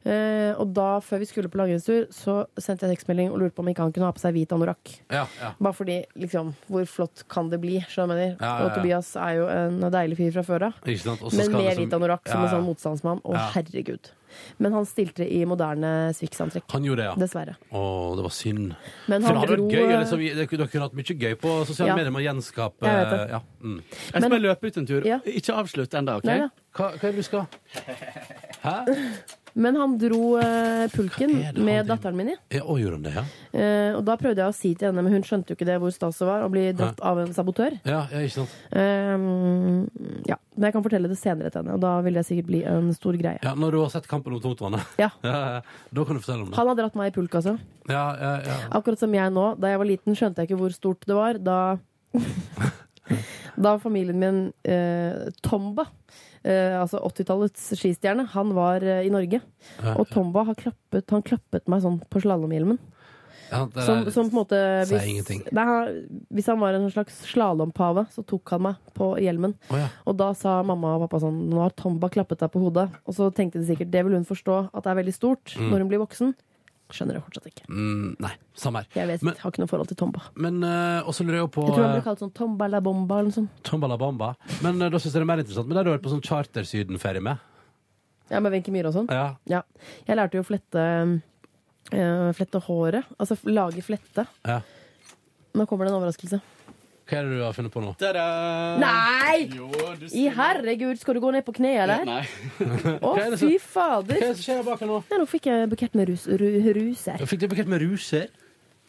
Eh, og da, før vi skulle på langrennstur, så sendte jeg tekstmelding og lurte på om ikke han kunne ha på seg hvit anorakk. Ja, ja. Bare fordi, liksom, hvor flott kan det bli? skjønner du hva jeg mener? Ja, ja, ja. Og Tobias er jo en deilig fyr fra før av. Men med liksom- hvit anorakk som Ja, en sånn motstandsmann. Å, Ja. herregud. Men han stilte i moderne Swix-antrekk. Han gjorde det, ja. Dessverre. Å, det var synd. Men For han det hadde dro vært gøy. eh, Liksom, dere kunne hatt mye gøy på sosiale Ja. medier med å gjenskape Jeg vet det. Ja. Mm. Jeg skal Men- bare løpe ut en tur. Ja. Ikke avslutt ennå, OK? Nei. Hva, hva er det du skal? Hæ? Men han dro eh, pulken med datteren min i. Ja, og gjorde han det, ja? Eh, og da prøvde jeg å si til henne, men hun skjønte jo ikke det hvor stas det var å bli dratt av en sabotør. Ja, ja ikke sant? Eh, ja, Men jeg kan fortelle det senere til henne, og da vil det sikkert bli en stor greie. Ja, Når du har sett Kampen om tungtvannet? Ja. Ja, ja. Da kan du fortelle om det. Han har dratt meg i pulk, altså. Ja, ja, ja. Akkurat som jeg nå. Da jeg var liten, skjønte jeg ikke hvor stort det var. Da, da familien min, eh, Tomba, altså 80-tallets skistjerne, han var eh, i Norge. Og Tomba har klappet, han klappet meg sånn på slalåmhjelmen. ja Som, som på en måte hvis. Nei, hvis han var en slags slalompave, så tok han meg på hjelmen. Oh, ja. Og da sa mamma og pappa sånn Nå har Tomba klappet deg på hodet. Og så tenkte de sikkert det vil hun forstå at det er veldig stort når hun blir voksen. Skjønner det fortsatt ikke. Mm, nei, samme her. Jeg vet, Men- har ikke noe forhold til Tomba. Men uh, også lurer jeg på Jeg tror han blir kalt sånn Tomba la bomba eller noe sånt. Tomba la bomba. Men uh, da syns jeg det er mer interessant. Men det har du vært på sånn charter-Syden-ferie med? Ja, med Wenche Myhre og sånn. Ja. Ja. Jeg lærte jo å flette, uh, flette håret. Altså lage flette. ja. Nå kommer det en overraskelse. Hva er det du har funnet på nå? Ta-da! Nei! Jo, du I herregud, skal du gå ned på kne, eller? Nei. Å, er det fy Hva fader! er det som skjer bak her nå? Nei, nå fikk jeg bukett med rus, ru, ruser. Fikk du bukett med ruser.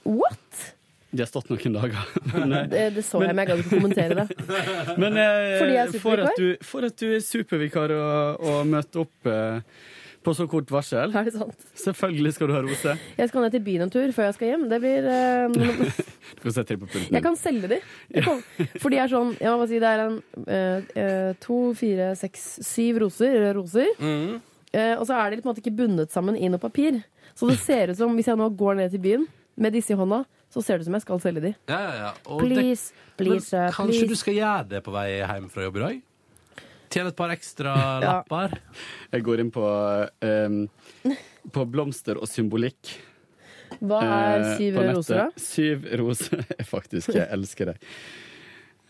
What? De har stått noen dager. Men, eh, Det, det så jeg, men jeg gadd ikke kommentere det. men eh, Fordi jeg er for, supervikar? at du, for at du er supervikar og, og møter opp eh, på så kort varsel Er det sant? Selvfølgelig skal du ha rose. Jeg skal ned til byen en tur før jeg skal hjem. Det blir uh, Du kan sette dem på pulten. Jeg kan selge dem. Ja. for de er sånn Jeg må bare si det er en eh, to, fire, seks, syv roser. roser. Mm. Uh, og så er de på en måte ikke bundet sammen i noe papir. Så det ser ut som, hvis jeg nå går ned til byen med disse i hånda, så ser det ut som jeg skal selge de. Ja, ja, ja. please, det- Please, please, Men uh, kanskje du skal gjøre det på vei hjem fra jobb i dag? Tjene et par ekstra Ja. lapper? Jeg går inn på, um, på blomster og symbolikk. Hva er eh, syv nettet. roser, da? Syv roser. Jeg Faktisk, jeg elsker deg.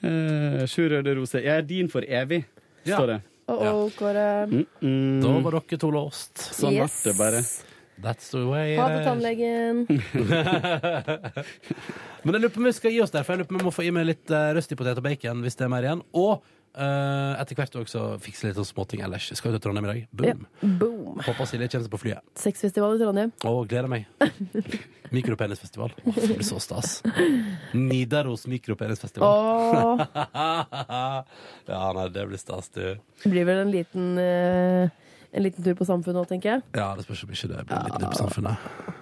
Eh, Sju røde roser. Jeg er din for evig, Ja. står det. Å, -oh, Kåre. Mm, mm. Da var dere to låst. Sånn ble det bare. That's the way Ha is. tannlegen. Men jeg lurer på om vi skal gi oss der, for jeg lurer på om vi må få i meg litt uh, røstig potet og bacon hvis det er mer igjen. Og eh, etter hvert også fikse litt sånn småting ellers. Jeg skal jo til Trondheim i dag. Ja. Boom. Boom. Håper Silje kommer seg på flyet. Sexfestival i Trondheim. Å, gleder meg. Mikropenisfestival. Å, det blir så stas. Nidaros mikropenisfestival. Åh, ja, nei, det blir stas, du. det blir vel en liten, uh, en liten tur på Samfunnet òg, tenker jeg. Ja, det spørs om ikke det blir en liten tur på samfunnet.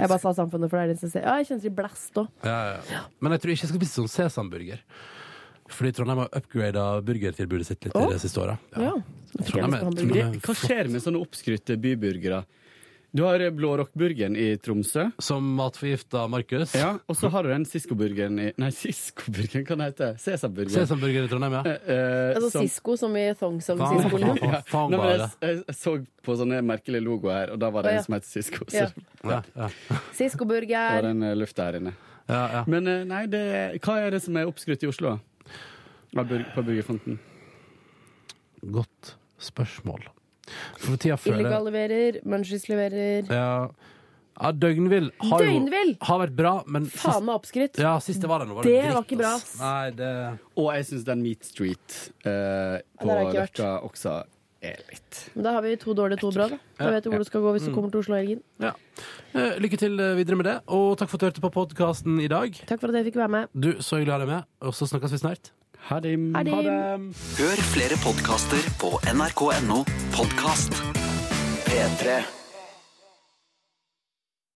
Jeg bare sa Samfunnet, for det er det som ser Ja, jeg kjenner det i blast òg. Ja, ja. Men jeg tror ikke jeg skal spise sånn sesamburger. Fordi Trondheim har upgrada burgertilbudet sitt litt Å? de det siste året. Ja. Hamburger. Hva skjer med sånne oppskrytte byburgere? Du har Blårockburgeren i Tromsø. Som matforgifta Markus. Ja, og så har du den Sisko-burgeren i Nei, Sisko-burgeren, hva heter Sesamburgeren. Sesamburger i Trondheim, ja. Eh, eh, Altså som- Sisko, som i Thongsong Faen, Sisko. faen, faen Nei, men jeg, jeg, så på sånne merkelige logoer her, og da var det ja. en som het Sisko. Så Ja. Ja, ja. det var Sisko-burger. en eh, luft der inne. Ja, ja. Men eh, nei, det, hva er det som er oppskrytt i Oslo? På Burgerfronten? Godt spørsmål. For tida føler Illegal leverer, Munchies leverer. Ja, ja Døgnvill har jo Døgnvill! har vært bra, men Faen meg oppskrytt. Ja, sist det var det nå. Var Det dritt, var ikke bra, ass. ass. Nei, det Og jeg syns den Meat Street eh, på der har jeg ikke. Løkka også er litt Men da har vi to dårlige, to bra. Da, da Ja, vet du hvor du skal gå hvis du kommer til Oslo i helgen. Ja. Eh, Lykke til eh, videre med det, og takk for at du hørte på podkasten i dag. Takk for at jeg fikk være med. Du, så hyggelig å ha deg med, og så snakkes vi snart. Ha det. Ha det. Hør flere podkaster på nrk.no podkast. P3.